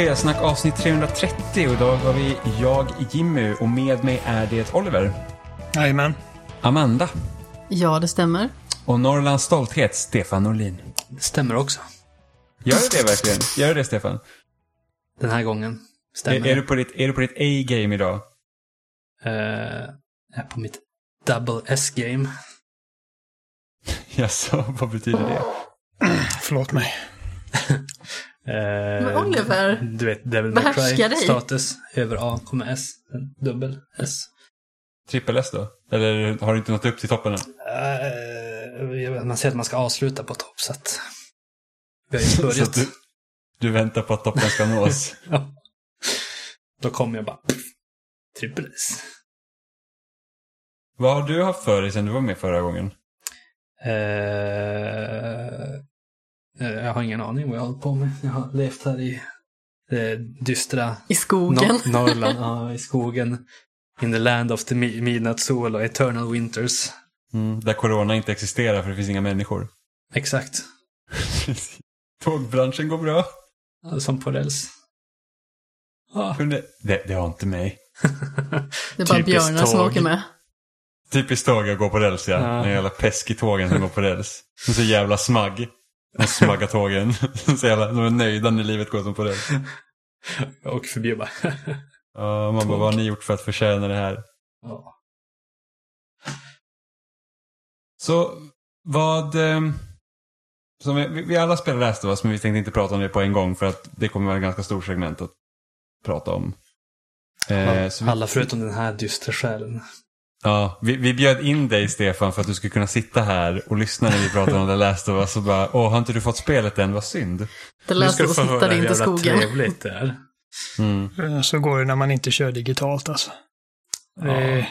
Spelsnack avsnitt 330 och idag har vi jag, Jimmy och med mig är det Oliver, Jajamän. Amanda Ja, det stämmer. och Norrlands stolthet, Stefan Norlin. Det stämmer också. Gör det det verkligen? Gör det det Stefan? Den här gången. Stämmer. Är, är, du på ditt, är du på ditt A-game idag? Eh, jag är på mitt double S-game. Jaså, vad betyder det? Förlåt mig. Eh, Men Oliver, Du vet, Devil May Cry status. Över A kommer S. Dubbel S. Trippel S då? Eller har du inte nått upp till toppen än? Eh, man säger att man ska avsluta på topp, så att... Vi har ju börjat. du, du väntar på att toppen ska nås? ja. Då kommer jag bara... Trippel S. vad har du haft för dig sen du var med förra gången? Eh, jag har ingen aning vad jag har hållit på med. Jag har levt här i det dystra i skogen. Nor- Norrland, ja, i skogen. In the land of the mi- midnight soul och eternal winters. Mm, där corona inte existerar för det finns inga människor. Exakt. Tågbranschen går bra. Ja, Som på räls. Ja. Kunde- Det, det har inte mig. Det är bara Typiskt björnar som åker med. Typiskt tåg att gå på räls ja. Ja. En jävla peskig tågen som går på räls. De är så jävla smagg. De smagga tågen. så jävla, de är nöjda när livet går som på räls. Jag åker förbi och bara... Ja, man bara, vad har ni gjort för att förtjäna det här? ja. Så vad... Eh, som vi, vi alla spelar Last of Us, men vi tänkte inte prata om det på en gång för att det kommer vara ett ganska stort segment att prata om. Eh, så vi, Alla förutom den här dystra själen. Ja, vi, vi bjöd in dig Stefan för att du skulle kunna sitta här och lyssna när vi pratar om The Last of Us och bara, åh har inte du fått spelet än, vad synd. Det Nu lät ska du oss få höra hitta hur in till jävla skogen. trevligt det är. Mm. Så går det när man inte kör digitalt alltså. Ja. Eh,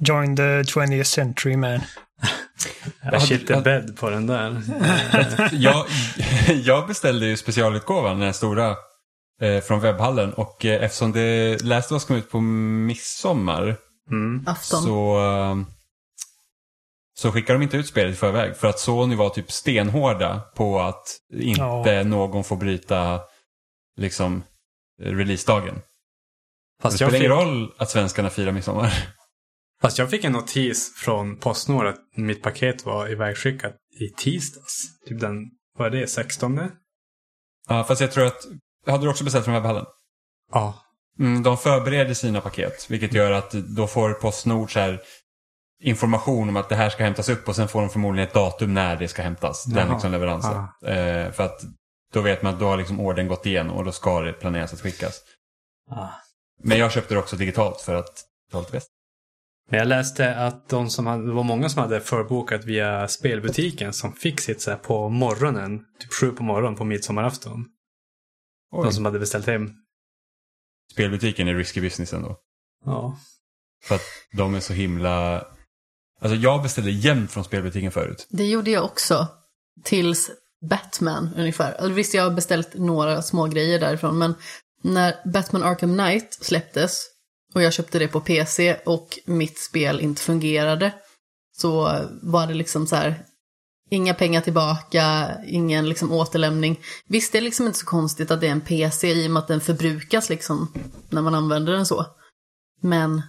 join the 20th century man. Jag shit the bed på den där. jag, jag beställde ju specialutgåvan, den stora, eh, från webbhallen. Och eh, eftersom det Last of Us kom ut på midsommar Mm. Afton. så, eh, så skickade de inte ut spelet i förväg. För att Sony var typ stenhårda på att inte Ja. någon får bryta liksom releasedagen. Det Fast, jag spelar ingen fick, roll att svenskarna firar midsommar. fast jag fick en notis från Postnord att mitt paket var ivägskickat i tisdags. Typ den, vad är det, 16? ja, fast jag tror att, hade du också beställt från webbhallen? Ja. Mm, de förbereder sina paket, vilket gör att då får Postnord så här information om att det här ska hämtas upp och sen får de förmodligen ett datum när det ska hämtas, den Jaha. liksom leveransen. Ah. Eh, för att då vet man att då har liksom ordern gått igenom och då ska det planeras att skickas. Ah. Men jag köpte det också digitalt för att det var lite bäst. Men jag läste att de som hade, det var många som hade förbokat via spelbutiken som fick sitt så på morgonen, typ sju på morgonen på midsommarafton. Oj. De som hade beställt hem. Spelbutiken är risky business ändå. Ja. För att de är så himla... Alltså jag beställde jämt från spelbutiken förut. Det gjorde jag också. Tills Batman ungefär. Alltså, visst, jag har beställt några små grejer därifrån, men när Batman Arkham Knight släpptes och jag köpte det på PC och mitt spel inte fungerade så var det liksom så här, inga pengar tillbaka, ingen liksom återlämning. Visst, det är liksom inte så konstigt att det är en PC i och med att den förbrukas liksom när man använder den så. Men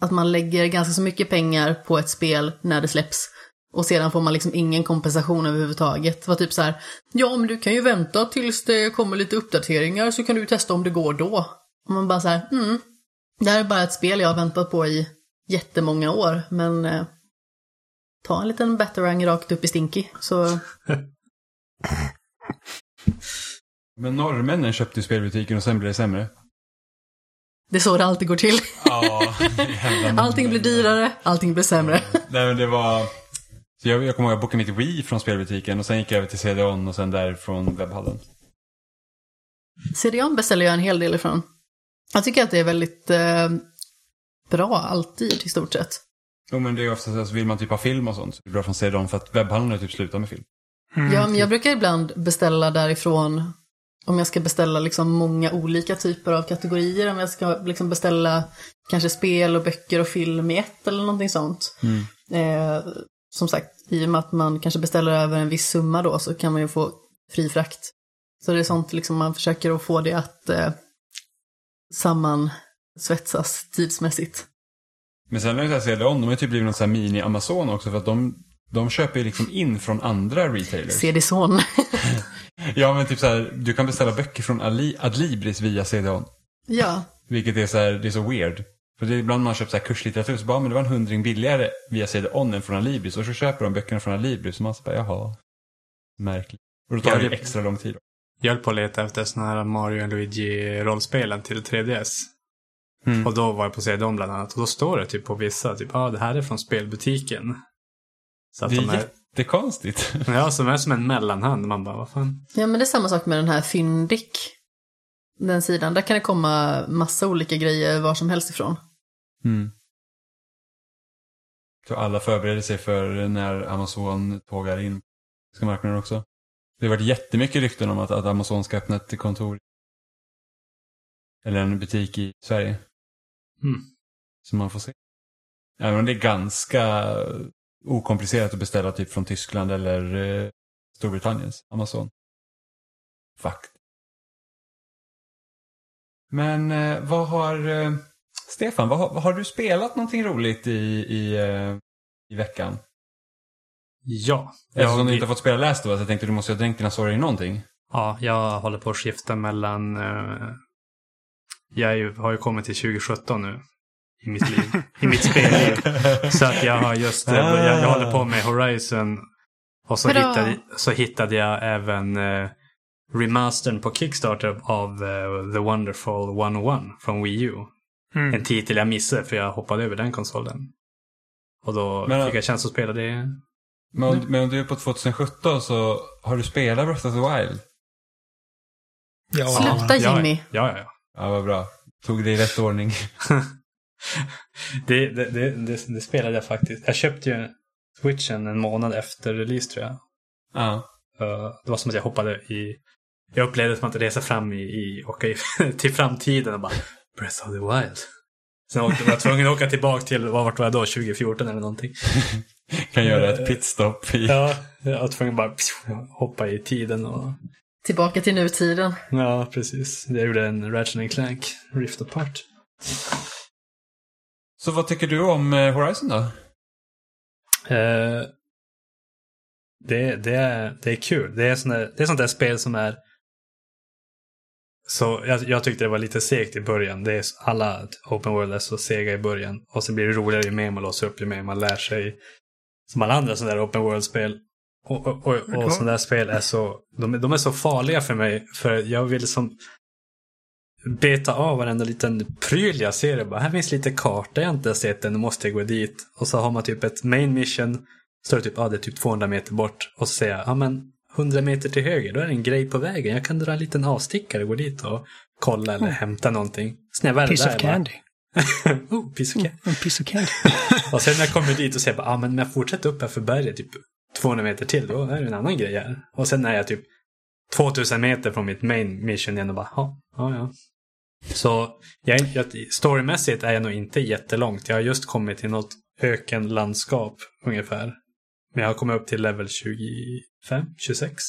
att man lägger ganska så mycket pengar på ett spel när det släpps och sedan får man liksom ingen kompensation överhuvudtaget. Det var typ så här, ja men du kan ju vänta tills det kommer lite uppdateringar så kan du testa om det går då. Och man bara så här, mm, det här är bara ett spel jag har väntat på i jättemånga år, men eh, ta en liten batarang rakt upp i Stinky så Men norrmännen köpte ju spelbutiken och sen blev det sämre. det är så det alltid går till. Ja, Allting blir dyrare, allting blir sämre. Nej men det var... Så jag, jag kommer ihåg att jag bokade mitt Wii från spelbutiken och sen gick jag över till CD-ON och sen därifrån webbhallen. CDON beställer jag en hel del ifrån. Jag tycker att det är väldigt eh, bra alltid i stort sett. Jo men det är oftast, alltså, vill man typ ha film och sånt så det är bra från CD-ON för att webbhallen har typ slutat med film. Mm. Ja, men jag brukar ibland beställa därifrån om jag ska beställa liksom många olika typer av kategorier. Om jag ska liksom beställa kanske spel och böcker och film i ett eller någonting sånt. Eh, som sagt, i och med att man kanske beställer över en viss summa då så kan man ju få fri frakt. Så det är sånt liksom man försöker att få det att eh, sammansvetsas tidsmässigt. Men sen är det så här, CD-ON, de har ju typ blivit någon sån här mini-Amazon också för att de, de köper ju liksom in från andra retailers. CD-son. Ja men typ så här, du kan beställa böcker från Ali, Adlibris via CD-ON. ja, Vilket är så här, det är så weird. För det är ibland man köper så här kurslitteratur så bara, men det var en hundring billigare via CD-ON än från Adlibris. Och så köper de böckerna från Adlibris och man så bara, jaha. Märkligt. Och då tar det extra lång tid. Jag höll på att leta efter såna här Mario och Luigi-rollspelen till 3DS. Mm. Och då var jag på CD-ON bland annat. Och då står det typ på vissa, typ, ah, det här är från spelbutiken. Så att Det de är är, jättekonstigt. ja, som är som en mellanhand. Man bara, vad fan. ja men det är samma sak med den här Fyndik. Den sidan, där kan det komma massa olika grejer var som helst ifrån. Mm. Så alla förbereder sig för när Amazon tågar in på marknaden också. Det har varit jättemycket rykten om att, att Amazon ska öppna ett kontor. Eller en butik i Sverige. Mm. Så man får se. Även om det är ganska okomplicerat att beställa typ från Tyskland eller eh, Storbritanniens Amazon. Fakt. Men eh, vad har... Eh, Stefan, vad har, har du spelat någonting roligt i, i, eh, i veckan? Ja. Eftersom Jag, du inte har fått spela Last of Us, jag tänkte du måste ha dränkt dina sorger i någonting. ja, jag håller på att skifta mellan... eh, jag ju, har ju kommit till 2017 nu. I mitt liv. I mitt spelliv. Så att jag har just... eh, Ah. Jag, jag håller på med Horizon. Och så, hittade, så hittade jag även uh, remastern på Kickstarter av eh, The Wonderful 101 från Wii U. Mm. En titel jag missade för jag hoppade över den konsolen. Och då Men- fick jag chans att spela det. Men om, men om du är på 2017 så har du spelat Breath of the Wild? Ja, Sluta Jimmy. Ja, ja, ja. Ja, vad bra. Tog det i rätt ordning. Det, det, det, det, det spelade jag faktiskt. Jag köpte ju Switchen en månad efter release tror jag. Ja. Uh, det var som att jag hoppade i... Jag upplevde som att resa fram i, i, åka i till framtiden och bara Breath of the Wild. Sen åkte, var jag tvungen att åka tillbaka till, vad vart var jag då? 2014 eller någonting. Kan göra ett pitstop i... Ja, jag var tvungen att bara hoppa i tiden och... Tillbaka till nutiden. Ja, precis. Jag gjorde en Ratchet Clank Rift Apart. Så vad tycker du om eh, Horizon då? Eh, det, det, är, det är kul. Det är, sån där, det är sånt där spel som är... Så jag, jag tyckte det var lite segt i början. Det är, alla Open World är så sega i början. Och sen blir det roligare ju mer man låser upp, ju mer man lär sig. Som alla andra sådana där Open World-spel. Och, och, och, och sådana där spel är så... De, är- de är så farliga för mig. För jag vill som beta av varenda liten pryl jag ser. Det bara, här finns lite karta jag inte har sett än, nu måste jag gå dit. Och så har man typ ett main mission. Står det typ, ah, det är typ 200 meter bort. Och så säger jag, ja men 100 meter till höger, då är det en grej på vägen. Jag kan dra en liten avstickare och gå dit och kolla eller hämta någonting. Så när jag väl är Piece där, of candy. Bara, oh, piece of candy. En piece of candy. Och sen när jag kommer dit och säger, ah, men om jag fortsätter upp här för berget typ 200 meter till, då är det en annan grej här. Och sen är jag typ 2000 meter från mitt main mission igen och bara, ja, ja, ja. Så jag, jag, storymässigt är jag nog inte jättelångt. Jag har just kommit till något ökenlandskap ungefär. Men jag har kommit upp till level 25, 26.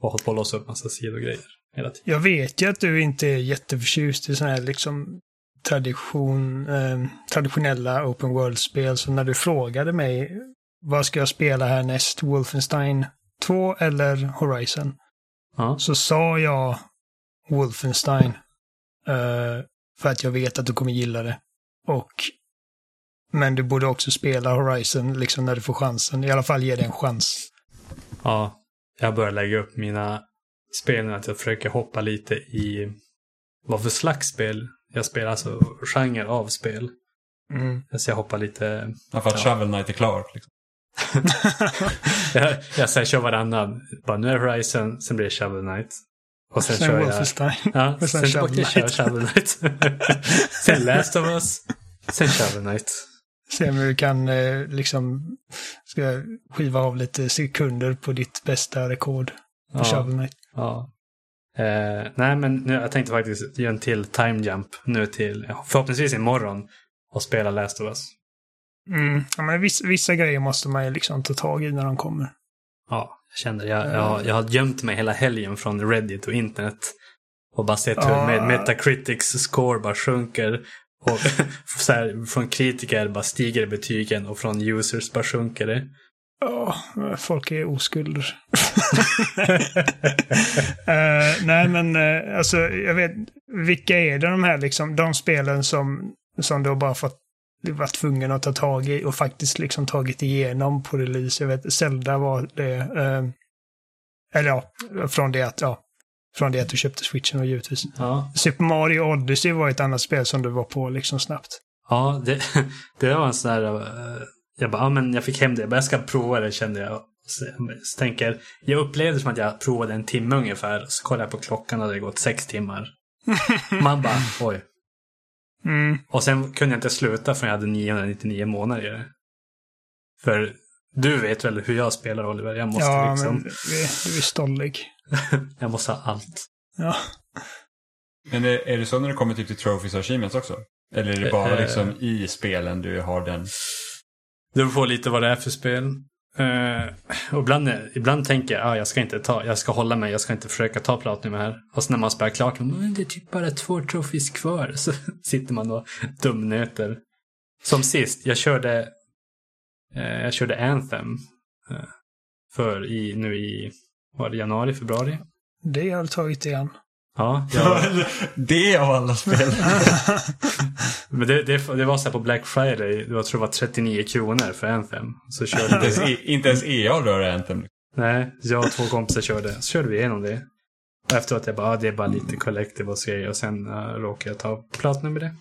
Och hållit på att låsa upp massa sidogrejer hela tiden. Jag vet ju att du inte är jätteförtjust i sådana här liksom tradition, eh, traditionella open world-spel. Så när du frågade mig vad ska jag spela härnäst, Wolfenstein 2 eller Horizon? Ja. Så sa jag Wolfenstein. eh, för att jag vet att du kommer gilla det. Och men du borde också spela Horizon liksom när du får chansen. I alla fall ge det en chans. Ja, jag börjar lägga upp mina spel nu att jag försöker hoppa lite i vad för slags spel jag spelar, alltså genre av spel. Mm. Så jag hoppar lite, Ja, för att Ja. Shovel Knight är klar. Liksom. jag, jag säger kör varannan. Bara nu är Horizon, sen blir det Shovel Knight. Och sen, Sen kör jag... Ja, och sen, sen Shovel Knight. Shovel Knight. sen Last of Us, sen Shovel Knight. Se om du kan eh, liksom ska skiva av lite sekunder på ditt bästa rekord på Ja. Shovel Knight. Ja. Eh, nej, men nu, jag tänkte faktiskt göra en till time jump nu till förhoppningsvis imorgon och spela Last of Us. Mm. Ja, men vissa, vissa grejer måste man ju liksom ta tag i när de kommer. Ja, Jag kände jag, jag, jag har gömt mig hela helgen från Reddit och internet. Och bara sett Ja. hur Metacritics score bara sjunker. Och så här, från kritiker bara stiger betygen och från users bara sjunker det. Ja, folk är oskulder. Eh, nej, men eh, alltså, jag vet, vilka är det de här liksom, de spelen som, som du har bara fått varit tvungen att ta tag i och faktiskt liksom tagit igenom på release. Jag vet, Zelda var det. Eh, eller ja, från det att, ja, från det att du köpte switchen och givetvis. Ja, Super Mario Odyssey var ett annat spel som du var på liksom snabbt. ja det, det var en sån där... eh, Jag bara, ja men jag fick hem det. Jag bara, jag ska prova det kände jag. Så, så tänker, jag upplevde som att jag provade en timme ungefär. Så kollade jag på klockan och det hade gått sex timmar. Man bara, oj. Mm. Och sen kunde jag inte sluta förrän jag hade 999 månader i det. För du vet väl hur jag spelar Oliver? Jag måste Ja, liksom, men du är, du är stollig. jag måste ha allt. Ja. Men är, är det så när det kommer typ till trophies och achievements också? Eller är det bara Eh, liksom i spelen du har den? Det beror på lite vad det är för spel. Uh, och ibland, ibland tänker jag, ah, jag ska inte ta, jag ska hålla mig, jag ska inte försöka ta Platinum här. Och så när man spelar klart, men det är typ bara två trofis kvar. Så sitter man och dumnöter. Som sist, jag körde, uh, jag körde Anthem. Uh, för i, nu i, var det januari, februari? Det har du tagit igen. Ja, jag, det av alla spel. men det, det, det var så här på Black Friday, jag tror det var 39 kronor för Anthem. Så körde inte, ens, E- inte ens EA rör Anthem. nej, jag och två kompisar körde, så körde vi igenom det. Och efteråt jag bara, ah, det är bara lite collectibles grejer och sen uh, råkade jag ta Platinum med det.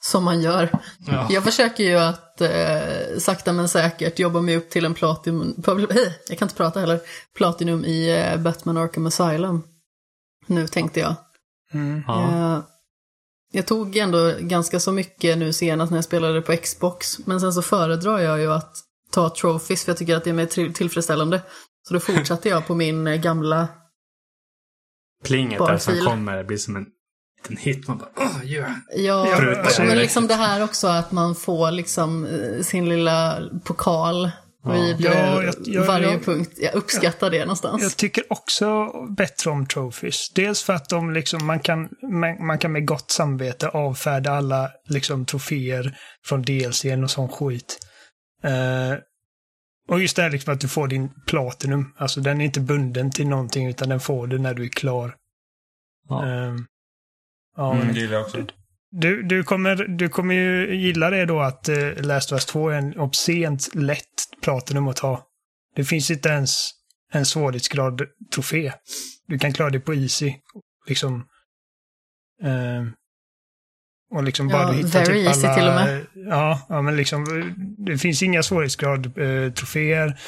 Som man gör. Ja. Jag försöker ju att eh, sakta men säkert jobba mig upp till en platinum, jag kan inte prata heller, platinum i eh, Batman Arkham Asylum. Nu tänkte jag. Mm. Ja. Eh, jag tog ändå ganska så mycket nu senast när jag spelade på Xbox, men sen så föredrar jag ju att ta trophies för jag tycker att det är mer till- tillfredsställande. Så då fortsatte jag på min eh, gamla, Plinget Bara där som kommer blir som en liten hit. Man bara, åh, yeah. ja, alltså, men liksom det här också att man får liksom eh, sin lilla pokal Ja. vid Ja, jag- jag- varje jag- punkt. Jag uppskattar det någonstans. Jag tycker också bättre om trophies. Dels för att de liksom, man kan, man, man kan med gott samvete avfärda alla liksom troféer från DLCn och sån skit. Eh, och just det här liksom att du får din Platinum. Alltså den är inte bunden till någonting utan den får du när du är klar. Ja. Eh, ja, Mm, men- det gillar jag också. Du, du, kommer, du kommer ju gilla det då att eh, Last of Us 2 är en obscent lätt Platinum att ta. Det finns inte ens en svårighetsgrad trofé. Du kan klara det på Easy. Liksom. Eh, och liksom bara Ja, du hittar typ easy alla... till och med. Ja, ja, men liksom det finns inga svårighetsgrad eh, troféer.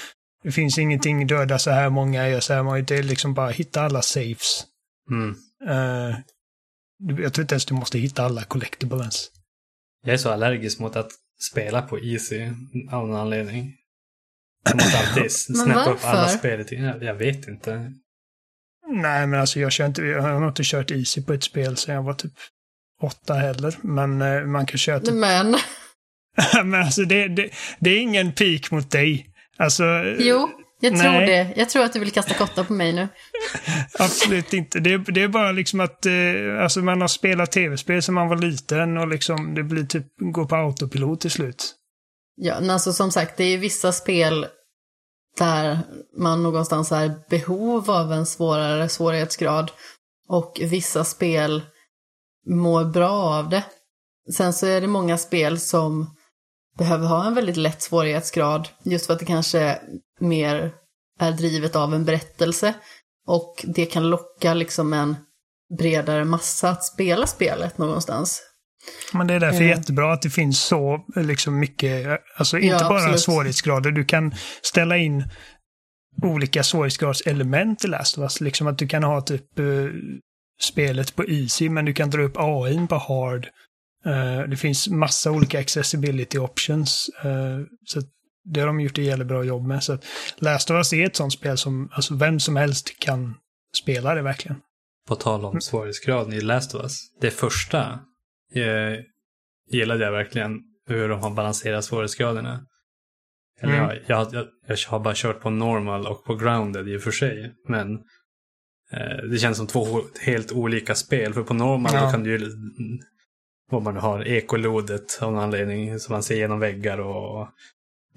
Det finns ingenting döda så här många, gör så här många. Det är liksom bara hitta alla safes. Mm. Eh, jag tror inte ens du måste hitta alla collectibles. Jag är så allergisk mot att spela på Easy av någon anledning. Jag måste alltid snappa upp alla spel Jag vet inte. Nej, men alltså jag, kör inte, jag har nog inte kört Easy på ett spel sedan jag var typ åtta heller. Men eh, man kan köra typ... Men, men alltså det, det, det är ingen pik mot dig. Alltså, jo, jag tror Nej. det. Jag tror att du vill kasta kottar på mig nu. absolut inte. Det, det är bara liksom att eh, alltså man har spelat tv-spel sedan man var liten och liksom det blir typ, går på autopilot till slut. Ja, men alltså som sagt, det är vissa spel där man någonstans är behov av en svårare svårighetsgrad och vissa spel mår bra av det. Sen så är det många spel som behöver ha en väldigt lätt svårighetsgrad just för att det kanske mer är drivet av en berättelse och det kan locka liksom en bredare massa att spela spelet någonstans. Men det är därför Ja. jättebra att det finns så liksom mycket, alltså inte Ja, bara absolut. svårighetsgrader. Du kan ställa in olika svårighetsgradselement i Last of Us. Liksom att du kan ha typ eh, spelet på easy, men du kan dra upp AI på hard. Eh, det finns massa olika accessibility options. eh, så att det har de gjort ett jävligt bra jobb med. Så Last of Us är ett sånt spel som alltså, vem som helst kan spela det verkligen. På tal om svårighetsgraden i Last of Us. Det första eh, gillade jag verkligen hur de har balanserat svårighetsgraderna. Eller Mm. jag, jag, jag, har bara kört på normal och på grounded i och för sig. Men eh, det känns som två helt olika spel. För på normal Ja. kan du ju... Vad man har, ekolodet av någon anledning. Som man ser genom väggar och...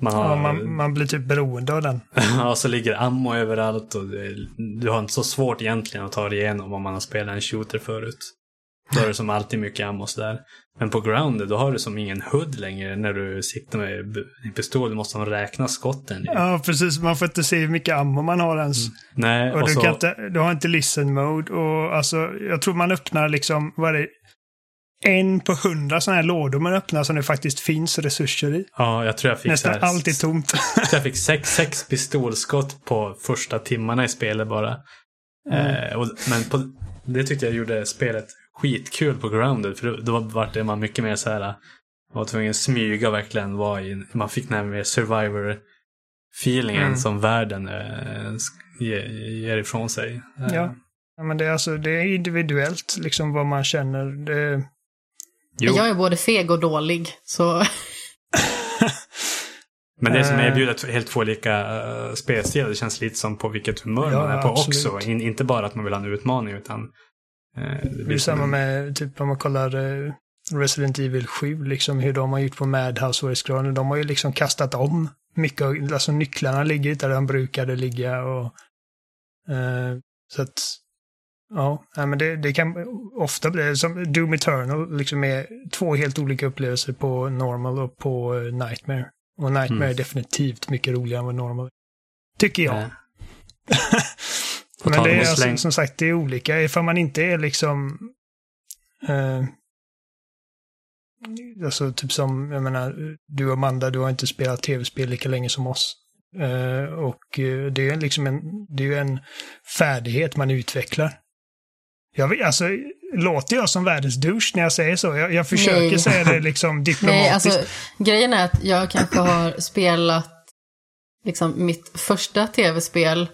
Man har... Ja, man, man blir typ beroende av den. Ja, så ligger ammo överallt och det, du har inte så svårt egentligen att ta dig igenom om man har spelat en shooter förut. Då har du som alltid mycket ammo sådär. Men på grounded då har du som ingen hood längre när du sitter med en pistol. Du måste räkna skotten. Ja, precis. Man får inte se hur mycket ammo man har ens. Nej, Och, och, du, så, inte, du har inte listen mode. Och alltså, jag tror man öppnar liksom, vad är det? En på hundra sådana här lådor man öppnar som det faktiskt finns resurser i. ja, jag tror jag fick Nästan allt är tomt. jag fick sex, sex pistolskott på första timmarna i spelet bara. Eh, och, men på, det tyckte jag gjorde spelet skitkul på grounded. För då, var det man mycket mer så här. Man var tvungen att smyga verkligen. Var i, man fick den här mer survivor feelingen Mm. som världen eh, ger, ger ifrån sig. Eh, ja. ja, men det är alltså, det är individuellt liksom vad man känner. Det, Jo, Jag är både feg och dålig, så men det som Eh. erbjuder helt två olika uh, spelstilar. Det känns lite som på vilket humör Ja, man är på absolut. också. In, inte bara att man vill ha en utmaning utan eh, det det blir samma en- med, typ om man kollar eh, Resident Evil 7, liksom hur de har gjort på Madhouse svårighetsgraden. De har ju liksom kastat om mycket, alltså nycklarna ligger inte där de brukade ligga och eh, så att ja, men det, det kan ofta bli som Doom Eternal, liksom är två helt olika upplevelser på Normal och på eh, Nightmare. Och Nightmare Mm. är definitivt mycket roligare än vad Normal. Tycker jag. Men det är alltså, som sagt, det är olika. Ifall man inte är liksom... Eh, alltså typ som, jag menar, du och Amanda, du har inte spelat tv-spel lika länge som oss. Eh, och eh, det är liksom en, det är ju en färdighet man utvecklar. Jag vet, alltså, låter jag som världens douche när jag säger så? Jag, jag försöker Nej. säga det liksom diplomatiskt. nej, alltså grejen är att jag kanske har spelat liksom mitt första tv-spel,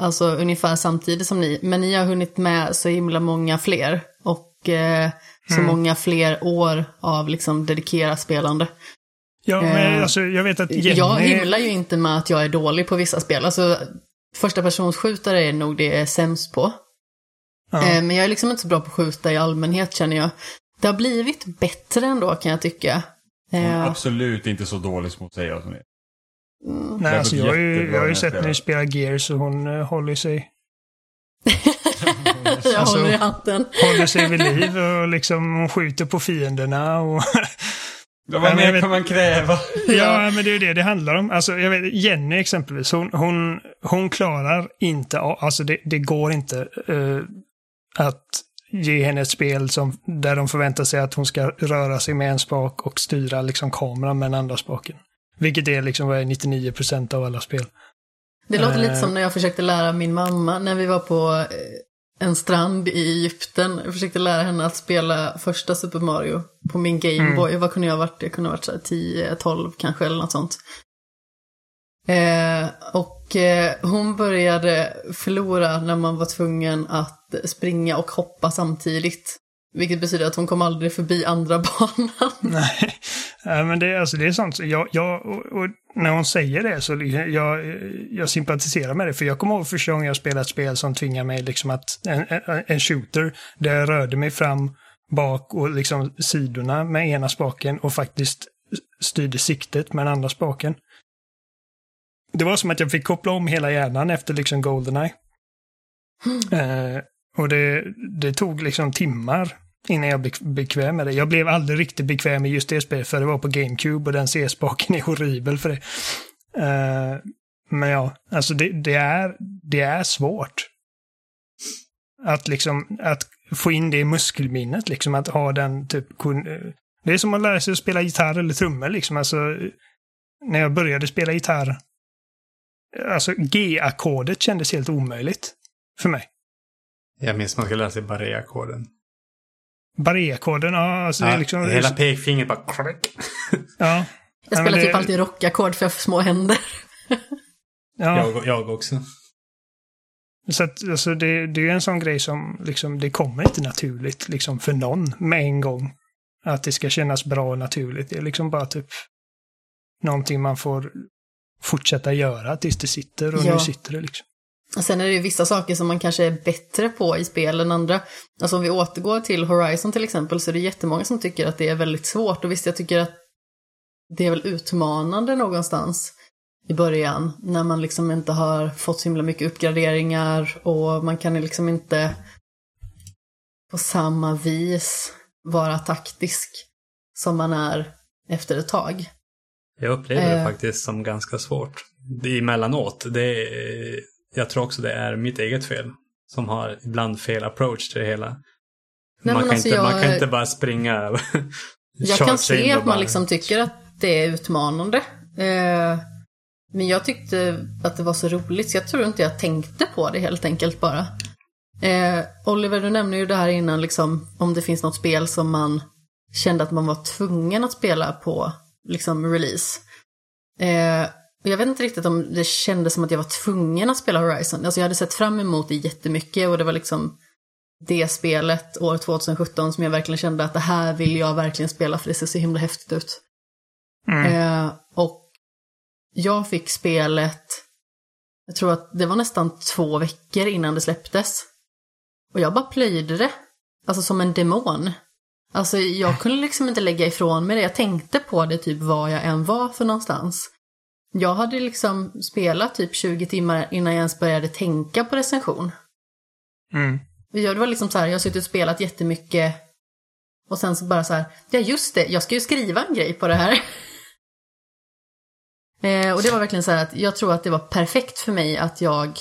alltså ungefär samtidigt som ni, men ni har hunnit med så himla många fler och eh, så Mm. många fler år av liksom dedikerat spelande. ja, men eh, alltså, jag vet att Jenny... Jag himlar ju inte med att jag är dålig på vissa spel. Alltså, första personsskjutare är nog det jag är sämst på. Ja. Eh, Men jag är liksom inte så bra på att skjuta i allmänhet känner jag. Det har blivit bättre ändå kan jag tycka. Hon är Eh, absolut inte så dålig som hon säger att hon är. mm. Nej, alltså jag har ju, jag har ju sett när ni spelar Gears och hon uh, håller sig jag Alltså- håller i hatten. håller sig vid liv och liksom hon skjuter på fienderna och... Ja, vad mer kan man kräva? ja, men det är ju det det handlar om. Alltså, jag vet, Jenny exempelvis, hon, hon, hon klarar inte alltså det, det går inte eh, att ge henne ett spel som, där de förväntar sig att hon ska röra sig med en spak och styra liksom kameran med den andra spaken. Vilket är liksom vad är 99% av alla spel. Det låter lite Eh. som när jag försökte lära min mamma när vi var på eh, en strand i Egypten. Jag försökte lära henne att spela första Super Mario på min Gameboy. Vad kunde jag ha varit? Jag kunde ha varit så här 10, 12 kanske eller något sånt. Eh, och eh, hon började förlora när man var tvungen att springa och hoppa samtidigt. Vilket betyder att hon kom aldrig förbi andra banan. Nej, men det, är- alltså, det är sånt. Jag, jag, och, och när hon säger det så liksom, jag, jag sympatiserar med det. För jag kommer ihåg första gången jag spelade ett spel som tvingar mig liksom att, en, en, shooter, där jag rörde mig fram, bak och liksom sidorna med ena spaken och faktiskt styrde siktet med den andra spaken. Det var som att jag fick koppla om hela hjärnan efter liksom Goldeneye. Eh, och det, det tog liksom timmar innan jag blev bekväm med det. Jag blev aldrig riktigt bekväm med just det spelet för det var på GameCube och den C-spaken är horribel för det. Uh, men ja, alltså det, det, är, det är svårt. Att liksom, att få in det i muskelminnet, liksom att ha den typ, kun- det är som att lära sig att spela gitarr eller trummor liksom, alltså när jag började spela gitarr, alltså G-ackordet kändes helt omöjligt för mig. Jag minns man skulle lära sig barré-ackorden. Barré-ackorden, ja, alltså det är Ja, liksom... hela pekfingret bara klick. Ja. Jag Ja, spelar men typ det- alltid rockackord för jag har för små händer. Ja, Jag, jag också. så att alltså, det, det är en sån grej som liksom, det kommer inte naturligt liksom för någon med en gång. Att det ska kännas bra och naturligt. Det är liksom bara typ, någonting man får fortsätta göra tills det sitter och Ja. nu sitter det liksom. Och sen är det ju vissa saker som man kanske är bättre på i spel än andra. Alltså om vi återgår till Horizon till exempel så är det jättemånga som tycker att det är väldigt svårt. Och visst, jag tycker att det är väl utmanande någonstans i början. När man liksom inte har fått så himla mycket uppgraderingar och man kan liksom inte på samma vis vara taktisk som man är efter ett tag. Jag upplever det Eh. faktiskt som ganska svårt. Det emellanåt. Det är, jag tror också det är mitt eget fel. Som har ibland fel approach till det hela. Nej, man, kan alltså inte, man jag- kan inte bara springa Jag kan se att man bara- liksom tycker att det är utmanande. Eh, men jag tyckte att det var så roligt så jag tror inte jag tänkte på det helt enkelt bara. Eh, Oliver, du nämnde ju det här innan, liksom, om det finns något spel som man kände att man var tvungen att spela på liksom, release. Eh, jag vet inte riktigt om det kändes som att jag var tvungen att spela Horizon. Alltså jag hade sett fram emot det jättemycket och det var liksom det spelet år 2017 som jag verkligen kände att det här vill jag verkligen spela för det ser så himla häftigt ut. Mm. Eh, och jag fick spelet, jag tror att det var nästan två veckor innan det släpptes. Och jag bara plöjde det, alltså som en demon. Alltså jag kunde liksom inte lägga ifrån mig det, jag tänkte på det typ var jag än var för någonstans. Jag hade liksom spelat typ 20 timmar innan jag ens började tänka på recension. Mm. Det var liksom så här, jag har suttit och spelat jättemycket och sen så bara så här, ja just det, jag ska ju skriva en grej på det här. eh, och det var verkligen så här att jag tror att det var perfekt för mig att jag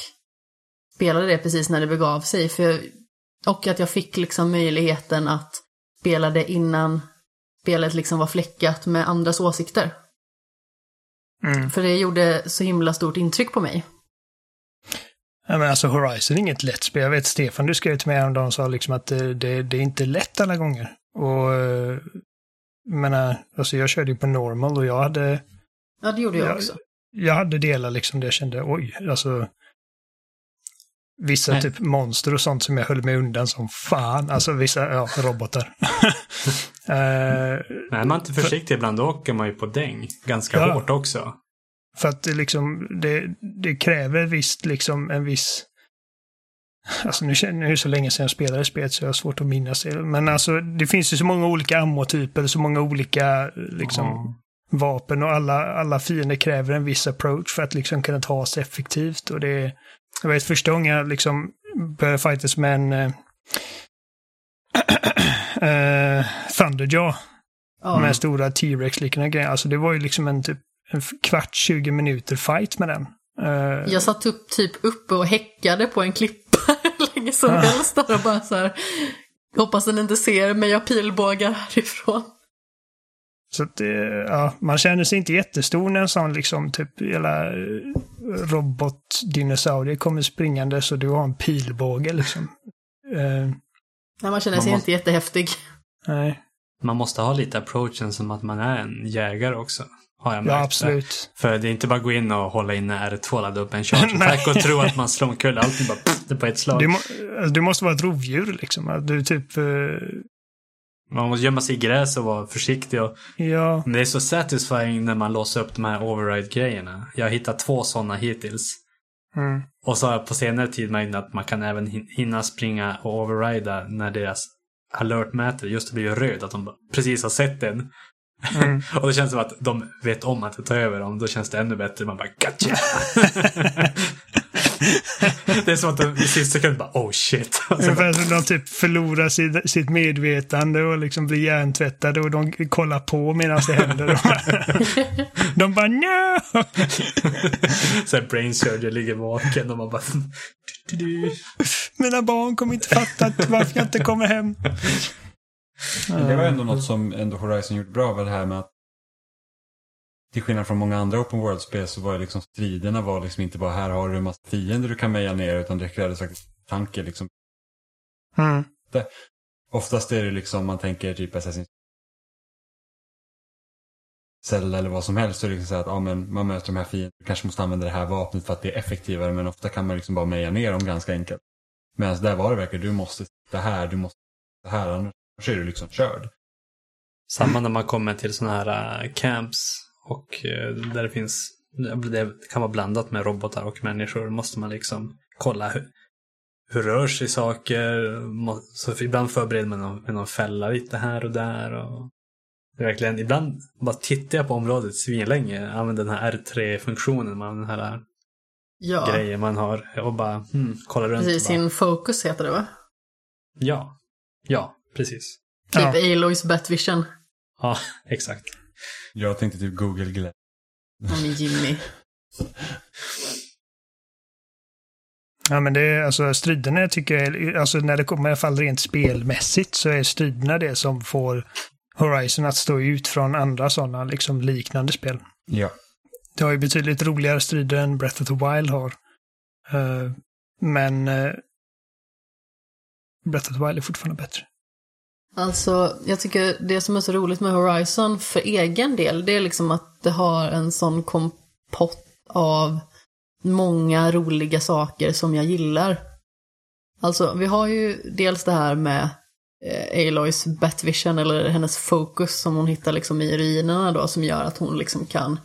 spelade det precis när det begav sig. För, och att jag fick liksom möjligheten att spela det innan spelet liksom var fläckat med andras åsikter. Mm. För det gjorde så himla stort intryck på mig. Ja, men alltså Horizon är inget lätt spel. Jag vet Stefan, du skrev till mig häromdagen och sa liksom att det, det, det är inte lätt alla gånger. Och eh, jag menar, alltså jag körde ju på normal och jag hade, Ja, det gjorde jag Ja, också. jag hade delar liksom där jag kände oj, alltså vissa Nej. typ monster och sånt som jag höll mig undan som fan. Alltså vissa, ja, robotar. Eh, Men är man inte försiktig ibland då åker man ju på däng. Ganska Ja. hårt också. För att det liksom, det, det kräver visst liksom en viss... Alltså nu känner jag ju så länge sedan jag spelade spelet så jag har svårt att minnas det. Men alltså det finns ju så många olika ammotyper, så många olika liksom Ja. vapen och alla, alla fiender kräver en viss approach för att liksom kunna ta sig effektivt. Och det Jag vet första gången jag liksom började fightas med en eh, eh, Thunderjaw Ja. med stora T-Rex-liknande grejer. Alltså det var ju liksom en typ en kvart, 20 minuter fight med den. Eh, Jag satt upp, typ uppe och häckade på en klippa länge som Ah. helst. Där och bara så här, hoppas den inte ser mig, jag pilbågar härifrån. Så att, eh, ja, man känner sig inte jättestor när en sån liksom typ hela eh, robotdinosaurie kommer springande så du har en pilbåge liksom. Eh, Nej, man känner Man sig måste- inte jättehäftig. nej, Man måste ha lite approachen som att man är en jägare också. Har jag märkt. ja absolut. För det är inte bara att gå in och hålla inne R2 ladda upp en charge attack och tro att man slår omkull allting bara pff, det på ett slag. Du, må, alltså, du måste vara ett rovdjur liksom. Att Du typ, eh, Man måste gömma sig i gräs och vara försiktig. Och... ja, Men det är så satisfying när man låser upp de här override-grejerna. Jag har hittat två sådana hittills. mm, Och så har jag på senare tid märkt att man kan även hin- hinna springa och overrida när deras alertmätare just blivit röd. Att de precis har sett den. mm. Och då känns det som att de vet om att det tar över dem. Då känns det ännu bättre. Man bara gotcha! det är som att de i sista sekund bara oh shit. Ungefär som de typ förlorar sitt, sitt medvetande och liksom blir hjärntvättade och de kollar på medan det händer. De bara, no! så här brain surgery ligger vaken och man bara... du, du, du. Mina barn kommer inte fatta att- varför jag inte kommer hem. Men det var ändå något som ändå Horizon gjort bra, var det här med att till skillnad från många andra open world-spel så var ju liksom striderna var liksom inte bara här har du en massa fiender du kan meja ner utan det krävdes faktiskt tanke liksom. Mm. Oftast är det liksom, man tänker typ Assassin's Zelda eller vad som helst så är det liksom så att ja, men man möter de här fienderna, du kanske måste använda det här vapnet för att det är effektivare men ofta kan man liksom bara meja ner dem ganska enkelt. Medan där var det verkligen, du måste sitta här, du måste sitta här, annars är du liksom körd. Samma när man kommer till sådana här äh, camps Och eh, där det finns, det kan vara blandat med robotar och människor. måste man liksom kolla hur, hur rör sig saker. Så ibland förbereder man någon, med någon fälla lite här och där. Och det är verkligen, ibland bara tittar jag på området svinlänge. Använder den här R3-funktionen, man, den här Ja, grejen man har. Och bara hmm, kollar runt. precis. bara, Sin Focus heter det va? Ja, ja, precis. Typ Ja. Aloys Batvision. Ja, exakt. Jag tänkte typ Google Glass. Ja, men Jimmy. Ja, men det är alltså striderna tycker jag, är- alltså när det kommer i alla fall rent spelmässigt så är striderna det som får Horizon att stå ut från andra sådana liksom liknande spel. Ja. Det har ju betydligt roligare strider än Breath of the Wild har. Eh, men eh, Breath of the Wild är fortfarande bättre. Alltså, jag tycker det som är så roligt med Horizon för egen del, det är liksom att det har en sån kompott av många roliga saker som jag gillar. Alltså, vi har ju dels det här med eh, Aloys Batvision, eller hennes fokus som hon hittar liksom i ruinerna då, som gör att hon liksom kan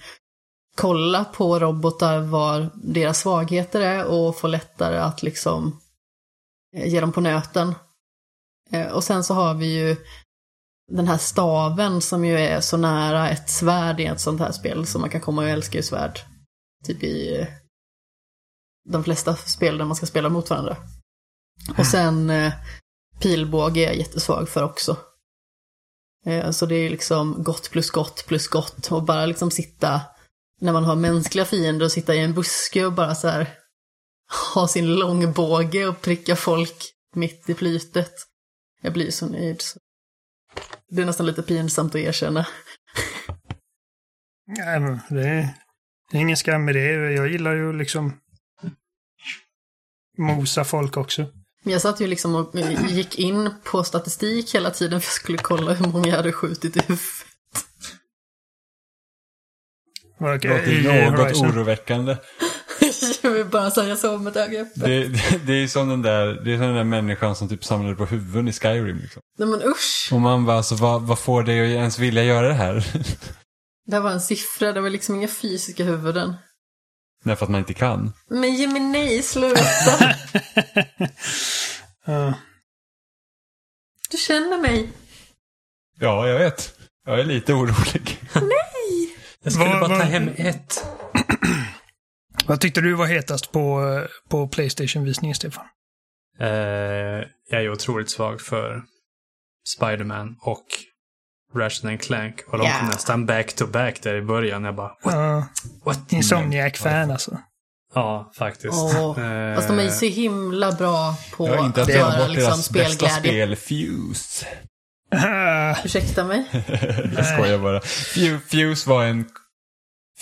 kolla på robotar var deras svagheter är och få lättare att liksom eh, ge dem på nöten. Eh, och sen så har vi ju den här staven som ju är så nära ett svärd i ett sånt här spel som man kan komma och älska ju svärd. Typ i eh, de flesta spel där man ska spela mot varandra. Och sen eh, pilbåge är jag jättesvag för också. Så det är liksom gott plus gott plus gott och bara liksom sitta när man har mänskliga fiender och sitta i en buske och bara så här ha sin långbåge och pricka folk mitt i flytet. Jag blir så nöjd. Så. Det är nästan lite pinsamt att erkänna. Nej, men det, är, det är ingen skam med det. Jag gillar ju liksom mosa folk också. Men jag satt ju liksom och gick in på statistik hela tiden för jag skulle kolla hur många jag hade skjutit i huvudet. Det låter något oroväckande. Jag vill bara säga så med ett öga öppet. Det, det, det är som den där, det är som den där människan som typ samlade på huvuden i Skyrim. Liksom. Nej men usch! Och man bara, alltså, vad, vad får dig att ens vilja göra det här? Det här var en siffra, det var liksom inga fysiska huvuden. Nej, för att man inte kan. Men Jimmy, nej, sluta! Ja. Du känner mig. Ja, jag vet. Jag är lite orolig. Jag skulle Vad- bara ta vad- hem ett. Vad tyckte du var hetast på, på Playstation-visningen, Stefan? Eh, jag är otroligt svag för Spider-Man och Ratchet and Clank. Och de Ja. kom nästan back-to-back där i början. Jag bara, what? Ja, what? Insomniac-fan alltså. Ja, faktiskt. Eh, Fast de är ju så himla bra på Jag har inte att göra liksom deras bästa spelglädje. spel, Fuse. Ursäkta mig? jag skojar bara. Fu- Fuse var en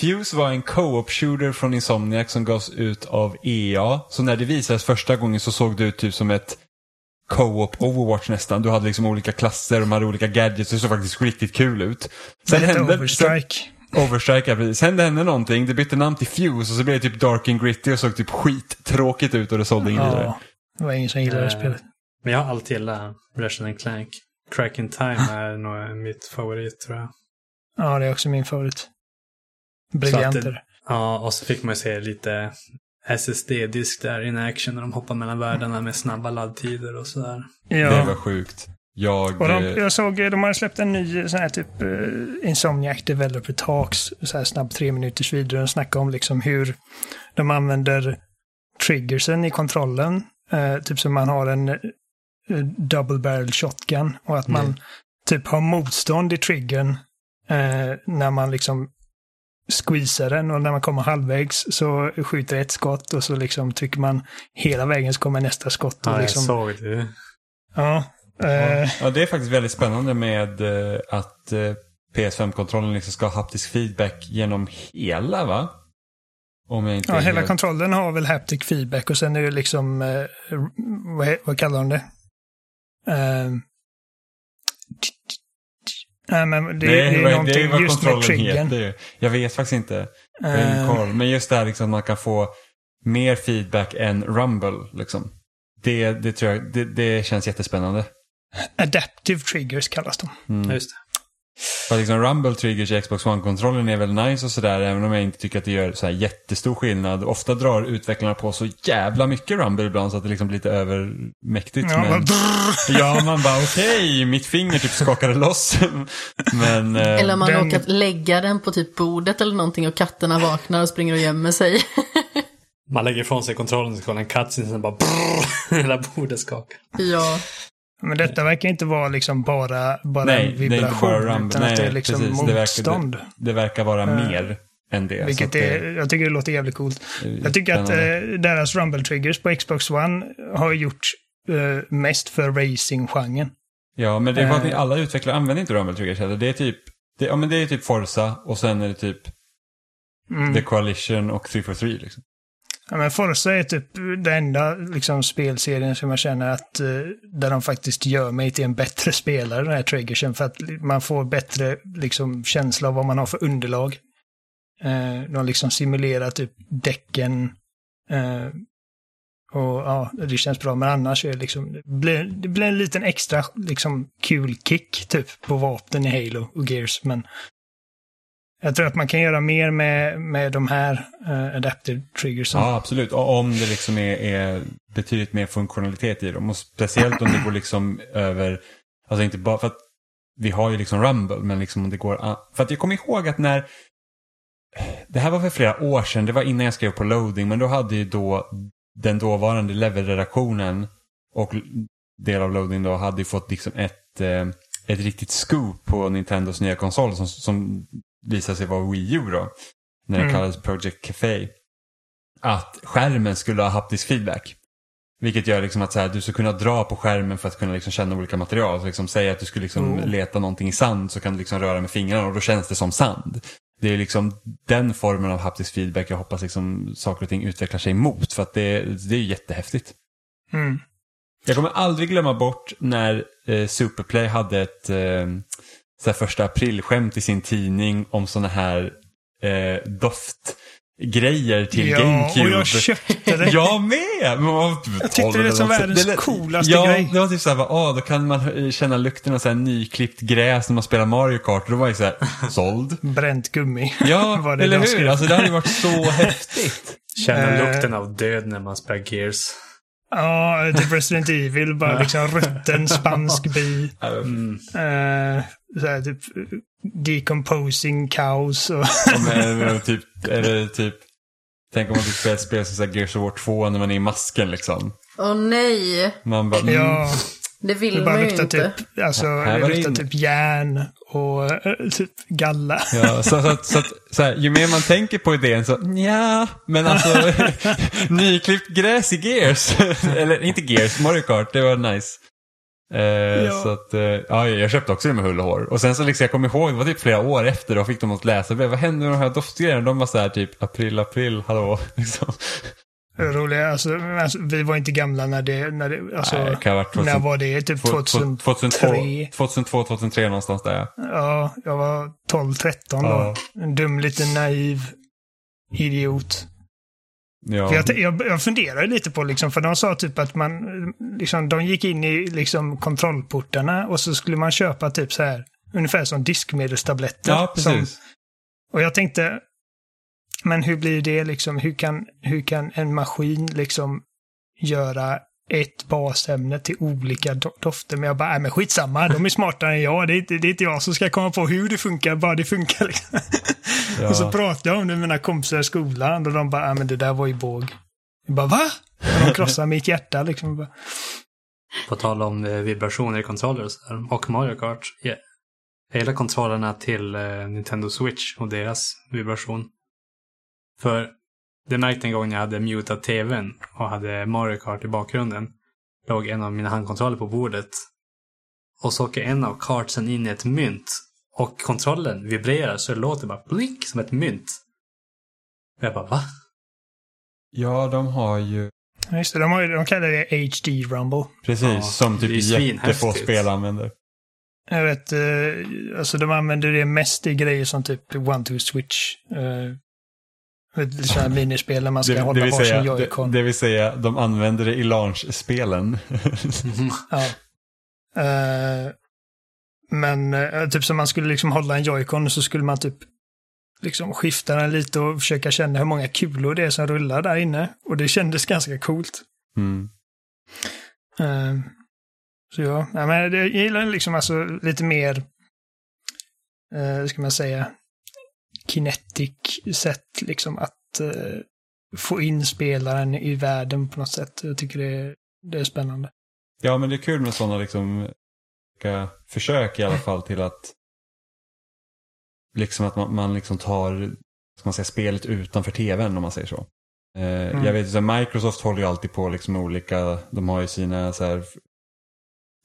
Fuse var en co-op shooter från Insomniac som gavs ut av EA. Så när det visades första gången så såg det ut typ som ett co-op Overwatch nästan. Du hade liksom olika klasser, de hade olika gadgets. Det såg faktiskt riktigt kul ut. Sen hände- Overstrike. Sen, Overstrike, ja, precis. Sen det hände någonting. Det bytte namn till Fuse och så blev det typ Dark and Gritty och såg typ skittråkigt ut och det sålde ingen vidare. Ja, det var ingen som gillade det Eh, spelet. Men jag har alltid gillat Ratchet and Clank. Crack in Time är nog mitt favorit tror jag. Ja, det är också min favorit. Briljant Så att det- är det. Ja, och så fick man se lite SSD-disk där in action när de hoppar mellan världarna med snabba laddtider och sådär. Det var Ja. sjukt. Jag... Och de, eh, jag såg, de har släppt en ny sån här typ uh, Insomniac Developer Talks, så här snabb tre minuters video. De snackar om liksom hur de använder triggersen i kontrollen. eh, typ som man har en eh, double barrel shotgun och att man Mm. typ har motstånd i triggern eh, när man liksom squeezar den och när man kommer halvvägs så skjuter ett skott och så liksom trycker man hela vägen så kommer nästa skott. Och Ja, jag liksom, såg det. ja, eh, Ja, det är faktiskt väldigt spännande med eh, att eh, PS5-kontrollen liksom ska ha haptisk feedback genom hela, va? Om jag inte Ja, hela helt- kontrollen har väl haptic feedback och sen är det liksom, eh, vad, kallar de det? Eh, Nej, men det, det, är vad- det någonting är vad just med kontrollen triggern. heter. Jag vet faktiskt inte. Jag har ingen Eh, koll. Men just det här liksom att man kan få mer feedback än rumble, liksom. Det, det tror jag, det, det känns jättespännande. adaptive triggers kallas de. Mm. Just det. För att liksom Rumble Triggers i Xbox One-kontrollen är väl nice och sådär, även om jag inte tycker att det gör så här jättestor skillnad. Ofta drar utvecklarna på så jävla mycket Rumble ibland så att det liksom blir lite övermäktigt. Ja, men... Ja, man bara okej, mitt finger typ skakade loss. men... eh, Eller om man den- råkat lägga den på typ bordet eller någonting och katterna vaknar och springer och gömmer sig. Man lägger ifrån sig kontrollen så kollar en cutscene som bara brrr, hela bordet skakar. ja. Men detta verkar inte vara liksom bara, bara Nej, en det är vibration, bara Rumble. utan Nej, att det är liksom precis. Det verkar- motstånd. Det verkar vara Eh, mer än det. Vilket det är, jag tycker det låter jävligt coolt. är Jag tycker att eh, deras Rumble Triggers på Xbox One har gjort eh, mest för racing-genren. Ja, men det är för att eh, alla utvecklare använder inte Rumble Triggers heller. Det är typ, det, ja men det är typ Forza och sen är det typ Mm. The Coalition och 343 liksom. Ja, men Forza är typ den enda liksom, spelserien som jag känner att eh, där de faktiskt gör mig till en bättre spelare, den här triggersen, för att man får bättre liksom, känsla av vad man har för underlag. Eh, de liksom simulerar typ däcken eh, och ja, det känns bra, men annars är det liksom, det blir, det blir en liten extra liksom kul kick typ på vapnen i Halo och Gears, men jag tror att man kan göra mer med, med de här uh, adaptive triggersen. Ja, absolut. Och om det liksom är, är betydligt mer funktionalitet i dem. Och speciellt om det går liksom över, alltså inte bara för att vi har ju liksom Rumble, men liksom om det går, för att jag kommer ihåg att när, det här var för flera år sedan, det var innan jag skrev på loading, men då hade ju då den dåvarande level-redaktionen och del av loading då hade ju fått liksom ett, eh, ett riktigt scoop på Nintendos nya konsol som, som visade sig vara Wii U då. När det Mm. kallades Project Café. Att skärmen skulle ha haptisk feedback. Vilket gör liksom att så här, du ska kunna dra på skärmen för att kunna liksom känna olika material. Så liksom, säg att du skulle liksom Oh. leta någonting i sand så kan du liksom röra med fingrarna och då känns det som sand. Det är liksom den formen av haptisk feedback jag hoppas liksom saker och ting utvecklar sig mot. För att det, det är jättehäftigt. Mm. Jag kommer aldrig glömma bort när eh, Superplay hade ett eh, så här första aprilskämt i sin tidning om sådana här eh, doftgrejer till ja, GameCube. och jag köpte det. Jag med! Man var typ Jag tyckte 12 det något. världens lät- coolaste ja, grej. det var typ såhär, ah, då kan man känna lukten av så här nyklippt gräs när man spelar Mario Kart. Och då var jag såhär, såld. Bränt gummi. Ja, Var det eller hur? Alltså det hade ju varit så häftigt. Känna Eh. lukten av död när man spelar Gears. Ja, typ Resident Evil, bara liksom rutten spansk bi. Mm. Uh, så här, typ decomposing kaos och... Men, typ, eller typ, tänk om man typ spelar ett spel som så här Gears of War 2 när man är i masken liksom. Åh nej, Man bara, mm, ja, det vill det bara man ju luktar inte. typ, alltså, Här det luktar in. typ järn och eh, typ galla. Ja, så, så, så, så här, ju mer man tänker på idén så, ja, men alltså nyklippt gräs i Gears. Eller inte Gears, Mario Kart, det var nice. Eh, Ja. Så att, eh, ja, jag köpte också det med hull och hår. Och sen så liksom, jag kommer ihåg, det var typ flera år efter, då fick de något läsa, vad hände med de här doftgrejerna? De var så här typ, april, april, hallå. Liksom. Roligt, alltså, alltså, vi var inte gamla när det, när det, alltså, Nej, det kan ha varit 2000 när var det? Typ 2003? 2002, 2002, 2003 någonstans där. ja. Ja, jag var 12-13 Ja. då. En dum liten naiv idiot. Ja. Jag, jag, jag funderar lite på, liksom, för de sa typ att man, liksom, de gick in i liksom, kontrollportarna och så skulle man köpa typ så här, ungefär som diskmedelstabletter. ja, som, precis. och jag tänkte, men hur blir det liksom, hur kan, hur kan en maskin liksom göra ett basämne till olika do- dofter? Men jag bara, nej men skitsamma, de är smartare än jag. Det är, inte, det är inte jag som ska komma på hur det funkar, bara det funkar. Liksom. Ja. Och så pratade jag om det med mina kompisar i skolan och de bara, nej men det där var ju båg. Jag bara, va? Och de krossade mitt hjärta liksom. Jag Bara, På tal om eh, vibrationer i kontroller och, så här, och Mario Kart. Ja. Hela kontrollerna till eh, Nintendo Switch och deras vibration. För det märkte en gång när jag hade mutat tvn och hade Mario Kart i bakgrunden. Låg en av mina handkontroller på bordet. Och så åker en av kartsen in i ett mynt. Och kontrollen vibrerar så det låter bara blink som ett mynt. Och jag bara va? ja, de har ju, Just det, de, har, de kallar det HD Rumble. precis, Ja, som typ jättefå spel använder. Jag vet, eh, alltså de använder det mest i grejer som typ One-Two-Switch. Eh, vet, sådana minispel där man ska Det, hålla det, varsin säga, det, joycon. det vill säga, de använder det i launch-spelen. Ja. Eh, Men eh, typ som man skulle liksom hålla en joycon så skulle man typ liksom skifta den lite och försöka känna hur många kulor det är som rullar där inne. Och det kändes ganska coolt. Mm. Eh, så ja, ja men jag gillar liksom alltså lite mer, eh, ska man säga, kinetic sätt liksom att eh, få in spelaren i världen på något sätt. Jag tycker det, det är spännande. Ja, men det är kul med sådana liksom försök i alla fall till att liksom att man, man liksom tar ska man säga, spelet utanför tvn om man säger så. Eh, Mm. Jag vet ju, Microsoft håller ju alltid på liksom olika, de har ju sina så här,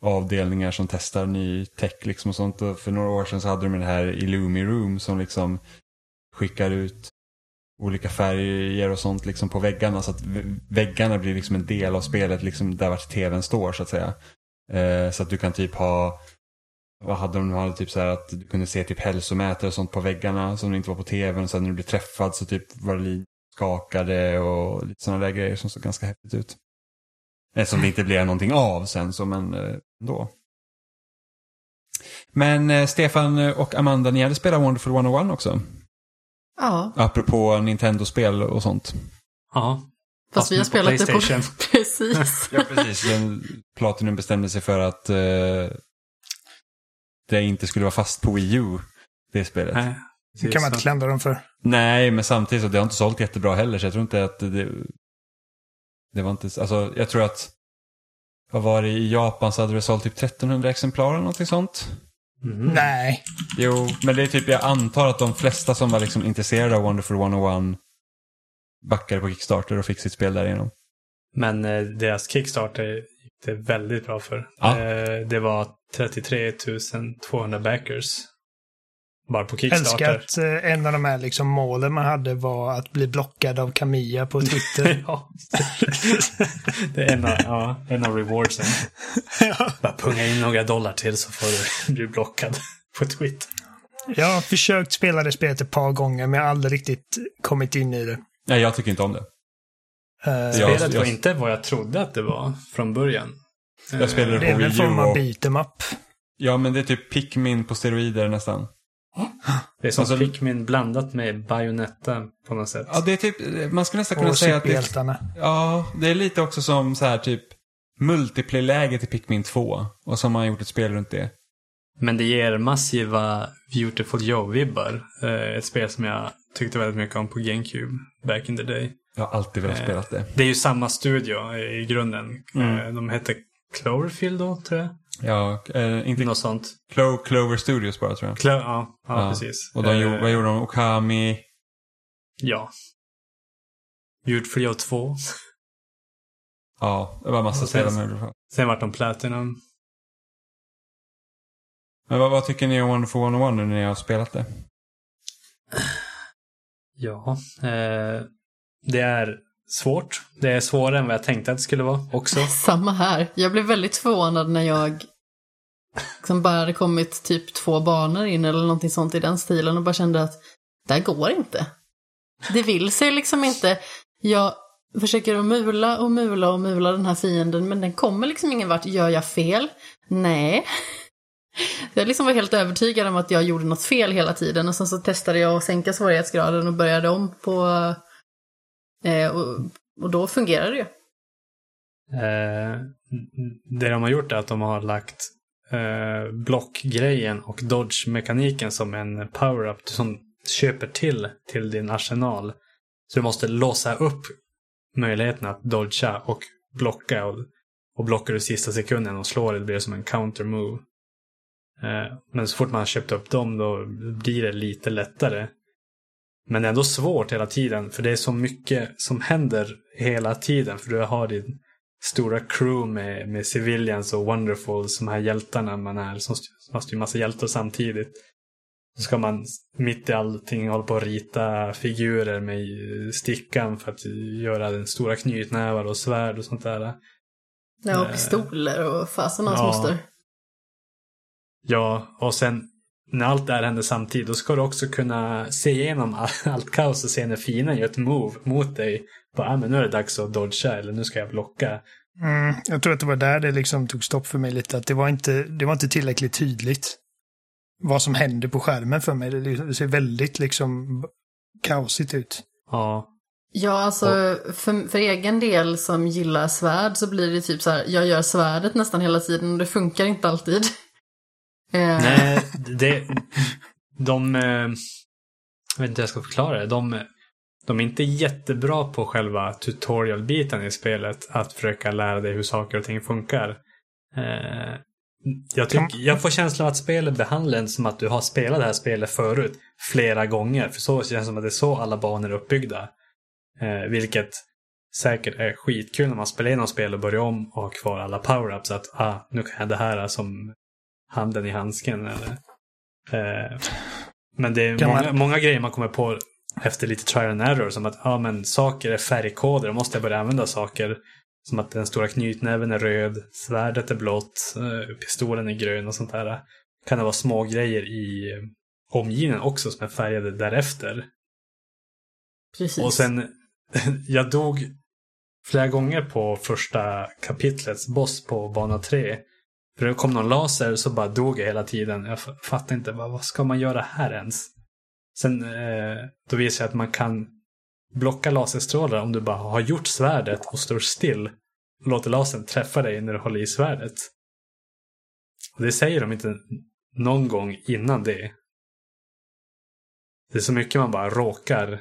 avdelningar som testar ny tech liksom och sånt. Och för några år sedan så hade de det här Illumi Room som liksom skickar ut olika färger och sånt liksom på väggarna så att väggarna blir liksom en del av spelet liksom där vart tvn står så att säga. Eh, så att du kan typ ha vad hade de? De hade typ så här att du kunde se typ hälsomätare och sånt på väggarna som inte var på tvn. Så när du blev träffad så typ var det lite skakade och lite sådana där grejer som såg ganska häftigt ut. Eh, Eftersom det inte blev någonting av sen så men eh, ändå. Men eh, Stefan och Amanda, ni hade spelat Wonderful 101 också? Ja, Apropå Nintendo-spel och sånt. Ja. fast vi har spelat det på... PlayStation. Precis. Ja, precis. Den, Platinum bestämde sig för att eh, det inte skulle vara fast på Wii U, det spelet. Nej, Det kan man inte klandra dem för. Nej, men samtidigt så det har inte sålt jättebra heller, så jag tror inte att det... Det var inte... Alltså, jag tror att... Vad var det? I Japan så hade det sålt typ 1300 exemplar eller någonting sånt. Mhm. Nej. Jo, men det är typ, jag antar att de flesta som var liksom intresserade av Wonderful 101 backade på Kickstarter och fick sitt spel därigenom. Men eh, deras Kickstarter gick det väldigt bra för. Ja. Eh, det var 33 200 backers. Bara på Älskar Kickstarter. att eh, en av de här liksom målen man hade var att bli blockad av Camilla på Twitter. ja. det är en av, ja, en av rewardsen. ja. Bara punga in några dollar till så får du bli blockad på Twitter. Jag har försökt spela det spelet ett par gånger men jag har aldrig riktigt kommit in i det. Nej, jag tycker inte om det. Ja. Spelet jag- var inte vad jag trodde att det var från början. Jag spelade det är på väl en Wii form U av och... beat'em up. Ja, men det är typ Pikmin på steroider nästan. Det är som Alltså- Pikmin blandat med Bayonetta på något sätt. Ja, det är typ, man skulle nästan kunna Och säga att det, ja, det är lite också som så här typ multiplayer-läget i Pikmin 2. Och så har gjort ett spel runt det. Men det ger massiva Beautiful Joe-vibbar. Eh, ett spel som jag tyckte väldigt mycket om på GameCube back in the day. Jag har alltid velat Eh, spela det. Det är ju samma studio i grunden. Mm. Eh, de hette Cloverfield då, tror jag. Ja, eh, inte Något sånt. Clo Clover Studios bara tror jag. Clo ja, ja, Ja. precis. Och de, Eh, vad gjorde de? Okami? Ja. Beautiful Joe 2. Ja, det var massa spel de gjorde. Sen vart de Platinum. Men vad, vad tycker ni om Wonderful 101 nu när ni har spelat det? Ja. Eh, det är svårt. Det är svårare än vad jag tänkte att det skulle vara också. Samma här. Jag blev väldigt förvånad när jag liksom bara hade kommit typ två banor in eller någonting sånt i den stilen och bara kände att det här går inte. Det vill sig liksom inte. Jag försöker att mula och mula och mula den här fienden men den kommer liksom ingen vart. Gör jag fel? Nej. Jag liksom var helt övertygad om att jag gjorde något fel hela tiden och sen så testade jag att sänka svårighetsgraden och började om på... Eh, och, och då fungerar det ju. Eh, det de har gjort är att de har lagt eh, blockgrejen och dodge-mekaniken som en power-up som köper till till din arsenal. Så du måste låsa upp möjligheten att dodga och blocka. Och, och blockar du sista sekunden och slår det blir det som en counter-move. Eh, men så fort man har köpt upp dem då blir det lite lättare. Men det är ändå svårt hela tiden för det är så mycket som händer hela tiden. För du har din stora crew med, med civilians och wonderful, som här hjältarna man är. Som som styr massa hjältar samtidigt. Så ska man mitt i allting hålla på att rita figurer med stickan för att göra den stora knytnävar och svärd och sånt där. Ja, och pistoler och fasen hans ja. moster. Ja, och sen när allt det här händer samtidigt, då ska du också kunna se igenom all- allt kaos och se när fienden gör ett move mot dig. Bara, ah, men nu är det dags att dodga eller nu ska jag blocka. Mm, jag tror att det var där det liksom tog stopp för mig lite. Att det var inte, det var inte tillräckligt tydligt. vad som händer på skärmen för mig. Det ser väldigt liksom kaosigt ut. Ja. Ja, alltså för, för egen del som gillar svärd så blir det typ så här, jag gör svärdet nästan hela tiden och det funkar inte alltid. Eh, Nej, det... De... eh, Jag vet inte hur jag ska förklara det. De, de är inte jättebra på själva tutorial-biten i spelet. Att försöka lära dig hur saker och ting funkar. Eh, Jag, tycker, jag får känslan av att spelet behandlar en som att du har spelat det här spelet förut flera gånger. För så känns det som att det är så alla banor är uppbyggda. Eh, vilket säkert är skitkul när man spelar igenom spel och börjar om och har kvar alla power-ups. Att ah, nu kan jag det här som handen i handsken. Eller, eh, men det är många, man- många grejer man kommer på efter lite trial and error. Som att ah, men saker är färgkoder. Då måste jag börja använda saker. Som att den stora knytnäven är röd, svärdet är blått, eh, pistolen är grön och sånt där. Kan det vara små grejer i eh, omgivningen också som är färgade därefter. precis. Och sen, jag dog flera gånger på första kapitlets boss på bana 3. För det kom någon laser så bara dog jag hela tiden. Jag fattar inte, vad, vad ska man göra här ens? Sen eh, då visar jag att man kan blocka laserstrålar om du bara har gjort svärdet och står still. Och låter lasern träffa dig när du håller i svärdet. Och det säger de inte någon gång innan det. Det är så mycket man bara råkar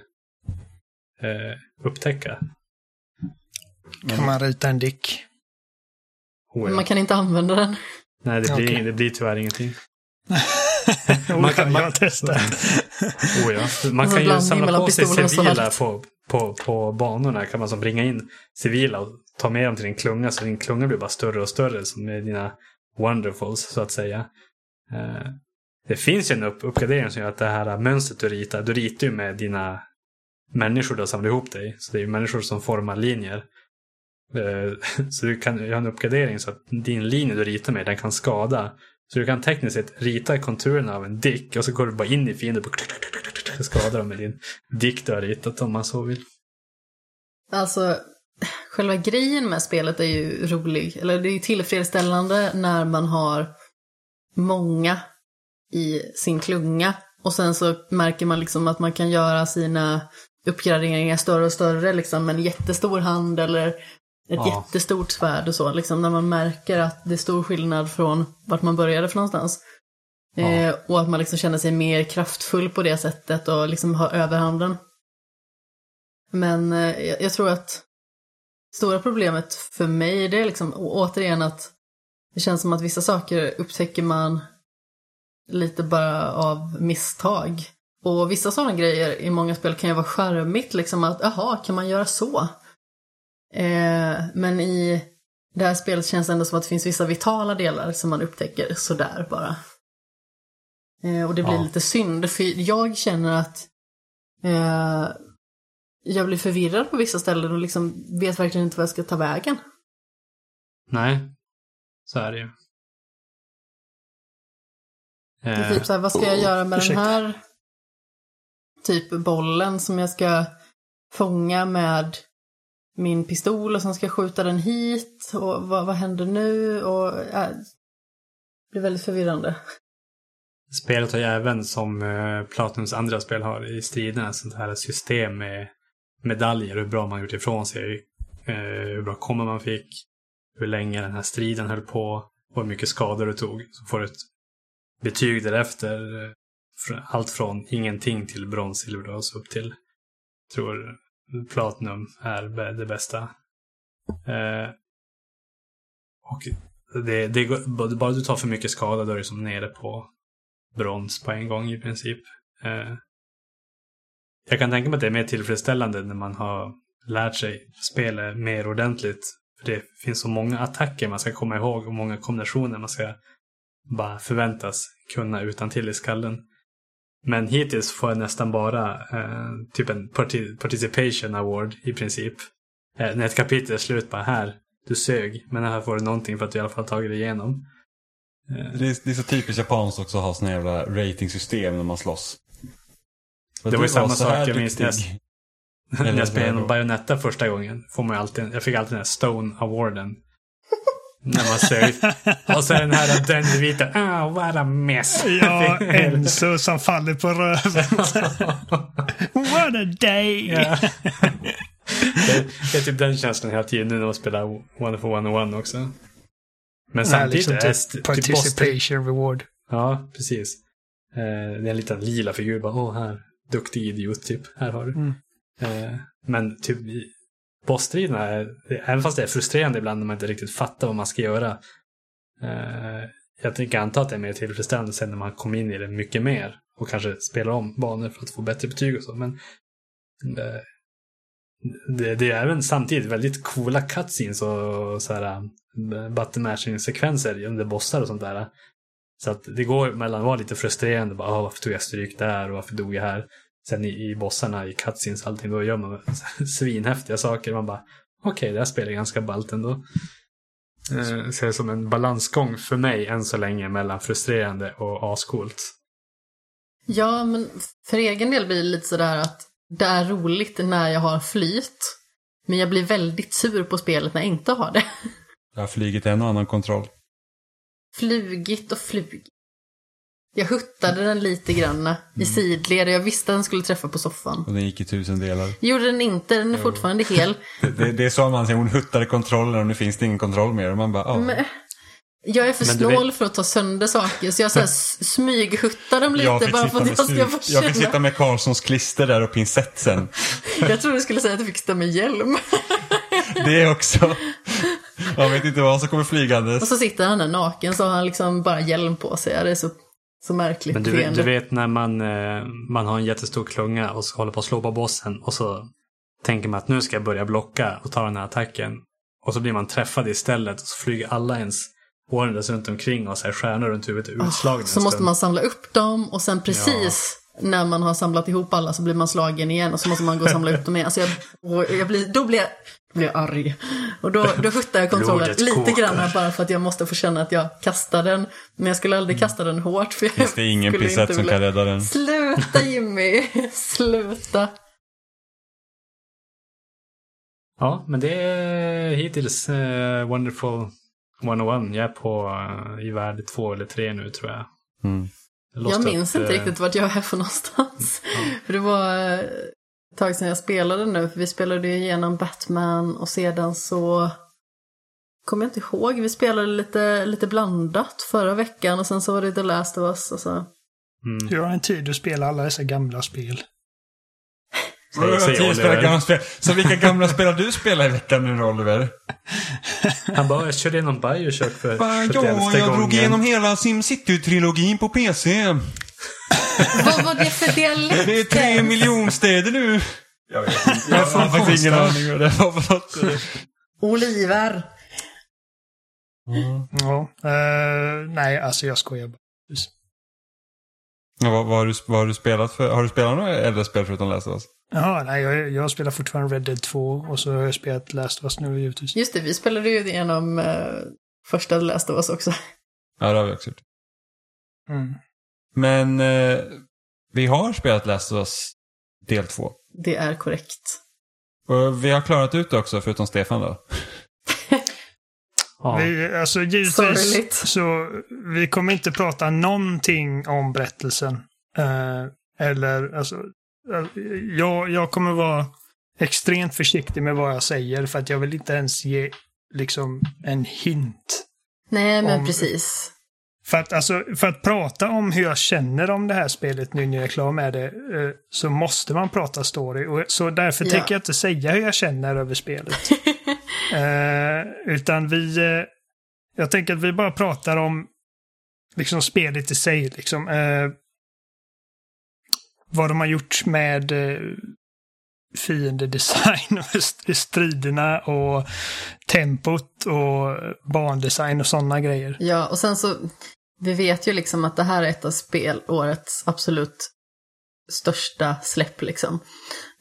eh, upptäcka. Kan man rita en dick? Oh, Men ja. man kan inte använda den. Nej, det blir, Okej. det blir tyvärr ingenting. Man Man kan, testat. Oh, ja. Man så kan ju samla på sig civila på, på, på banorna. Kan man som bringa in civila och ta med dem till din klunga. Så din klunga blir bara större och större som är dina wonderfuls så att säga. Eh, det finns ju en upp, uppgradering som gör att det här mönstret du ritar. Du ritar ju med dina människor du har samlat ihop dig. Så det är ju människor som formar linjer. Eh, så du kan göra en uppgradering så att din linje du ritar med den kan skada. Så du kan tekniskt sett rita konturerna av en dick och så går du bara in i fienden och skadar dem med din dick du har ritat om man så vill. Alltså, själva grejen med spelet är ju rolig. Eller det är ju tillfredsställande när man har många i sin klunga. Och sen så märker man liksom att man kan göra sina uppgraderingar större och större. Liksom en jättestor hand eller ett Ja. jättestort svärd och så. Liksom när man märker att det är stor skillnad från vart man började för någonstans. Ja. Eh, och att man liksom känner sig mer kraftfull på det sättet och liksom har överhanden. Men eh, jag, tror att stora problemet för mig det är liksom återigen att det känns som att vissa saker upptäcker man lite bara av misstag. Och vissa sådana grejer i många spel kan ju vara charmigt, liksom att jaha, kan man göra så? Eh, men i det här spelet känns det ändå som att det finns vissa vitala delar som man upptäcker sådär bara. Eh, och det blir Ja. lite synd, för jag känner att eh, jag blir förvirrad på vissa ställen och liksom vet verkligen inte vad jag ska ta vägen. Nej, så är det ju. Det är Eh, typ så här, vad ska jag göra med Ursäkta. den här typ bollen som jag ska fånga med min pistol och sen ska jag skjuta den hit och vad, vad händer nu och äh, det blir väldigt förvirrande. Spelet har ju även som eh, Platinums andra spel har i striderna ett sånt här system med medaljer, hur bra man gjort ifrån sig, eh, hur bra kommer man fick, hur länge den här striden höll på och hur mycket skador du tog. Så får du ett betyg därefter. Eh, allt från ingenting till brons, silver och så upp till, tror Platinum är det bästa. Eh, och det, det bara du tar för mycket skada då är du som nere på brons på en gång i princip. Eh, jag kan tänka mig att det är mer tillfredsställande när man har lärt sig spelet mer ordentligt. För det finns så många attacker man ska komma ihåg och många kombinationer man ska bara förväntas kunna utan till i skallen. Men hittills får jag nästan bara eh, typ en parti- participation award i princip. Eh, när ett kapitel är slut bara här, du sög, men här får du någonting för att du i alla fall tagit dig igenom. Eh, Det är, det är så typiskt japanskt också att ha såna jävla ratingsystem när man slåss. För Det var ju samma sak jag minns när jag- spelade då. Bayonetta första gången får man alltid, jag fick alltid den här Stone Awarden. När man ser. Och så den här den vita. Ah, what a mess. Ja, Enzo som faller på röven. What a day! Ja. det, det är typ den känslan hela tiden nu när man spelar One for One on One också. Men samtidigt liksom är typ typ participation reward. Ja, precis. Eh, det är en liten lila figur. Bara, åh, här. Duktig idiot, typ. Här har du. Mm. Eh, men typ bossstriderna, även fast det är frustrerande ibland när man inte riktigt fattar vad man ska göra. Eh, jag tänker anta att det är mer tillfredsställande sen när man kommer in i det mycket mer. Och kanske spelar om banor för att få bättre betyg och så. Men eh, det, det är även samtidigt väldigt coola cutscenes och så här eh, buttermashing sekvenser under bossar och sånt där. Så att det går mellan att vara lite frustrerande. Bara, "Ah, varför tog jag stryk där och varför dog jag här? Sen i, i bossarna, i cutscenes allting, då gör man svinhäftiga saker. Man bara, okej, det här spelar ganska ballt ändå. Eh, så det är som en balansgång för mig än så länge mellan frustrerande och ascoolt. Ja, men för egen del blir det lite sådär att det är roligt när jag har flyt. Men jag blir väldigt sur på spelet när jag inte har det. Jag har flugit en och annan kontroll. Flugit och flugit. Jag huttade den lite grann i sidled och jag visste att den skulle träffa på soffan. Och den gick i tusen delar. Gjorde den inte, den är fortfarande hel. Det, det, det är så man säger, hon huttade kontrollen och nu finns det ingen kontroll mer. Och man bara, ja. Men, jag är för snål för att ta sönder saker så jag så här smyghuttar dem lite bara sitta för att med jag ska få jag fick sitta med Karlssons klister där och pinsett sen. Jag trodde du skulle säga att du fick sitta med hjälm. Det också. Man vet inte vad som kommer Och flygandes. så sitter han där naken så har han liksom bara hjälm på sig. Det är så, så märkligt Men du, vet- du vet när man, eh, man har en jättestor klunga och så håller på att slå på bossen och så tänker man att nu ska jag börja blocka och ta den här attacken. Och så blir man träffad istället och så flyger alla ens warriors runt omkring och så här stjärnor runt huvudet är utslagna en Så måste man samla upp dem och sen precis när man har samlat ihop alla så blir man slagen igen och så måste man gå och samla upp dem igen. Alltså jag, jag blir, då blir jag, jag arg. Och då, då huttar jag kontrollen lite kokar. grann bara för att jag måste få känna att jag kastar den. Men jag skulle aldrig kasta den hårt. För jag Finns det ingen inte som kan rädda den? Sluta Jimmy! Sluta! Ja, men det är hittills eh, Wonderful 101. Jag är på eh, i värld två eller tre nu tror jag. Mm. Lost Jag minns up, inte eh, riktigt vart jag är för någonstans. För det var eh, ett tag sedan jag spelade nu. För vi spelade ju igenom Batman och sedan så kommer jag inte ihåg. Vi spelade lite, lite blandat förra veckan och sen så var det The Last of Us. Och så. Mm. Du har en tid att spela alla dessa gamla spel. Säg- säg Oliver. spelare gamla spel. Så vilka gamla spel har du spelat i veckan nu Oliver? Han bara, jag körde igenom Bioshock för Bara, 71 ja, jag gången. drog igenom hela SimCity-trilogin på PC. Vad var det för dialekt? Det är tre miljonstäder nu. Jag vet inte. Jag har faktiskt ingen aning vad det var för något. Oliver. Ja. eh, nej, alltså jag skojar bara. Ja, vad, vad, har du, vad har du spelat för? Har du spelat några äldre spel förutom Last of Us? Jaha, nej, jag, jag spelar fortfarande Red Dead 2 och så har jag spelat Last of Us nu givetvis. Just det, vi spelade ju igenom eh, första The Last of Us också. Ja, det har vi också gjort. Mm. Men eh, vi har spelat Last of Us del två. Det är korrekt. Och vi har klarat ut det också, förutom Stefan då. Ja. Vi, alltså givetvis Sorgligt. så vi kommer inte prata någonting om berättelsen. Eh, eller alltså, eh, jag, jag kommer vara extremt försiktig med vad jag säger för att jag vill inte ens ge liksom en hint. Nej, men Om- precis. För att, alltså, för att prata om hur jag känner om det här spelet nu när jag är klar med det eh, så måste man prata story. Och, så därför Ja. tänker jag inte säga hur jag känner över spelet. eh, utan vi... Eh, jag tänker att vi bara pratar om liksom spelet i sig. Liksom, eh, vad de har gjort med eh, fiendedesign och st- striderna och tempot och bandesign och sådana grejer. Ja, och sen så, vi vet ju liksom att det här är ett av spelårets absolut största släpp liksom.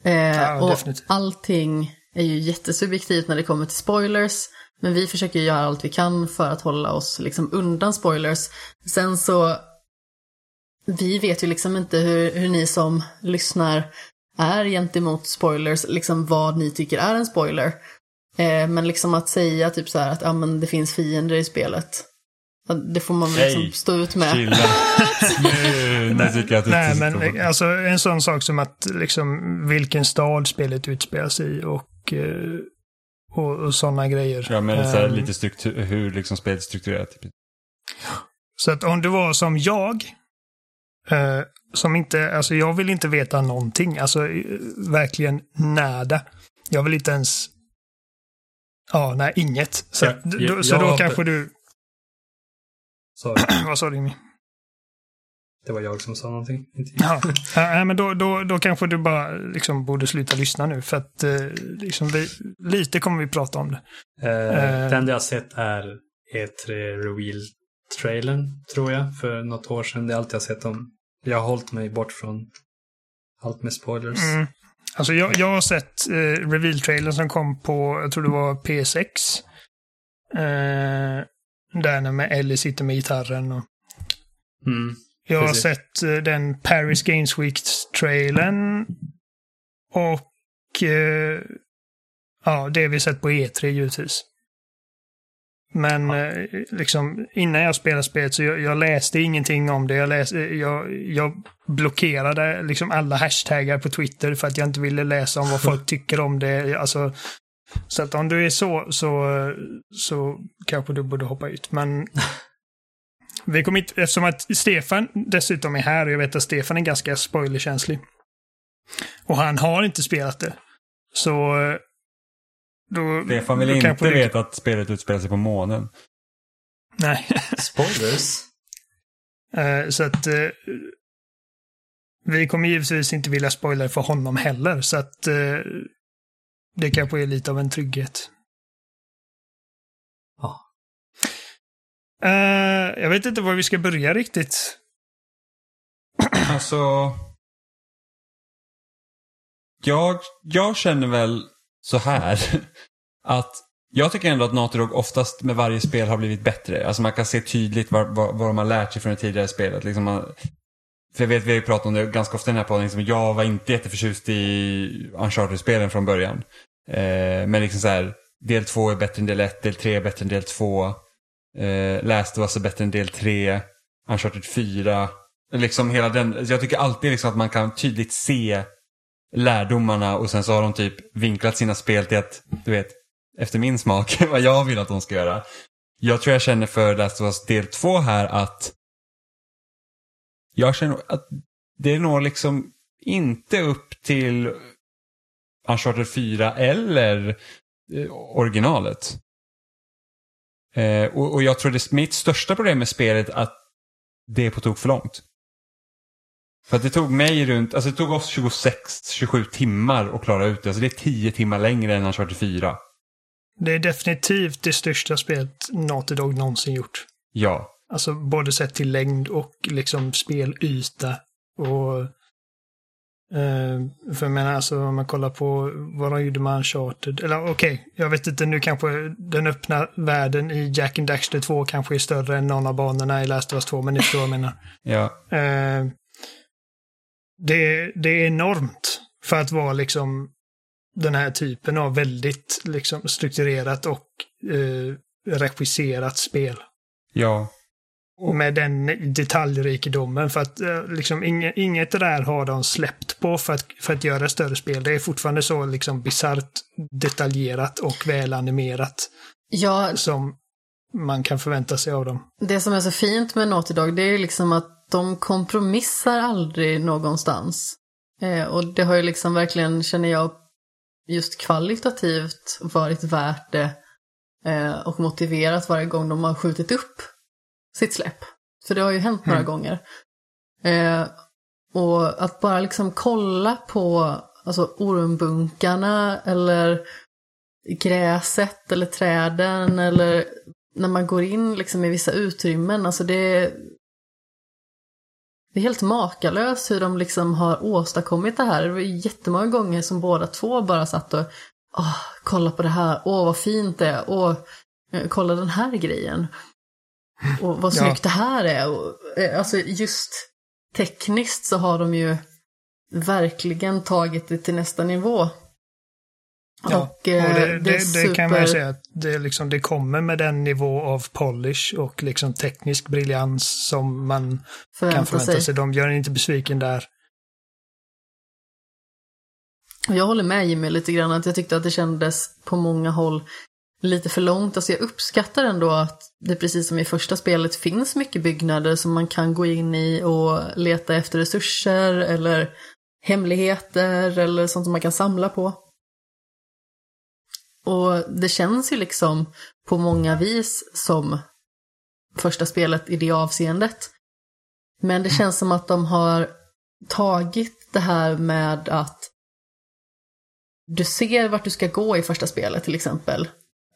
Eh, Ja, och definitivt. allting är ju jättesubjektivt när det kommer till spoilers. Men vi försöker ju göra allt vi kan för att hålla oss liksom undan spoilers. Sen så, vi vet ju liksom inte hur, hur ni som lyssnar är gentemot spoilers, liksom vad ni tycker är en spoiler. Eh, men liksom att säga typ så här att ja, men det finns fiender i spelet. Det får man väl liksom stå ut med. Chilla. nu, nu tycker jag att du Nej, sitter men alltså en sån sak som att liksom vilken stad spelet utspelas i och, eh, och, och sådana grejer. Ja, men så här, Ehm, lite struktur, hur liksom spelet är strukturerat. Typ. Så att om du var som jag, eh, som inte, alltså jag vill inte veta någonting, alltså eh, verkligen nada. Jag vill inte ens, ja, nej, inget. Så, Ja, att, då, jag- så då jag- kanske du, vad sa du Jimmy? det var jag som sa någonting. Ja, men då, då, då kanske du bara liksom borde sluta lyssna nu för att eh, liksom vi, lite kommer vi prata om det. Eh, Eh. Den jag har sett är E3 Reveal-trailern, tror jag, för något år sedan. Det är allt jag sett om. Jag har hållit mig bort från allt med spoilers. Mm. Alltså jag, jag har sett eh, reveal-trailern som kom på, jag tror det var P6. Eh, där när med Ellie sitter med gitarren. Och Mm. jag har Precis. sett eh, den Paris Games Week-trailern. Och eh, ja, det vi sett på E3 givetvis. Men eh, liksom innan jag spelade spelet så jag, jag läste ingenting om det. Jag, läste, jag, jag blockerade liksom alla hashtaggar på Twitter för att jag inte ville läsa om vad folk tycker om det. Alltså, så att om du är så, så, så kanske du borde hoppa ut. Men vi kommer inte, eftersom att Stefan dessutom är här och jag vet att Stefan är ganska spoilerkänslig. Och han har inte spelat det. Så då, Stefan vill då inte kanske du- veta att spelet utspelar sig på månen. Nej. Spoilers? Eh, så att eh, vi kommer givetvis inte vilja spoila för honom heller. Så att eh, det kanske är lite av en trygghet. Ja. Eh, jag vet inte var vi ska börja riktigt. Alltså... Jag, jag känner väl så här. Att jag tycker ändå att Naughty Dog oftast med varje spel har blivit bättre. Alltså man kan se tydligt vad, vad, vad de har lärt sig från det tidigare spelet. Liksom man, för jag vet, vi har ju pratat om det ganska ofta i den här podden. Liksom, jag var inte jätteförtjust i Uncharted-spelen från början. Eh, men liksom så här, del två är bättre än del ett, del tre är bättre än del två. Eh, Last of Us är bättre än del tre. Uncharted 4. Liksom hela den, jag tycker alltid liksom att man kan tydligt se lärdomarna och sen så har de typ vinklat sina spel till att, du vet, efter min smak, vad jag vill att de ska göra. Jag tror jag känner för Last of Us del 2 här att jag känner att det når liksom inte upp till Uncharted 4 eller eh, originalet. Eh, och, och jag tror det mitt största problem med spelet att det är på tok för långt. För att det tog mig runt, alltså det tog oss 26-27 timmar att klara ut det. Alltså det är 10 timmar längre än Uncharted 4. Det är definitivt det största spelet Naughty Dog någonsin gjort. Ja. Alltså både sett till längd och liksom spelyta. Och... Eh, för jag menar alltså om man kollar på vad de gjorde med Uncharted. Eller okej, jag vet inte nu kanske den öppna världen i Jack and Daxter 2 kanske är större än någon av banorna i Last of Us 2. Men ni förstår vad jag menar. Ja. Eh, det, det är enormt för att vara liksom den här typen av väldigt liksom strukturerat och eh, regisserat spel. Ja. Med den detaljrikedomen. För att eh, liksom inget, inget där har de släppt på för att, för att göra större spel. Det är fortfarande så liksom bisarrt detaljerat och välanimerat Ja, som man kan förvänta sig av dem. det som är så fint med Naughty Dog det är ju liksom att de kompromissar aldrig någonstans. Eh, och det har ju liksom verkligen, känner jag, just kvalitativt varit värt det eh, och motiverat varje gång de har skjutit upp sitt släpp. För det har ju hänt några Mm. gånger. Eh, och att bara liksom kolla på alltså, ormbunkarna eller gräset eller träden eller när man går in liksom i vissa utrymmen, alltså det det är helt makalöst hur de liksom har åstadkommit det här. Det var jättemånga gånger som båda två bara satt och Åh, kolla på det här, åh vad fint det är, åh, eh, kolla den här grejen. Och vad Ja. snyggt det här är. Och, eh, alltså just tekniskt så har de ju verkligen tagit det till nästa nivå. Ja, och, eh, och det, det är det, kan man ju super- säga att det, liksom, det kommer med den nivå av polish och liksom teknisk briljans som man kan förvänta förvänta sig. sig. De gör en inte besviken där. Jag håller med Jimmy lite grann att jag tyckte att det kändes på många håll lite för långt. Alltså jag uppskattar ändå att det precis som i första spelet finns mycket byggnader som man kan gå in i och leta efter resurser eller hemligheter eller sånt som man kan samla på. Och det känns ju liksom på många vis som första spelet i det avseendet. Men det känns som att de har tagit det här med att du ser vart du ska gå i första spelet till exempel.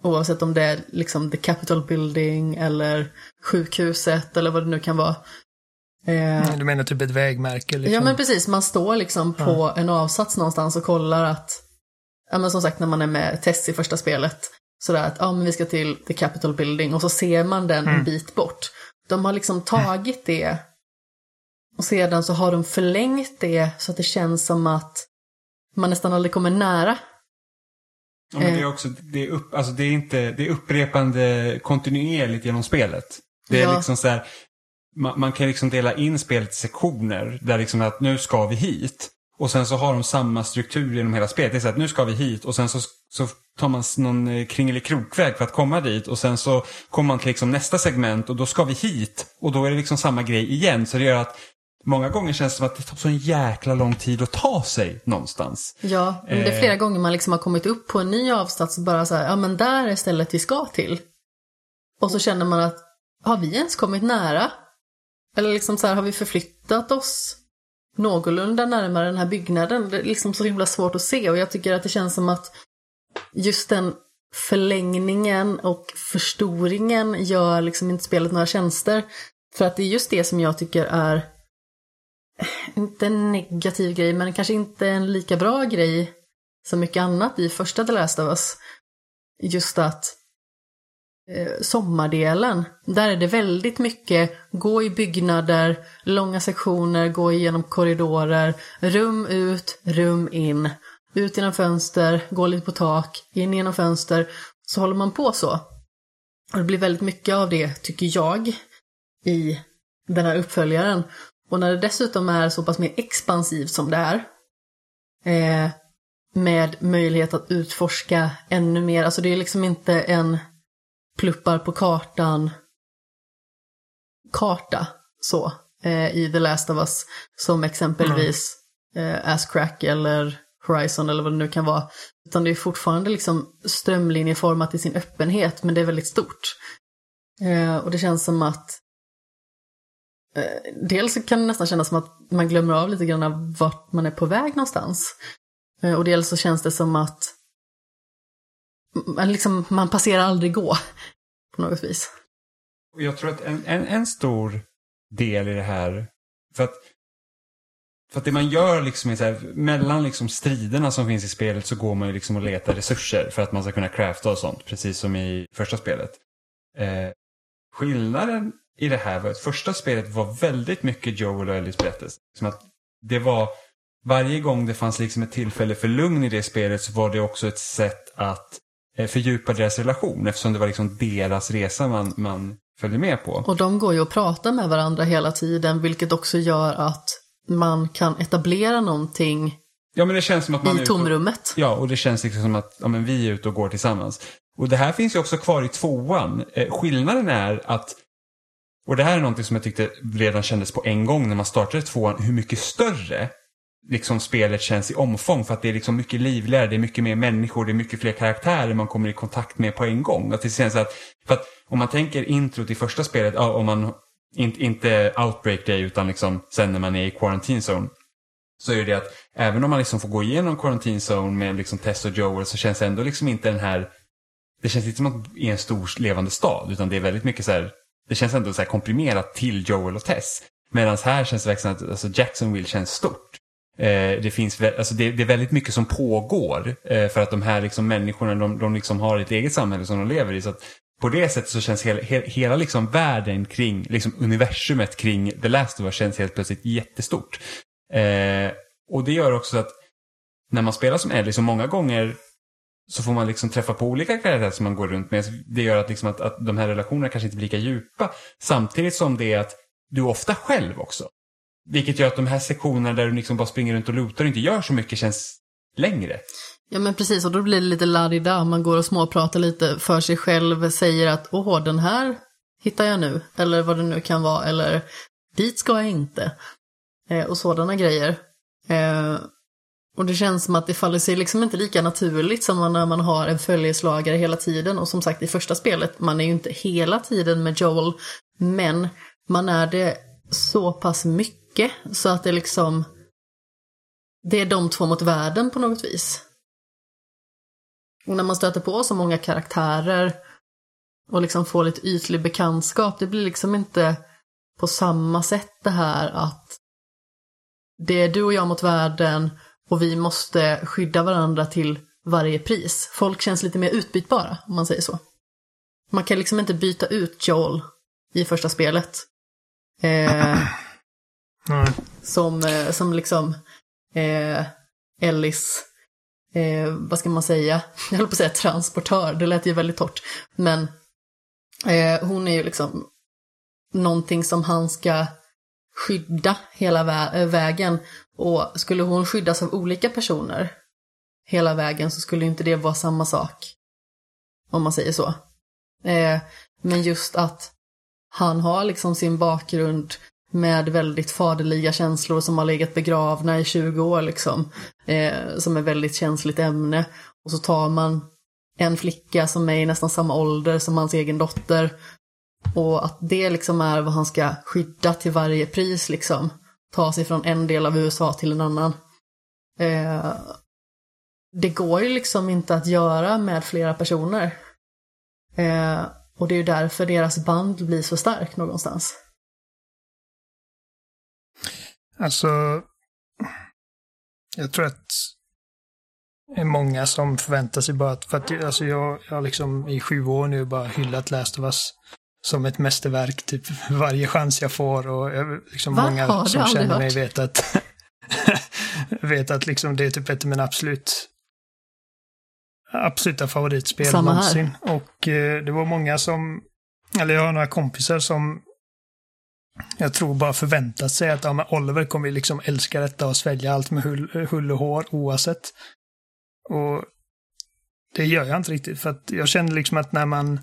Oavsett om det är liksom the capital building eller sjukhuset eller vad det nu kan vara. Eh, Du menar typ ett vägmärke? Liksom. Ja men precis, man står liksom på en avsats någonstans och kollar att, ja men som sagt när man är med Tess i första spelet, sådär att ja men vi ska till the capital building och så ser man den en bit bort. De har liksom tagit det och sedan så har de förlängt det så att det känns som att man nästan aldrig kommer nära. Ja, men det är Eh. också, det är, upp, alltså det är inte, det är upprepande kontinuerligt genom spelet. Det är Ja. liksom så här, man, man kan liksom dela in spelet i sektioner där liksom att nu ska vi hit. Och sen så har de samma struktur genom hela spelet. Det är så att nu ska vi hit och sen så, så tar man någon eh, kringelikrokväg för att komma dit. Och sen så kommer man till liksom nästa segment och då ska vi hit. Och då är det liksom samma grej igen. Så det gör att många gånger känns det som att det tar så en jäkla lång tid att ta sig någonstans. Ja, men det är Eh. flera gånger man liksom har kommit upp på en ny avsats och bara så här, ja men där är stället vi ska till. Och så känner man att, har vi ens kommit nära? Eller liksom så här, har vi förflyttat oss någorlunda närmare den här byggnaden? Det är liksom så himla svårt att se och jag tycker att det känns som att just den förlängningen och förstoringen gör liksom inte spelet några tjänster. För att det är just det som jag tycker är eh, inte en negativ grej, men kanske inte en lika bra grej som mycket annat i första The Last of Us. Just att Eh, sommardelen, där är det väldigt mycket gå i byggnader, långa sektioner, gå igenom korridorer, rum ut, rum in, ut genom fönster, gå lite på tak, in genom fönster. Så håller man på så. Och det blir väldigt mycket av det, tycker jag, i den här uppföljaren. Och när det dessutom är så pass mer expansivt som det är, eh, med möjlighet att utforska ännu mer, alltså det är liksom inte en pluppar på kartan karta så eh, i The Last of Us som exempelvis eh, Asscrack eller Horizon eller vad det nu kan vara. Utan det är fortfarande liksom strömlinjeformat i sin öppenhet men det är väldigt stort. Eh, och det känns som att eh, dels kan det nästan kännas som att man glömmer av lite grann av vart man är på väg någonstans. Eh, och dels så känns det som att liksom, man passerar aldrig gå på något vis. Jag tror att en, en, en stor del i det här, för att, för att det man gör liksom är så här, mellan liksom striderna som finns i spelet så går man ju liksom och letar resurser för att man ska kunna crafta och sånt, precis som i första spelet. Eh, skillnaden i det här var att första spelet var väldigt mycket Joel och Ellies berättelse. Liksom att det var, varje gång det fanns liksom ett tillfälle för lugn i det spelet så var det också ett sätt att fördjupa deras relation eftersom det var liksom deras resa man, man följde med på. Och de går ju och pratar med varandra hela tiden, vilket också gör att man kan etablera någonting Ja men det känns som att man i ute och- tomrummet. Ja, och det känns liksom som att ja, men vi är ute och går tillsammans. Och det här finns ju också kvar i tvåan. Eh, skillnaden är att, och det här är någonting som jag tyckte redan kändes på en gång när man startade tvåan, hur mycket större liksom spelet känns i omfång. För att det är liksom mycket livligare, det är mycket mer människor, det är mycket fler karaktärer man kommer i kontakt med på en gång. Att det känns att, för att om man tänker introt i första spelet, ja, om man inte, inte outbreak day utan liksom sen när man är i quarantine zone. Så är det att även om man liksom får gå igenom quarantine zone med liksom Tess och Joel så känns ändå liksom inte den här det känns inte som att det är en stor levande stad utan det är väldigt mycket så här det känns ändå så här komprimerat till Joel och Tess. Medan här känns det verkligen att alltså Jacksonville känns stort. Eh, det, finns, alltså det, det är väldigt mycket som pågår eh, för att de här liksom människorna de, de liksom har ett eget samhälle som de lever i. Så att på det sättet så känns hela, he, hela liksom världen kring, liksom universumet kring The Last of Us känns helt plötsligt jättestort. Eh, och det gör också att när man spelar som Ellie så många gånger så får man liksom träffa på olika karaktärer som man går runt med. Det gör att, liksom att, att de här relationerna kanske inte blir lika djupa. Samtidigt som det är att du är ofta själv också. Vilket gör att de här sektionerna där du liksom bara springer runt och lutar och inte gör så mycket känns längre. Ja men precis, och då blir det lite larida. Man går och småpratar lite för sig själv, säger att åh, den här hittar jag nu. Eller vad det nu kan vara, eller dit ska jag inte. Eh, och sådana grejer. Eh, och det känns som att det faller sig liksom inte lika naturligt som när man har en följeslagare hela tiden. Och som sagt i första spelet, man är ju inte hela tiden med Joel, men man är det så pass mycket så att det liksom, det är de två mot världen på något vis. Och när man stöter på så många karaktärer och liksom får lite ytlig bekantskap, det blir liksom inte på samma sätt det här att det är du och jag mot världen och vi måste skydda varandra till varje pris. Folk känns lite mer utbytbara, om man säger så. Man kan liksom inte byta ut Joel i första spelet. Eh, Nej. som, eh, som liksom eh, Ellis, eh, vad ska man säga, jag höll på att säga transportör, det lät ju väldigt torrt. Men eh, hon är ju liksom någonting som han ska skydda hela vä- eh, vägen. Och skulle hon skyddas av olika personer hela vägen så skulle inte det vara samma sak. Om man säger så. Eh, men just att han har liksom sin bakgrund med väldigt faderliga känslor som har legat begravna i 20 år liksom. Eh, som är väldigt känsligt ämne. Och så tar man en flicka som är i nästan samma ålder som hans egen dotter. Och att det liksom är vad han ska skydda till varje pris liksom. Ta sig från en del av USA till en annan. Eh, det går ju liksom inte att göra med flera personer. Eh, och det är ju därför deras band blir så starkt någonstans. Alltså, jag tror att det är många som förväntar sig bara att, för att alltså jag, jag har liksom i sju år nu bara hyllat Last of Us som ett mästerverk typ varje chans jag får och jag, liksom Va? många Har som känner mig vet att vet att liksom det är typ ett av mina absolut absoluta favoritspel Samma här. någonsin. Och eh, det var många som, eller jag har några kompisar som jag tror bara förväntat sig att ja, men Oliver kommer liksom älska detta och svälja allt med hull, hull och hår oavsett. Och det gör jag inte riktigt för att jag känner liksom att när man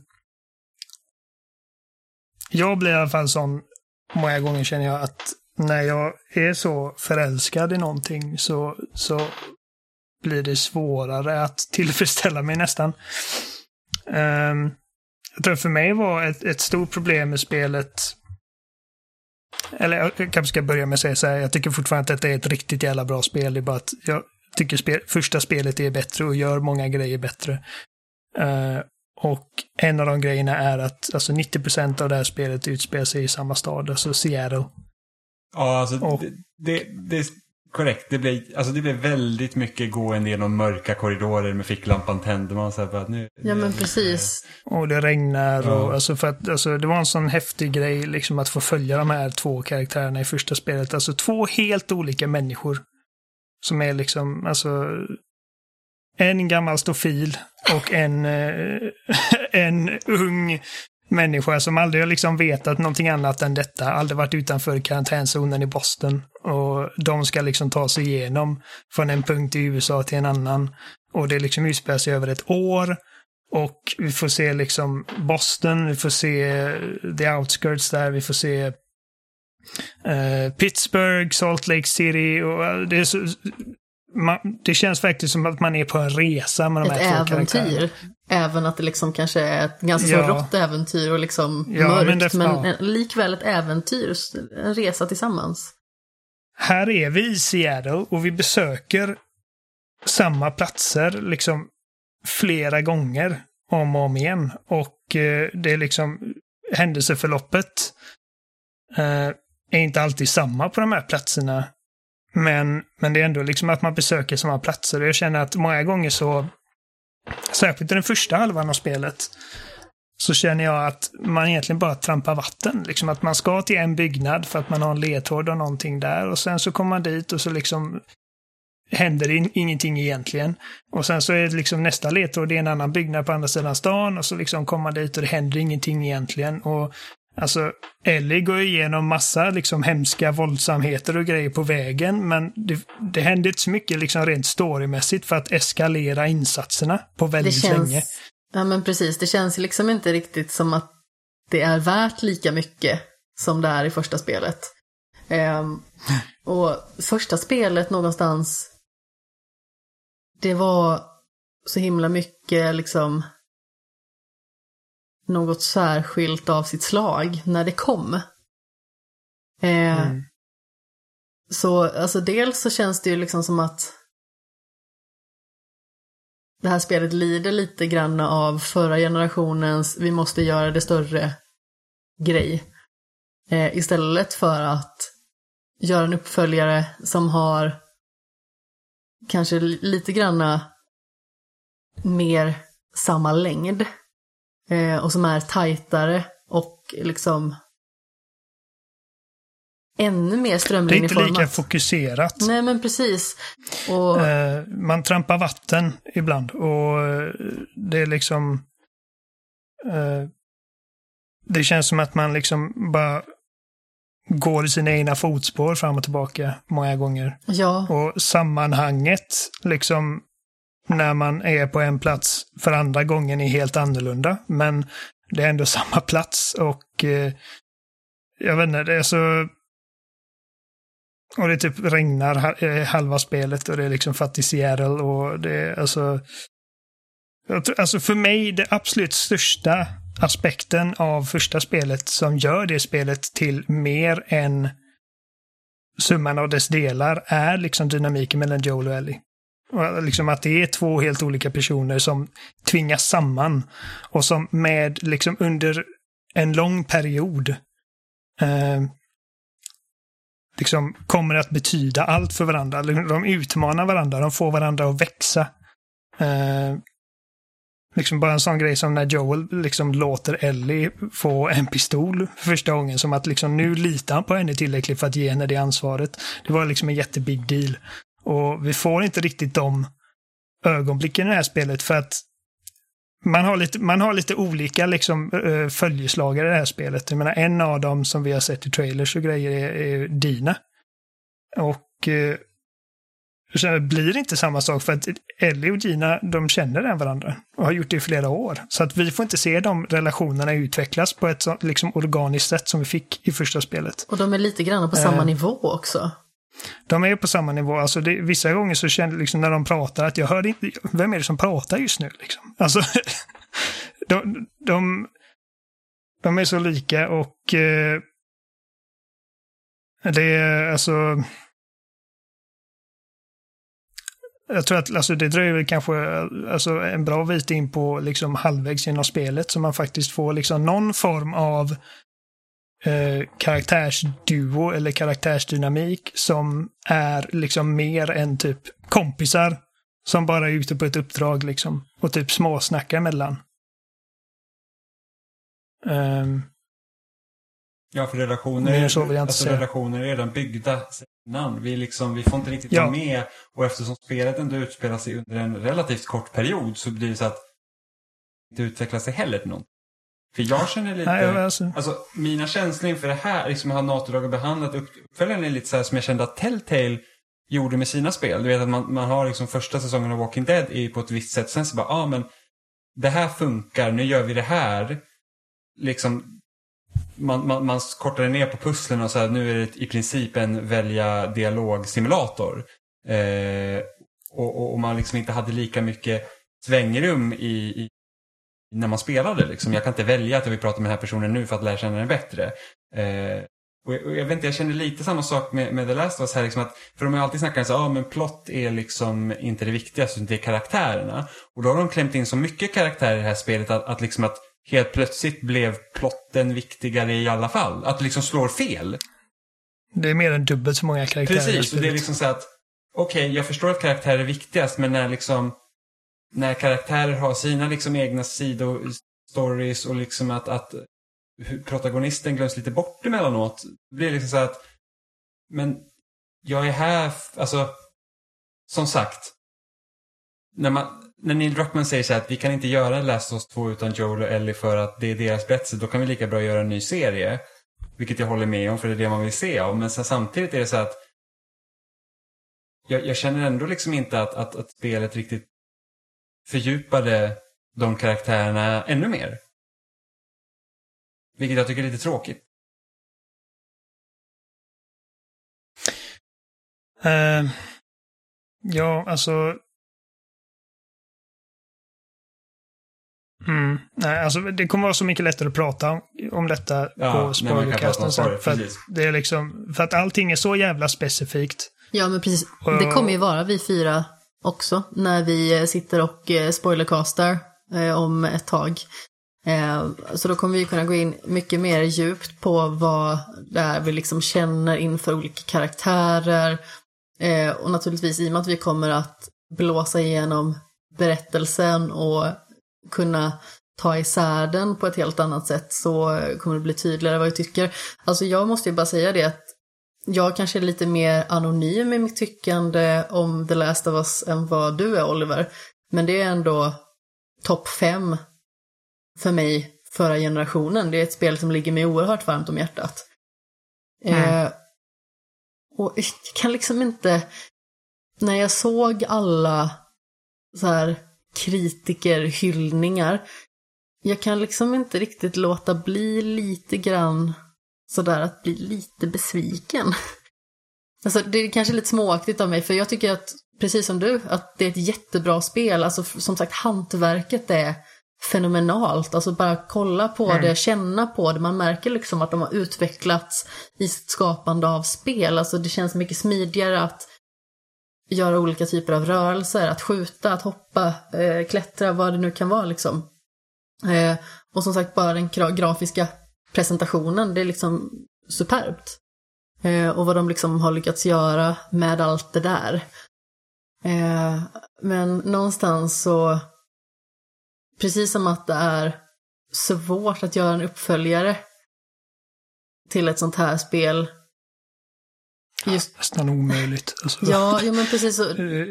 jag blir i alla fall sån, många gånger känner jag att när jag är så förälskad i någonting så, så blir det svårare att tillfredsställa mig nästan. Um, jag tror för mig var ett, ett stort problem med spelet eller jag kanske ska börja med att säga så här, jag tycker fortfarande att detta är ett riktigt jävla bra spel. Det är bara att jag tycker spel, första spelet är bättre och gör många grejer bättre. Eh, och en av de grejerna är att alltså 90% av det här spelet utspelar sig i samma stad, alltså Seattle. Ja, alltså Och- det, det, korrekt. Det blir, alltså det blir väldigt mycket gående genom mörka korridorer med ficklampan tänd. Man så här bara, nu, Ja men precis. Och det regnar och Ja. alltså för att alltså, det var en sån häftig grej liksom att få följa de här två karaktärerna i första spelet. Alltså två helt olika människor. Som är liksom, alltså en gammal stofil och en, eh, en ung människa som aldrig har liksom vetat någonting annat än detta. Aldrig varit utanför karantänzonen i Boston. Och de ska liksom ta sig igenom från en punkt i USA till en annan. Och det liksom utspelar sig över ett år. Och vi får se liksom Boston, vi får se the outskirts där, vi får se eh, Pittsburgh, Salt Lake City och eh, det är så, man, det känns verkligen som att man är på en resa med de Ett här två äventyr. Även att det liksom kanske är ett ganska så Ja. rått äventyr och liksom Ja, mörkt. men Men, ja. likväl ett äventyr. En resa tillsammans. Här är vi i Seattle och vi besöker samma platser liksom flera gånger om och om igen. Och eh, det är liksom händelseförloppet eh, är inte alltid samma på de här platserna. Men, men det är ändå liksom att man besöker samma platser. Och jag känner att många gånger så, särskilt i den första halvan av spelet, så känner jag att man egentligen bara trampar vatten. Liksom att man ska till en byggnad för att man har en ledtråd och någonting där och sen så kommer man dit och så liksom händer in, ingenting egentligen. Och sen så är det liksom nästa ledtråd, det är en annan byggnad på andra sidan stan och så liksom kommer man dit och det händer ingenting egentligen. Och Alltså, Ellie går igenom massa liksom hemska våldsamheter och grejer på vägen, men det, det händer inte så mycket liksom rent storymässigt för att eskalera insatserna på väldigt det känns, länge. Ja, men precis. Det känns liksom inte riktigt som att det är värt lika mycket som det är i första spelet. Um, och första spelet någonstans, det var så himla mycket liksom något särskilt av sitt slag när det kom. Eh, mm. Så alltså dels så känns det ju liksom som att det här spelet lider lite grann av förra generationens vi måste göra det större grej. Eh, istället för att göra en uppföljare som har kanske lite granna mer samma längd. Eh, och som är tajtare och liksom ännu mer strömlinjeformat. Det är inte lika fokuserat. Nej, men precis. Och... Eh, man trampar vatten ibland och eh, det är liksom... Det känns som att man liksom bara går i sina egna fotspår fram och tillbaka många gånger. Ja. Och sammanhanget liksom när man är på en plats för andra gången är helt annorlunda. Men det är ändå samma plats och eh, jag vet inte, det är så... Och det typ regnar eh, halva spelet och det är liksom fattig Seattle och det är alltså... Alltså för mig, det absolut största aspekten av första spelet som gör det spelet till mer än summan av dess delar är liksom dynamiken mellan Joel och Ellie. Liksom att det är två helt olika personer som tvingas samman. Och som med, liksom under en lång period eh, liksom kommer att betyda allt för varandra. De utmanar varandra, de får varandra att växa. Eh, liksom bara en sån grej som när Joel liksom låter Ellie få en pistol för första gången. Som att liksom nu litar han på henne tillräckligt för att ge henne det ansvaret. Det var liksom en jättebig deal. Och vi får inte riktigt de ögonblicken i det här spelet för att man har lite, man har lite olika liksom, följeslagare i det här spelet. Jag menar, en av dem som vi har sett i trailers och grejer är, är Dina. Och eh, det blir inte samma sak för att Ellie och Gina, de känner den varandra och har gjort det i flera år. Så att vi får inte se de relationerna utvecklas på ett så, liksom organiskt sätt som vi fick i första spelet. Och de är lite grann på samma uh, nivå också. De är på samma nivå. Alltså det, vissa gånger så känner liksom när de pratar att jag hör inte, vem är det som pratar just nu liksom? Alltså, de, de, de är så lika och eh, det är alltså jag tror att alltså, det dröjer kanske alltså, en bra bit in på liksom, halvvägs genom spelet så man faktiskt får liksom, någon form av eh, karaktärsduo eller karaktärsdynamik som är liksom mer än typ kompisar som bara är ute på ett uppdrag liksom och typ småsnackar emellan. Um, ja, för relationer, så vill jag inte alltså, relationer är redan byggda innan. Vi, liksom, vi får inte riktigt ja. vara med och eftersom spelet ändå utspelar sig under en relativt kort period så blir det så att det inte utvecklar sig heller till något. För jag känner lite, Nej, alltså. alltså. mina känslor inför det här, liksom jag har NATO-lag behandlat, uppföljaren är lite så här som jag kände att Telltale gjorde med sina spel. Du vet att man, man har liksom första säsongen av Walking Dead är på ett visst sätt, sen så bara, ja ah, men det här funkar, nu gör vi det här. Liksom, man, man, man kortade ner på pusslen och så här, nu är det i princip en välja dialogsimulator. Eh, och, och, och, man liksom inte hade lika mycket svängrum i, i när man spelade. Liksom. Jag kan inte välja att jag vill prata med den här personen nu för att lära känna den bättre. Eh, och jag, och jag, vet inte, jag känner lite samma sak med, med The Last of Us här. Liksom att, för de har alltid snackat så ah, men plott är liksom inte det viktigaste, utan det är karaktärerna. Och då har de klämt in så mycket karaktärer i det här spelet att, att liksom att helt plötsligt blev plotten viktigare i alla fall. Att det liksom slår fel. Det är mer än dubbelt så många karaktärer. Precis, och det är liksom så att okej, okay, jag förstår att karaktärer är viktigast, men när liksom när karaktärer har sina liksom egna sidostories och liksom att, att protagonisten glöms lite bort emellanåt. Det blir liksom så att, men jag är här, alltså, som sagt, när, man, när Neil Druckmann säger så här att vi kan inte göra Last of Us 2 utan Joel och Ellie för att det är deras berättelse, då kan vi lika bra göra en ny serie. Vilket jag håller med om, för det är det man vill se av. Men sen, samtidigt är det så att jag, jag känner ändå liksom inte att, att, att spelet riktigt fördjupade de karaktärerna ännu mer. Vilket jag tycker är lite tråkigt. Uh, ja, alltså... Mm, nej, alltså det kommer vara så mycket lättare att prata om detta Ja, på spoilercasten sen. För att, det är liksom, för att allting är så jävla specifikt. Ja, men precis. Det kommer ju vara vi fyra också när vi eh, sitter och eh, spoilercastar eh, om ett tag. Så då kommer vi kunna gå in mycket mer djupt på vad det är vi liksom känner inför olika karaktärer. Och naturligtvis i och med att vi kommer att blåsa igenom berättelsen och kunna ta isär den på ett helt annat sätt så kommer det bli tydligare vad vi tycker. Alltså jag måste ju bara säga det att jag kanske är lite mer anonym i mitt tyckande om The Last of Us än vad du är Oliver. Men det är ändå topp fem för mig förra generationen. Det är ett spel som ligger mig oerhört varmt om hjärtat. Mm. Eh, och jag kan liksom inte, när jag såg alla så här kritikerhyllningar, jag kan liksom inte riktigt låta bli lite grann sådär att bli lite besviken. Alltså det är kanske lite småaktigt av mig för jag tycker att, precis som du, att det är ett jättebra spel. Alltså som sagt, hantverket är fenomenalt. Alltså bara kolla på Mm. det, känna på det. Man märker liksom att de har utvecklats i sitt skapande av spel. Alltså det känns mycket smidigare att göra olika typer av rörelser, att skjuta, att hoppa, eh, klättra, vad det nu kan vara liksom. Eh, och som sagt, bara den gra- grafiska presentationen, det är liksom superbt. Eh, och vad de liksom har lyckats göra med allt det där. Eh, men någonstans så, precis som att det är svårt att göra en uppföljare till ett sånt här spel. Just, Nästan omöjligt. Alltså, ja, ja, men precis så, eh,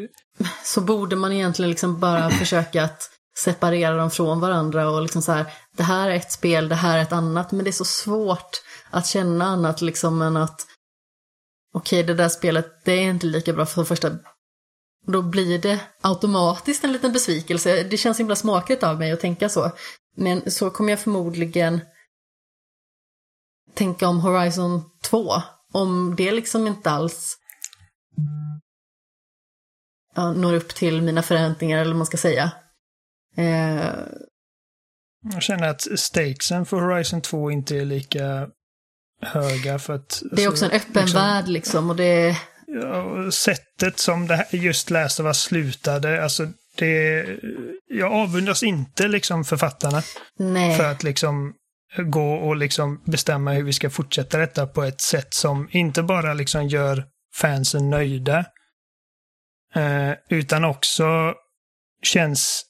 så borde man egentligen liksom bara försöka att separera dem från varandra och liksom så här, det här är ett spel, det här är ett annat, men det är så svårt att känna annat liksom än att okej, det där spelet, det är inte lika bra för det första. Då blir det automatiskt en liten besvikelse. Det känns himla smakligt av mig att tänka så. Men så kommer jag förmodligen tänka om Horizon 2. Om det liksom inte alls ja, når upp till mina förväntningar, eller vad man ska säga. Eh, jag känner att stakesen för Horizon 2 inte är lika höga för att... det är också en öppen liksom, värld liksom och det... Ja, sättet som det här, just Last of Us slutade, alltså det... Jag avundas inte liksom författarna Nej. för att liksom gå och liksom bestämma hur vi ska fortsätta detta på ett sätt som inte bara liksom gör fansen nöjda, eh, utan också känns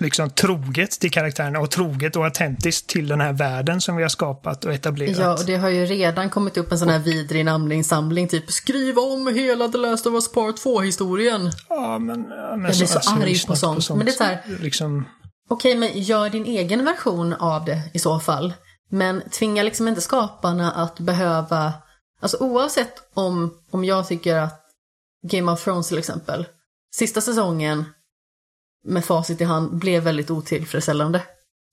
liksom troget till karaktärerna och troget och autentiskt till den här världen som vi har skapat och etablerat. Ja, och det har ju redan kommit upp en sån här vidrig namninsamling, typ skriv om hela The Last of Us Part 2-historien. Ja, men, men Jag blir så alltså, arg lyssna på sånt. Men det är så här- Liksom, Okej, men gör din egen version av det i så fall. Men tvinga liksom inte skaparna att behöva, alltså oavsett om, om jag tycker att Game of Thrones till exempel, sista säsongen med facit i hand blev väldigt otillfredsställande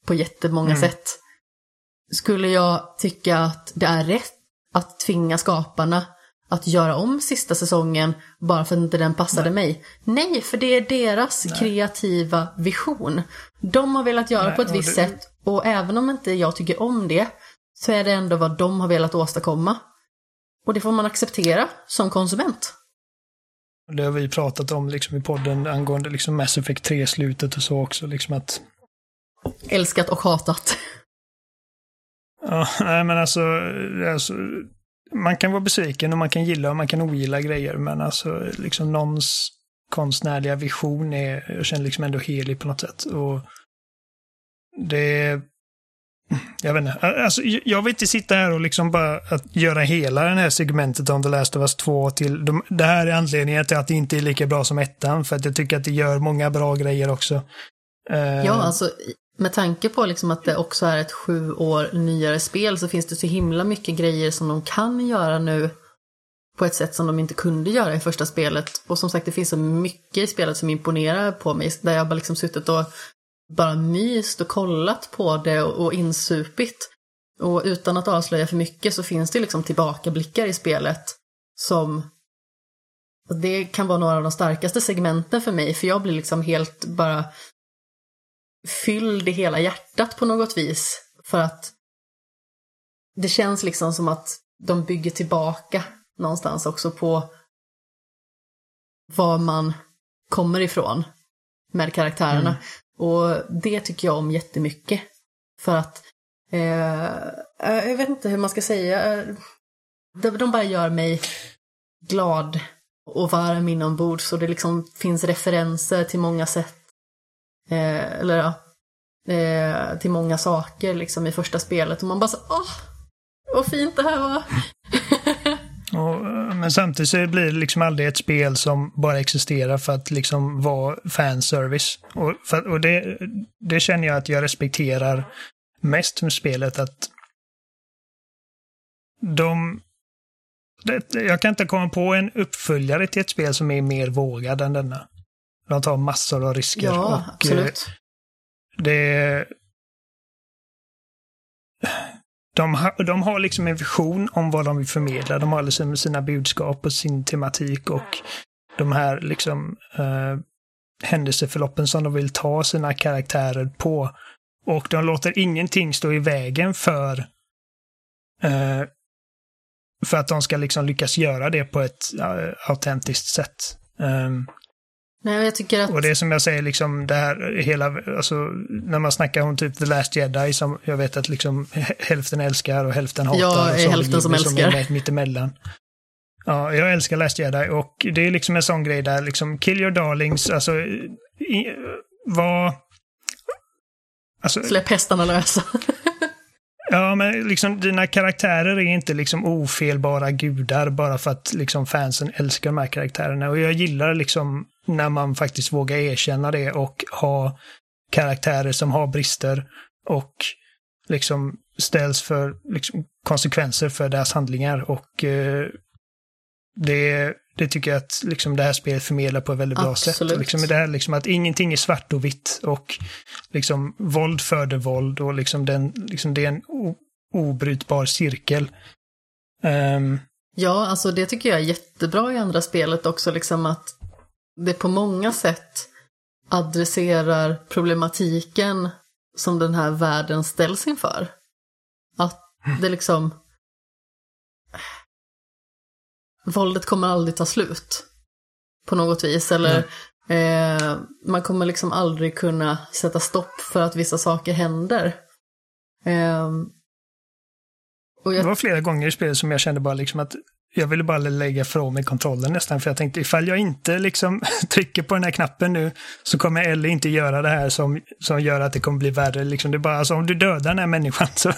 på jättemånga Mm. sätt. Skulle jag tycka att det är rätt att tvinga skaparna att göra om sista säsongen bara för att inte den passade mig? Nej, för det är deras kreativa vision. De har velat göra Nej, på ett visst det- sätt och även om inte jag tycker om det så är det ändå vad de har velat åstadkomma. Och det får man acceptera som konsument. Det har vi pratat om liksom i podden angående liksom Mass Effect 3-slutet och så också. Liksom att, Älskat och hatat. ja, nej men alltså, alltså, man kan vara besviken och man kan gilla och man kan ogilla grejer, men alltså liksom någons konstnärliga vision är, jag känner liksom ändå helig på något sätt. Och det jag vet inte. Alltså, jag vill inte sitta här och liksom bara att göra hela den här segmentet om The Last of Us 2 till... De, det här är anledningen till att det inte är lika bra som ettan, för att jag tycker att det gör många bra grejer också. Uh, ja, alltså med tanke på liksom att det också är ett sju år nyare spel så finns det så himla mycket grejer som de kan göra nu på ett sätt som de inte kunde göra i första spelet. Och som sagt, det finns så mycket i spelet som imponerar på mig, där jag bara liksom suttit och bara myst och kollat på det och insupit. Och utan att avslöja för mycket så finns det liksom tillbakablickar i spelet som det kan vara några av de starkaste segmenten för mig, för jag blir liksom helt bara fylld i hela hjärtat på något vis. För att det känns liksom som att de bygger tillbaka någonstans också på var man kommer ifrån med karaktärerna. Mm. Och det tycker jag om jättemycket. För att, eh, jag vet inte hur man ska säga, de, de bara gör mig glad och varm inombords. Så det liksom finns referenser till många sätt. Eh, eller ja, eh, till många saker liksom i första spelet. Och man bara så, åh, vad fint det här var. Och, eh, men samtidigt så blir det liksom aldrig ett spel som bara existerar för att liksom vara fanservice. Och, för, och det, det känner jag att jag respekterar mest med spelet. att de... Det, jag kan inte komma på en uppföljare till ett spel som är mer vågad än denna. De tar massor av risker. Ja, och, eh, absolut. Det, de, de har liksom en vision om vad de vill förmedla. De har liksom sina budskap och sin tematik och de här liksom eh, händelseförloppen som de vill ta sina karaktärer på. Och de låter ingenting stå i vägen för eh, för att de ska liksom lyckas göra det på ett uh, autentiskt sätt. Um, Nej, jag tycker att... Och det är som jag säger, liksom det här hela, alltså när man snackar om typ The Last Jedi som jag vet att liksom hälften älskar och hälften hatar. Jag är hälften som älskar. Som är mittemellan. Ja, jag älskar Last Jedi och det är liksom en sån grej där liksom kill your darlings, alltså vad... Alltså, Släpp hästarna lösa. Ja, men liksom dina karaktärer är inte liksom ofelbara gudar bara för att liksom fansen älskar de här karaktärerna. Och jag gillar liksom när man faktiskt vågar erkänna det och ha karaktärer som har brister och liksom ställs för liksom, konsekvenser för deras handlingar. Och eh, det, det tycker jag att liksom, det här spelet förmedlar på ett väldigt bra Absolut. sätt. Liksom, det här, liksom, att ingenting är svart och vitt och liksom, våld föder våld och liksom, den, liksom, det är en obrytbar cirkel. Um, ja, alltså det tycker jag är jättebra i andra spelet också, liksom att det på många sätt adresserar problematiken som den här världen ställs inför. Att det liksom... Våldet kommer aldrig ta slut. På något vis. Eller eh, man kommer liksom aldrig kunna sätta stopp för att vissa saker händer. Eh, jag... Det var flera gånger i spelet som jag kände bara liksom att jag ville bara lägga från mig kontrollen nästan, för jag tänkte ifall jag inte liksom trycker på den här knappen nu så kommer Ellie inte göra det här som, som gör att det kommer bli värre. Liksom det bara, alltså, om du dödar den här människan så,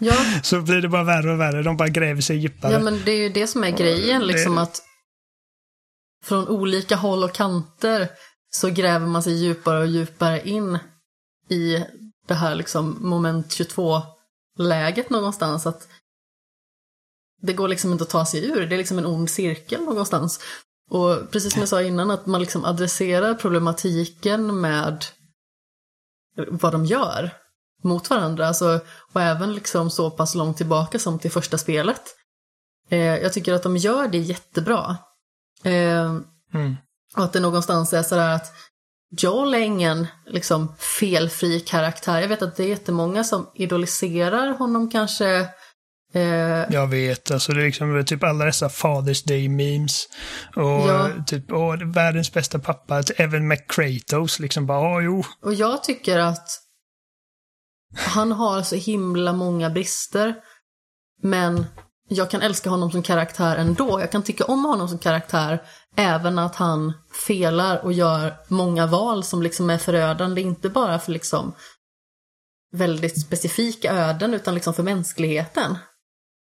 ja. så blir det bara värre och värre. De bara gräver sig djupare. Ja, men det är ju det som är grejen, liksom det... att från olika håll och kanter så gräver man sig djupare och djupare in i det här liksom moment 22-läget någonstans. Att det går liksom inte att ta sig ur. Det är liksom en ond cirkel någonstans. Och precis som jag sa innan, att man liksom adresserar problematiken med vad de gör mot varandra. Alltså, och även liksom så pass långt tillbaka som till första spelet. Eh, jag tycker att de gör det jättebra. Eh, mm. Och att det någonstans är sådär att Joel är ingen liksom, felfri karaktär. Jag vet att det är jättemånga som idoliserar honom kanske jag vet, alltså det är liksom typ alla dessa Father's Day-memes. Och ja. typ, åh, världens bästa pappa. Även med Kratos, liksom bara, åh jo. Och jag tycker att han har så himla många brister. Men jag kan älska honom som karaktär ändå. Jag kan tycka om honom som karaktär. Även att han felar och gör många val som liksom är förödande. Inte bara för liksom väldigt specifika öden utan liksom för mänskligheten.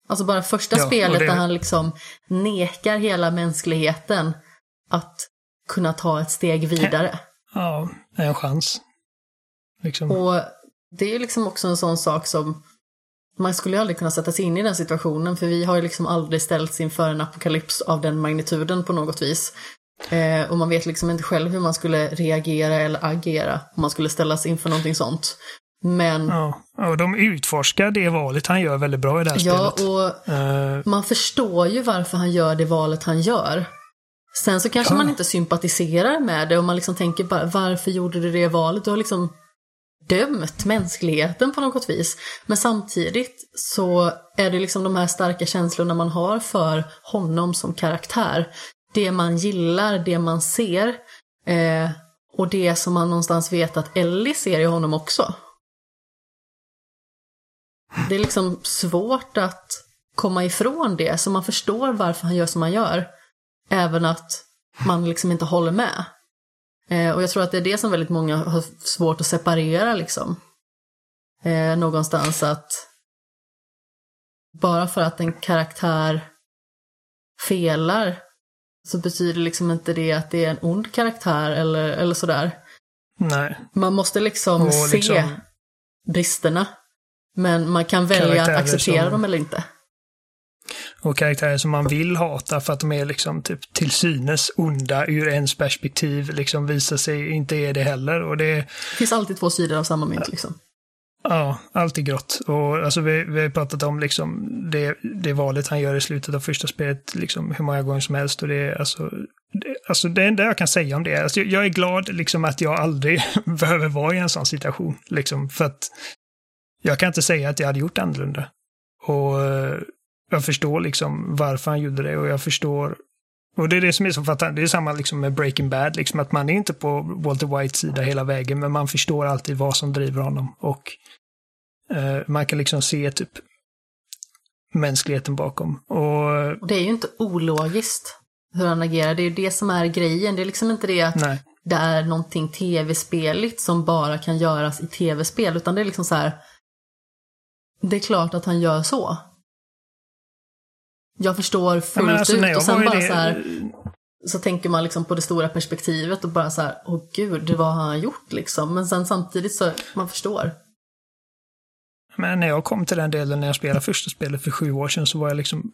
Alltså bara första Ja, spelet det- där han liksom nekar hela mänskligheten att kunna ta ett steg vidare. Ja, en chans. Liksom. Och det är liksom också en sån sak som man skulle ju aldrig kunna sätta sig in i den situationen för vi har ju liksom aldrig ställts inför en apokalyps av den magnituden på något vis. Eh, och man vet liksom inte själv hur man skulle reagera eller agera om man skulle ställas inför någonting sånt. Men Ja, och de utforskar det valet han gör väldigt bra i det här ja, spelet. och Eh, man förstår ju varför han gör det valet han gör. Sen så kanske Ja. man inte sympatiserar med det och man liksom tänker bara varför gjorde du det valet? Du har liksom dömt mänskligheten på något vis. Men samtidigt så är det liksom de här starka känslorna man har för honom som karaktär. Det man gillar, det man ser eh, och det som man någonstans vet att Ellie ser i honom också. Det är liksom svårt att komma ifrån det, så man förstår varför han gör som han gör. Även att man liksom inte håller med. Eh, och jag tror att det är det som väldigt många har svårt att separera liksom. Eh, någonstans att bara för att en karaktär felar så betyder liksom inte det att det är en ond karaktär eller, eller sådär. nej. Man måste liksom Och se liksom- bristerna. Men man kan välja att acceptera som- dem eller inte. Och karaktärer som man vill hata för att de är liksom typ till synes onda ur ens perspektiv liksom visar sig inte är det heller. Och det, Det finns alltid två sidor av samma mynt liksom. Ja, alltid grått. Och alltså vi, vi har pratat om liksom det, det valet han gör i slutet av första spelet liksom hur många gånger som helst. Och det är alltså, det, alltså det enda jag kan säga om det är alltså jag är glad liksom att jag aldrig behöver vara i en sån situation. Liksom, för att jag kan inte säga att jag hade gjort annorlunda. Och eh, jag förstår liksom varför han gjorde det och jag förstår och det är det som är så fattat. Det är samma liksom med Breaking Bad, liksom att man är inte på Walter Whites sida hela vägen, men man förstår alltid vad som driver honom. Och eh, man kan liksom se typ mänskligheten bakom. Och Och det är ju inte ologiskt hur han agerar. Det är ju det som är grejen. Det är liksom inte det att nej, det är någonting tv-speligt som bara kan göras i tv-spel, utan det är liksom så här. Det är klart att han gör så. Jag förstår fullt alltså, ut och sen bara det- så här. Så tänker man liksom på det stora perspektivet och bara så här, åh gud, vad har han gjort liksom? Men sen samtidigt så, man förstår. Men när jag kom till den delen när jag spelade första spelet för sju år sedan så var jag liksom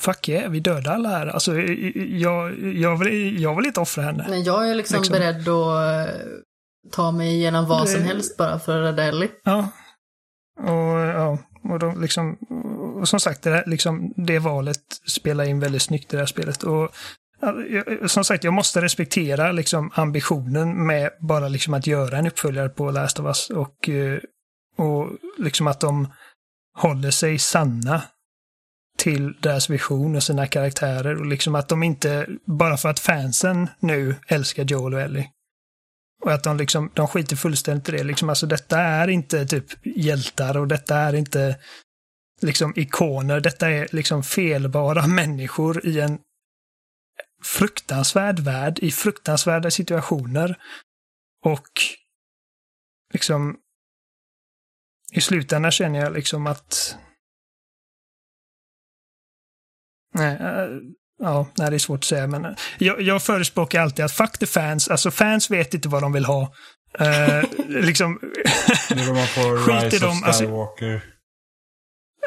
Fuck yeah, vi dödar alla här. Alltså, jag, jag, vill, jag vill inte offra henne. Men jag är liksom, Liksom. beredd att ta mig igenom vad som Det- helst bara för att rädda Ellie. Ja. Och, ja, och, de liksom, och som sagt, det, där, liksom, det valet spelar in väldigt snyggt i det här spelet. Och, ja, som sagt, jag måste respektera liksom, ambitionen med bara liksom, att göra en uppföljare på Last of Us. Och, eh, och liksom att de håller sig sanna till deras vision och sina karaktärer. Och liksom att de inte, bara för att fansen nu älskar Joel och Ellie, och att de liksom, de skiter fullständigt i det. Liksom, alltså detta är inte typ hjältar och detta är inte liksom ikoner. Detta är liksom felbara människor i en fruktansvärd värld, i fruktansvärda situationer. Och liksom i slutändan känner jag liksom att Nej, eh, ja, nej, det är svårt att säga, men eh, jag, jag förespråkar alltid att fuck the fans, alltså fans vet inte vad de vill ha. Eh, liksom, Skit i dem, alltså- Skywalker.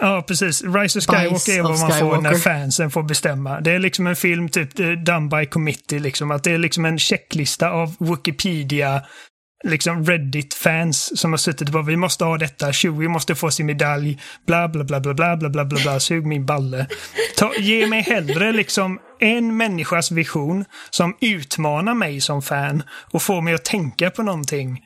ja, precis. Rise of Skywalker Vice är vad man får när Skywalker. fansen får bestämma. Det är liksom en film typ eh, done by committee, liksom. Att det är liksom en checklista av Wikipedia, liksom Reddit-fans som har suttit och bara vi måste ha detta, Chewie måste få sin medalj, bla bla bla bla bla bla bla bla bla, sug min balle. Ta, ge mig hellre liksom en människas vision som utmanar mig som fan och får mig att tänka på någonting.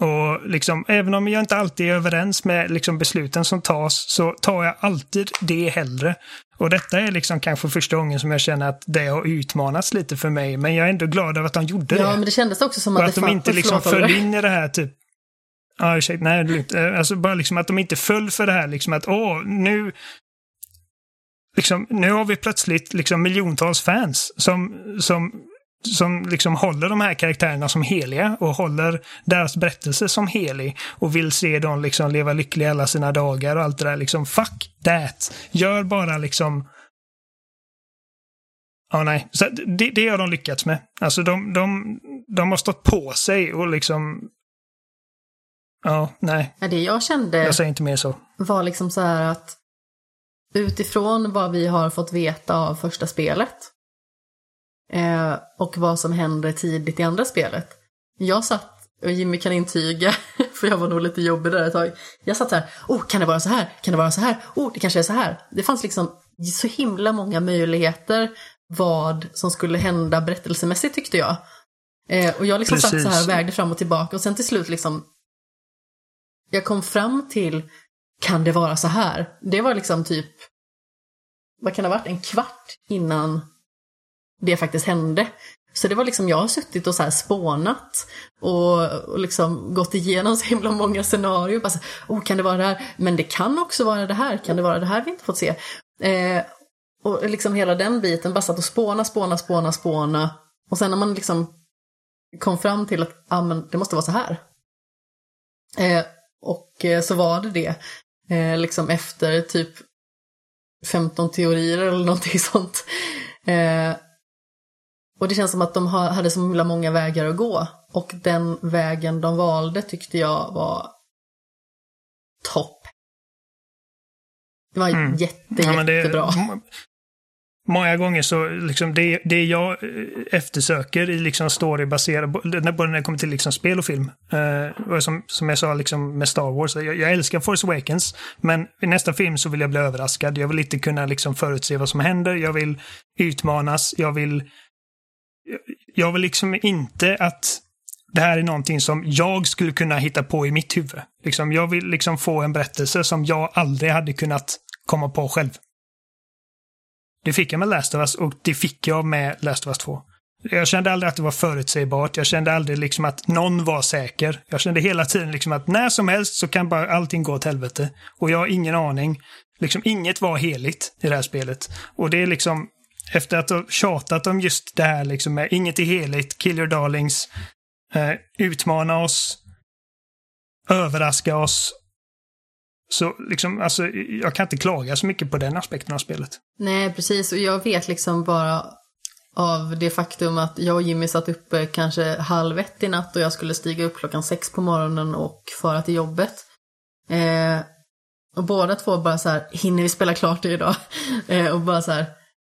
Och liksom, även om jag inte alltid är överens med liksom besluten som tas så tar jag alltid det hellre. Och detta är liksom kanske första gången som jag känner att det har utmanats lite för mig. Men jag är ändå glad över att de gjorde Ja, det. men det kändes också som Och att, att det de inte liksom föll in i det här typ... Ja, ursäkta, nej, det är lugnt. Eh, Alltså bara liksom att de inte föll för det här liksom att åh, nu... Liksom, nu har vi plötsligt liksom miljontals fans som, som som liksom håller de här karaktärerna som heliga och håller deras berättelse som helig och vill se dem liksom leva lyckliga alla sina dagar och allt det där. Liksom, fuck that! Gör bara liksom... Ja, nej. Så det, det har de lyckats med. Alltså de, de, de har stått på sig och liksom... Ja, nej. Det jag kände Jag säger inte mer så. var liksom så här att utifrån vad vi har fått veta av första spelet eh, och vad som händer tidigt i andra spelet. Jag satt, och Jimmy kan intyga, för jag var nog lite jobbig där ett tag. Jag satt här, oh, kan det vara så här? Kan det vara så här? Oh, det kanske är så här. Det fanns liksom så himla många möjligheter vad som skulle hända berättelsemässigt tyckte jag. Eh, och jag liksom satt så här och vägde fram och tillbaka och sen till slut liksom jag kom fram till, kan det vara så här? Det var liksom typ, vad kan det ha varit, en kvart innan det faktiskt hände. Så det var liksom, jag har suttit och så här spånat och, och liksom gått igenom så himla många scenarier. Bara så, oh, kan det vara det här? Men det kan också vara det här. Kan det vara det här vi inte fått se? Eh, och liksom hela den biten, bara satt och spåna, spåna, spåna, spåna. Och sen när man liksom kom fram till att ah, men det måste vara så här. Eh, och eh, så var det det. Eh, liksom efter typ 15 teorier eller någonting sånt. Eh, Eh, och det känns som att de hade så himla många vägar att gå. Och den vägen de valde tyckte jag var topp. Det var mm. jätte, ja, jättebra. Det, många gånger så, liksom det, det jag eftersöker i liksom storybaserad, både när det kommer till liksom spel och film. Uh, som, som jag sa liksom med Star Wars, jag, jag, älskar Force Awakens, men i nästa film så vill jag bli överraskad. Jag vill inte kunna liksom förutse vad som händer. Jag vill utmanas. Jag vill... Jag vill liksom inte att det här är någonting som jag skulle kunna hitta på i mitt huvud. Liksom, jag vill liksom få en berättelse som jag aldrig hade kunnat komma på själv. Det fick jag med Last of Us och det fick jag med Last of Us 2. Jag kände aldrig att det var förutsägbart. Jag kände aldrig liksom att någon var säker. Jag kände hela tiden liksom att när som helst så kan bara allting gå åt helvete. Och jag har ingen aning. Liksom inget var heligt i det här spelet. Och det är liksom, efter att ha tjatat om just det här liksom med inget är heligt, kill your darlings, eh, utmana oss, överraska oss så liksom, alltså, jag kan inte klaga så mycket på den aspekten av spelet. Nej, precis. Och jag vet liksom bara av det faktum att jag och Jimmy satt uppe eh, kanske halv ett i natt och jag skulle stiga upp klockan sex på morgonen och fara till jobbet. Eh, och båda två bara så här, hinner vi spela klart det idag? Eh, och bara så här,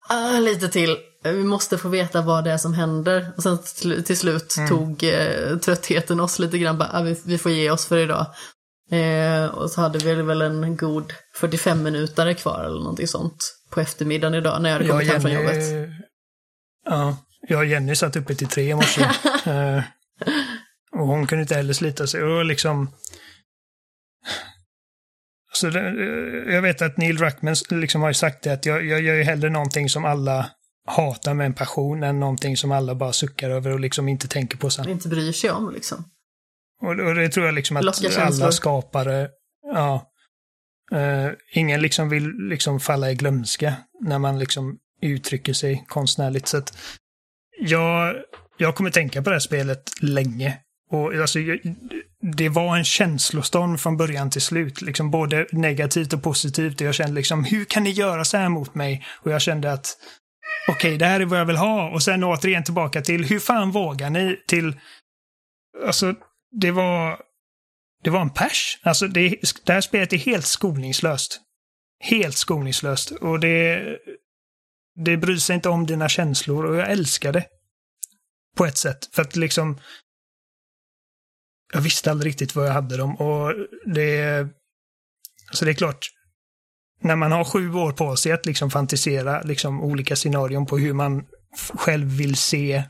ah, lite till. Vi måste få veta vad det är som händer. Och sen till, till slut mm. tog eh, tröttheten oss lite grann. Bara, ah, vi, vi får ge oss för idag. Eh, och så hade vi väl en god 45 minuter kvar eller någonting sånt på eftermiddagen idag när jag hade kommit hem från jobbet. Ja, jag och Jenny satt uppe till tre i morse. eh, och hon kunde inte heller slita sig. Och liksom... Så eh, jag vet att Neil Druckmann liksom har ju sagt det att jag, jag gör ju hellre någonting som alla hatar med en passion än någonting som alla bara suckar över och liksom inte tänker på sen. Inte bryr sig om liksom. Och, och det tror jag liksom att alla skapare, ja, uh, ingen liksom vill liksom falla i glömska när man liksom uttrycker sig konstnärligt. Så att jag, jag kommer tänka på det här spelet länge. Och alltså, det var en känslostorm från början till slut. Liksom både negativt och positivt. Jag kände liksom, hur kan ni göra så här mot mig? Och jag kände att, okej, okay, det här är vad jag vill ha. Och sen återigen tillbaka till, hur fan vågar ni? Till, alltså, det var, det var en pers. Alltså det, det här spelet är helt skoningslöst. Helt skoningslöst. Och det, det bryr sig inte om dina känslor och jag älskar det. På ett sätt. För att liksom, jag visste aldrig riktigt vad jag hade dem och det, alltså det är klart, när man har sju år på sig att liksom fantisera liksom olika scenarion på hur man själv vill se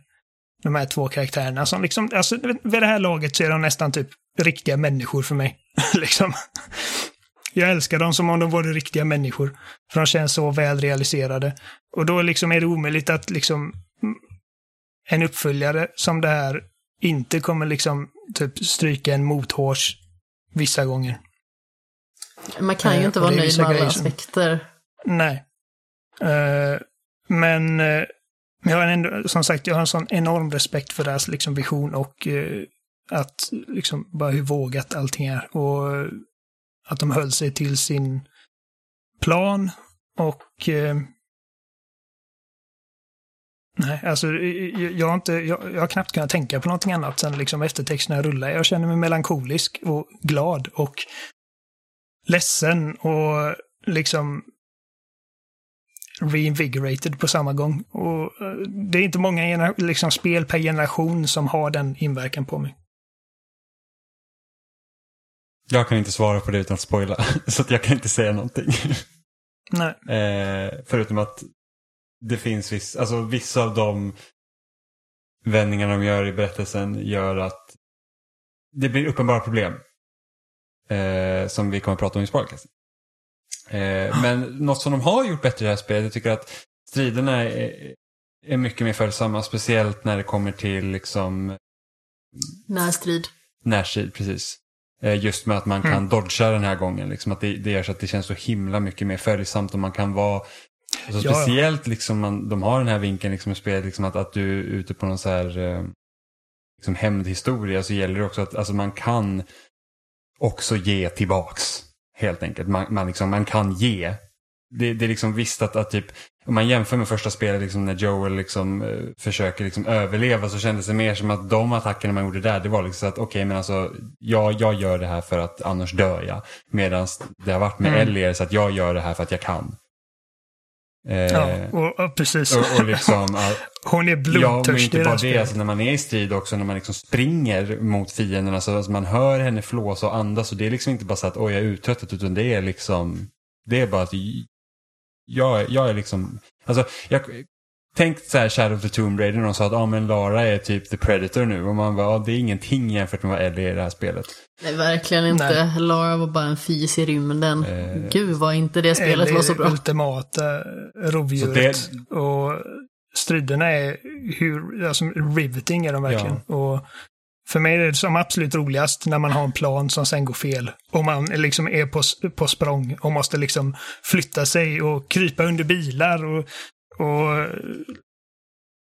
de här två karaktärerna som liksom, alltså vid det här laget så är de nästan typ riktiga människor för mig. liksom. Jag älskar dem som om de vore riktiga människor. För de känns så väl realiserade. Och då liksom är det omöjligt att liksom mm, en uppföljare som det här inte kommer liksom typ stryka en mothårs vissa gånger. Man kan ju eh, inte vara nöjd med alla aspekter. Nej. Uh, men Men jag har ändå, som sagt, jag har en sån enorm respekt för deras liksom, vision och eh, att liksom bara hur vågat allting är. Och eh, att de höll sig till sin plan och eh, Nej, alltså jag, har inte, jag, jag har knappt kunnat tänka på någonting annat sen liksom eftertexterna rullar. Jag känner mig melankolisk och glad och ledsen och liksom reinvigorated på samma gång. Och eh, det är inte många liksom, spel per generation som har den inverkan på mig. Jag kan inte svara på det utan att spoila, så att jag kan inte säga någonting. Nej. Eh, förutom att det finns viss, alltså vissa av de vändningar de gör i berättelsen gör att det blir uppenbara problem. Eh, som vi kommer att prata om i spoilercast. Eh, men något som de har gjort bättre i det här spelet, jag tycker att striderna är, är mycket mer följsamma. Speciellt när det kommer till liksom Närstrid. närstrid, precis. Eh, just med att man kan Mm. dodga den här gången. Liksom att det, det gör så att det känns så himla mycket mer följsamt och man kan vara alltså Ja, ja. Speciellt liksom man, de har den här vinkeln liksom i spelet, liksom att, att du är ute på någon så här eh, liksom hämndhistoria så gäller det också att alltså man kan också ge tillbaks. Helt enkelt. Man, man, liksom, man kan ge. Det, det är liksom visst att, att typ, om man jämför med första spelet liksom, när Joel liksom, eh, försöker liksom, överleva så kändes det mer som att de attackerna man gjorde där, det var liksom att okej men alltså, jag, jag gör det här för att annars dör jag. Medan det har varit med Mm. Ellie så att jag gör det här för att jag kan. Eh, Ja, och, och precis. och, och liksom, Hon är Ja, men blodtörstig inte bara det. Alltså, när man är i strid också, när man liksom springer mot fienderna så alltså, man hör henne flåsa och andas. Och det är liksom inte bara så att oj, jag är uttröttad, utan det är liksom, det är bara att jag, jag är liksom, alltså, jag, tänk så här Shadow of the Tomb Raider, när de sa att ah, men Lara är typ the predator nu. Och man bara, ah, det är ingenting jämfört med vad Ellie är i det här spelet. Nej, verkligen inte. Nej. Lara var bara en fis i rymden. Eh, Gud vad inte det spelet Eller var så bra. ultimata rovdjuret. Och striderna är hur, alltså riveting är de verkligen. Och för mig är det som absolut roligast när man har en plan som sen går fel. Och man liksom är på, på språng och måste liksom flytta sig och krypa under bilar och, och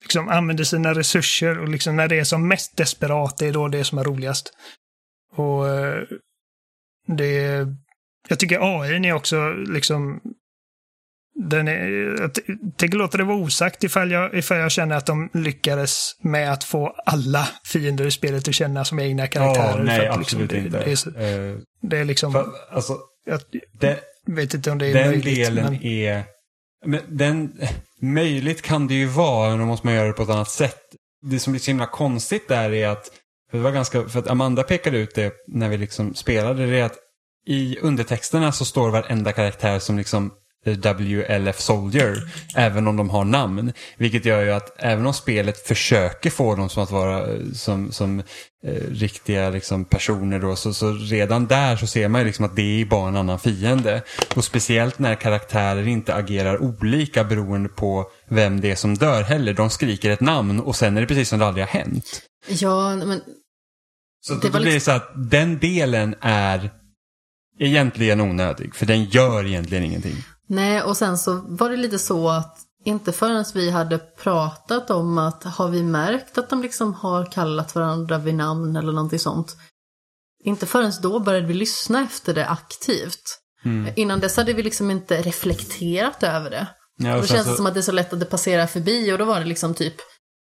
liksom använder sina resurser. Och liksom när det är som mest desperat, det är då det är som är roligast. Och eh, det jag tycker AI är också liksom den är, jag tänker låta det vara osagt ifall jag, ifall jag känner att de lyckades med att få alla fiender i spelet att känna som egna karaktärer. Ja, nej, liksom absolut det, inte. Det är, så- Eh, det är liksom, för, alltså, jag det, vet inte om det är den möjligt. delen men, är... Men den, möjligt kan det ju vara, men då måste man göra det på ett annat sätt. Det som blir så himla konstigt där är att, för, det var ganska, för att Amanda pekade ut det när vi liksom spelade, det är att i undertexterna så står varenda karaktär som liksom WLF Soldier, även om de har namn. Vilket gör ju att även om spelet försöker få dem som att vara eh, som, som eh, riktiga liksom, personer då, så, så redan där så ser man ju liksom att det är bara en annan fiende. Och speciellt när karaktärer inte agerar olika beroende på vem det är som dör heller. De skriker ett namn och sen är det precis som det aldrig har hänt. Ja, men Så Det då var blir det liksom- så att den delen är egentligen onödig, för den gör egentligen ingenting. Nej, och sen så var det lite så att inte förrän vi hade pratat om att har vi märkt att de liksom har kallat varandra vid namn eller någonting sånt. Inte förrän då började vi lyssna efter det aktivt. Mm. Innan dess hade vi liksom inte reflekterat över det. Ja, Då känns det så- som att det är så lätt att det passerar förbi och då var det liksom typ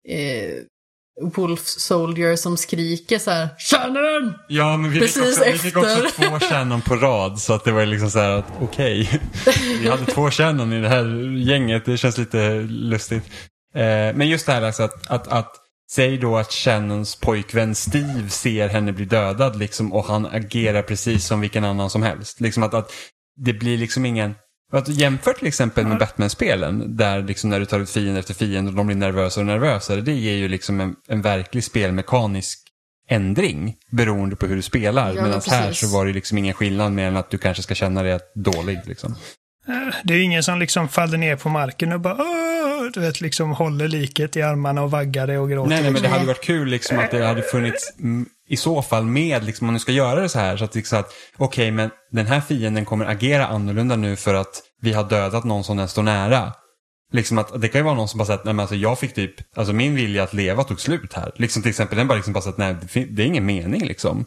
eh, Wolf Soldier som skriker så här Shannon! Ja, men vi fick, Precis också, vi fick också två Shannon på rad. Så att det var liksom så här att okej. vi hade två Shannon i det här gänget. Det känns lite lustigt. Eh, men just det här alltså att, att, att Säg då att Shannons pojkvän Steve ser henne bli dödad liksom, och han agerar precis som vilken annan som helst. Liksom att, att det blir liksom ingen... Att jämför till exempel med Batman-spelen där liksom när du tar ut fiende efter fiende och de blir nervösare och nervösare. Det ger ju liksom en, en verklig spelmekanisk ändring beroende på hur du spelar. Ja, men Medan här så var det liksom ingen skillnad mer än att du kanske ska känna dig dålig. Liksom. Eh, Det är ingen som liksom faller ner på marken och bara Åh! du vet, liksom håller liket i armarna och vaggar det och gråter. Nej, nej, men det Nej. hade varit kul liksom att det hade funnits i så fall med, liksom, om du ska göra det så här, så att, liksom att okej, men den här fienden kommer agera annorlunda nu för att vi har dödat någon som den står nära. Liksom att det kan ju vara någon som bara säger att nej, men alltså jag fick typ, alltså min vilja att leva tog slut här. Liksom till exempel, den bara liksom bara sagt nej, det, fin- det är ingen mening liksom.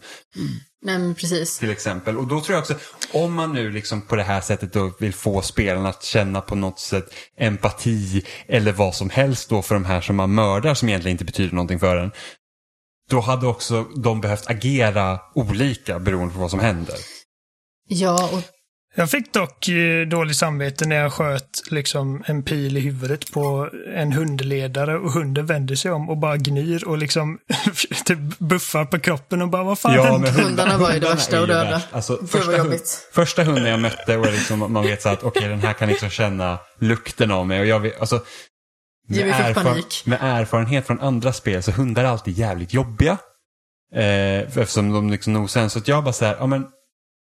Nej, men precis. Till exempel. Och då tror jag också, om man nu liksom på det här sättet då vill få spelarna att känna på något sätt empati eller vad som helst då för de här som man mördar som egentligen inte betyder någonting för en. Då hade också de behövt agera olika beroende på vad som händer. Ja, och Jag fick dock eh, dåligt samvete när jag sköt liksom en pil i huvudet på en hundledare och hunden vänder sig om och bara gnyr och liksom typ buffar på kroppen och bara vad fan hände? men Hundarna var ju det hundarna värsta ju döda. Alltså, Gud, första, hund, jobbigt. första hunden jag mötte och liksom, man vet så att okej den här kan liksom känna lukten av mig. Och jag vet, alltså, Jimmy med, fick panik. med erfarenhet från andra spel så hundar är alltid jävligt jobbiga. Eh, eftersom de liksom nosar. Så att jag bara så här, ja men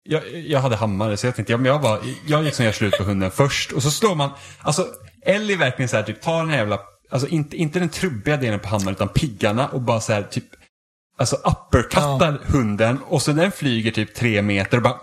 jag, jag hade hammare så jag tänkte, ja, men jag, bara, jag liksom gör slut på hunden först. Och så slår man, alltså Ellie verkligen så här, typ tar den här jävla, alltså inte, inte den trubbiga delen på hammaren utan piggarna och bara så här typ, alltså uppercuttar hunden och så den flyger typ tre meter och bara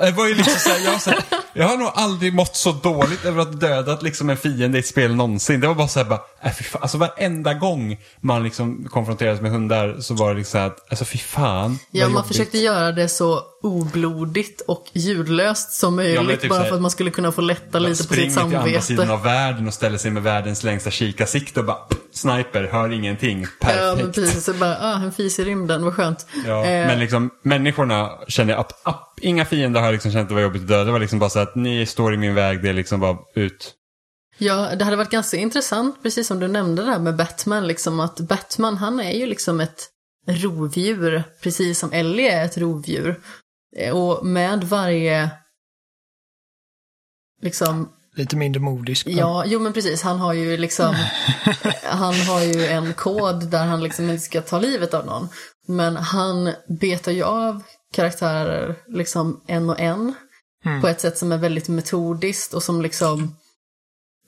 det var ju liksom så här, jag, så här, jag har nog aldrig mått så dåligt över att dödat liksom en fiende i ett spel någonsin. Det var bara så här, bara, äh, fy fan. Alltså varenda gång man liksom konfronterades med hundar så var det liksom så här, att, alltså fy fan. ja, man jobbigt. försökte göra det så oblodigt och ljudlöst som möjligt. Ja, typ bara för att man skulle kunna få lätta lite på sitt Springer till andra samvete. sidan av världen och ställer sig med världens längsta kikarsikte och bara sniper, hör ingenting, Ja, perfekt. precis. Så bara, ah, en fis i rymden, vad skönt. Ja, Eh, men liksom människorna känner jag att, att inga fiender har liksom känt att det var jobbigt att döda. Det var liksom bara så att ni står i min väg, det är liksom bara ut. Ja, det hade varit ganska intressant, precis som du nämnde där med Batman, liksom att Batman, han är ju liksom ett rovdjur, precis som Ellie är ett rovdjur. Eh, Och med varje, liksom, Lite mindre modisk. men- ja, jo men precis, han har ju liksom, han har ju en kod där han liksom inte ska ta livet av någon. Men han betar ju av karaktärer liksom en och en. Mm. På ett sätt som är väldigt metodiskt och som liksom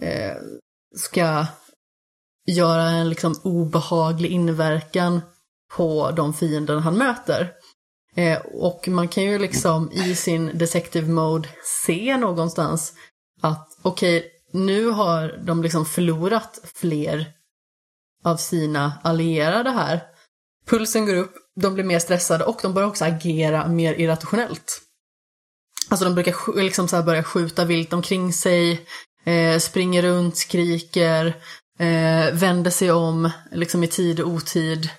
eh, ska göra en liksom obehaglig inverkan på de fiender han möter. Eh, och man kan ju liksom i sin detective mode se någonstans att okej, nu har de liksom förlorat fler av sina allierade här. Pulsen går upp, de blir mer stressade och de börjar också agera mer irrationellt. Alltså de brukar liksom så här börja skjuta vilt omkring sig, eh, springer runt, skriker, eh, vänder sig om liksom i tid och otid.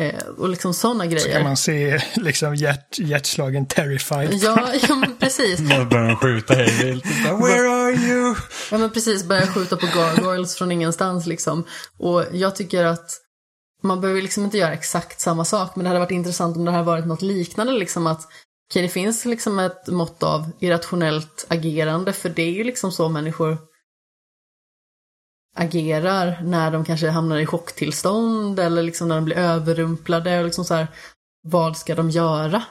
Eh, och liksom sådana Så kan grejer. man se liksom hjärt, hjärtslagen terrified. Ja, ja men precis. Då börjar de skjuta hej vilt. och bara, Where are you? Ja men precis, börja skjuta på gargoyles från ingenstans liksom. Och jag tycker att man behöver liksom inte göra exakt samma sak, men det hade varit intressant om det hade varit något liknande liksom att okej, det finns liksom ett mått av irrationellt agerande, för det är ju liksom så människor agerar när de kanske hamnar i chocktillstånd eller liksom när de blir överrumplade och liksom så här, vad ska de göra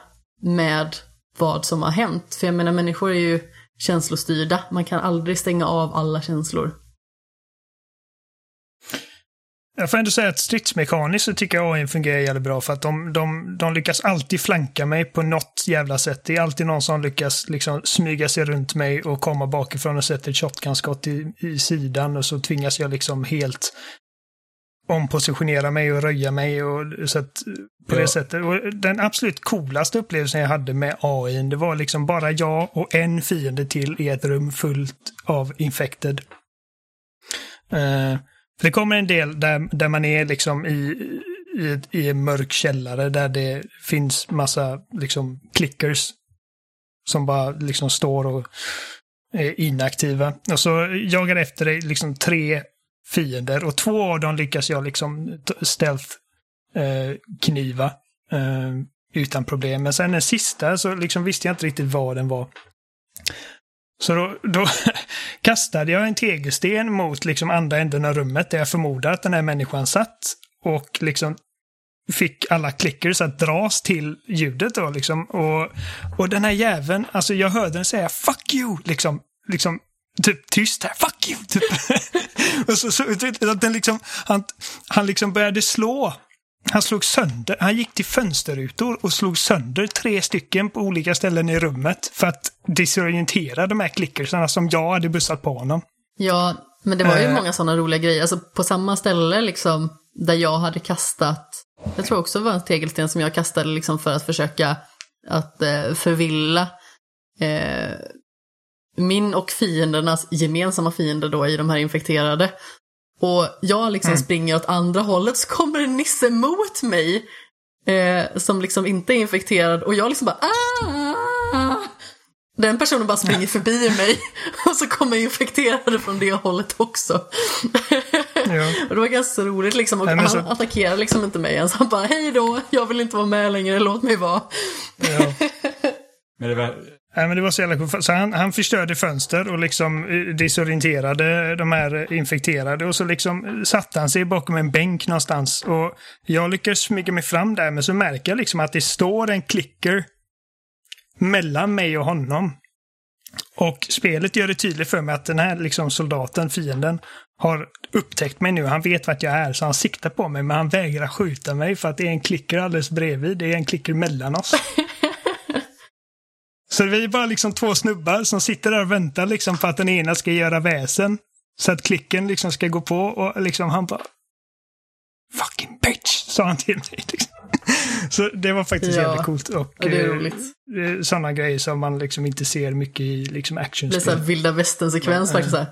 med vad som har hänt? För jag menar, människor är ju känslostyrda. Man kan aldrig stänga av alla känslor. Jag får ändå säga att stridsmekaniskt så tycker jag AI fungerar jävligt bra för att de, de, de lyckas alltid flanka mig på något jävla sätt. Det är alltid någon som lyckas liksom smyga sig runt mig och komma bakifrån och sätta ett shotgunskott i, i sidan och så tvingas jag liksom helt ompositionera mig och röja mig och så att på Ja. det sättet. Och den absolut coolaste upplevelsen jag hade med AI, det var liksom bara jag och en fiende till i ett rum fullt av infected. Eh, för det kommer en del där, där man är liksom i, i, i en mörk källare där det finns massa liksom clickers som bara liksom står och är inaktiva. Och så jagar efter dig liksom tre fiender och två av dem lyckas jag liksom stealth eh, kniva eh, utan problem. Men sen den sista så liksom visste jag inte riktigt vad den var. Så då, då kastade jag en tegelsten mot liksom andra änden av rummet där jag förmodar att den här människan satt. Och liksom fick alla clickers att dras till ljudet då liksom. Och, och den här jäveln, alltså jag hörde den säga 'fuck you' liksom. liksom typ tyst här, 'fuck you' typ. och så, så att den liksom, han, han liksom började slå han slog sönder, han gick till fönsterrutor och slog sönder tre stycken på olika ställen i rummet för att disorientera de här klickersarna som jag hade bussat på honom. Ja, men det var ju Eh. många sådana roliga grejer. Alltså på samma ställe liksom, där jag hade kastat, jag tror också det var en tegelsten som jag kastade liksom för att försöka att eh, förvilla eh, min och fiendernas gemensamma fiender då i de här infekterade. Och jag liksom springer åt andra hållet så kommer en nisse mot mig eh, som liksom inte är infekterad och jag liksom bara ah! Den personen bara springer förbi mig och så kommer infekterade från det hållet också. Ja. Och det var ganska roligt liksom och Nej, men han så- attackerar liksom inte mig ens. Han bara hej då, jag vill inte vara med längre, låt mig vara. Ja. Men det var, Nej, men det var så jävla coolt. Så han, han förstörde fönster och liksom eh, desorienterade de här infekterade och så liksom eh, satte han sig bakom en bänk någonstans. Och jag lyckades smyga mig fram där men så märker jag liksom att det står en klicker mellan mig och honom. Och spelet gör det tydligt för mig att den här liksom soldaten, fienden, har upptäckt mig nu. Han vet vart jag är så han siktar på mig men han vägrar skjuta mig för att det är en klicker alldeles bredvid. Det är en klicker mellan oss. Så vi är bara liksom två snubbar som sitter där och väntar liksom på att den ena ska göra väsen. Så att klicken liksom ska gå på och liksom han bara Fucking bitch, sa han till mig. Liksom. Så det var faktiskt Ja, jävligt coolt. Och, Och det är eh, roligt. eh, sådana grejer som man liksom inte ser mycket i liksom Det är actionspel. så här vilda västern-sekvens faktiskt. Här.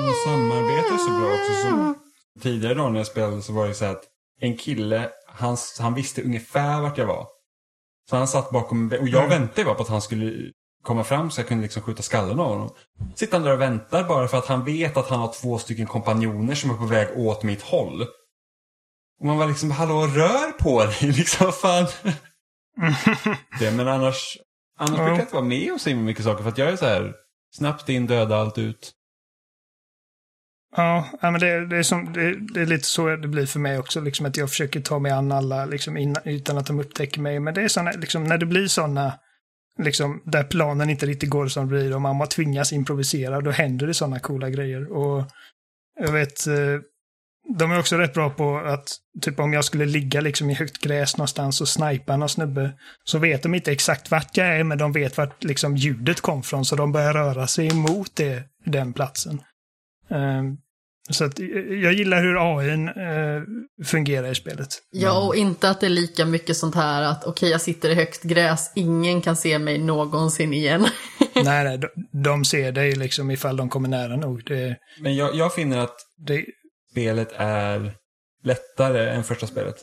man samarbetar så bra också. Som tidigare då när jag spelade så var det så här att en kille, han, han visste ungefär vart jag var. Så han satt bakom och jag Mm. väntade bara på att han skulle komma fram så jag kunde liksom skjuta skallen av honom. Sitter han där och väntar bara för att han vet att han har två stycken kompanjoner som är på väg åt mitt håll. Och man var liksom, hallå rör på dig liksom, fan. det, men annars, annars brukar jag inte vara med och så mycket saker för att jag är så här snabbt in, döda allt ut. Ja, men det, det, är som, det, det är lite så det blir för mig också. Liksom att jag försöker ta mig an alla liksom, innan, utan att de upptäcker mig. Men det är såna, liksom, när det blir sådana, liksom, där planen inte riktigt går som det blir och man tvingas improvisera, då händer det sådana coola grejer. Och jag vet, eh, de är också rätt bra på att, typ om jag skulle ligga liksom i högt gräs någonstans och snipa någon snubbe, så vet de inte exakt vart jag är, men de vet vart liksom ljudet kom från, så de börjar röra sig emot det, den platsen. Ehm, så att eh, jag gillar hur AI uh, fungerar i spelet. Ja, och inte att det är lika mycket sånt här att okej, jag sitter i högt gräs, ingen kan se mig någonsin igen. nej, nej, de, de ser dig liksom ifall de kommer nära nog. Det, Men jag, jag finner att det, spelet är lättare än första spelet.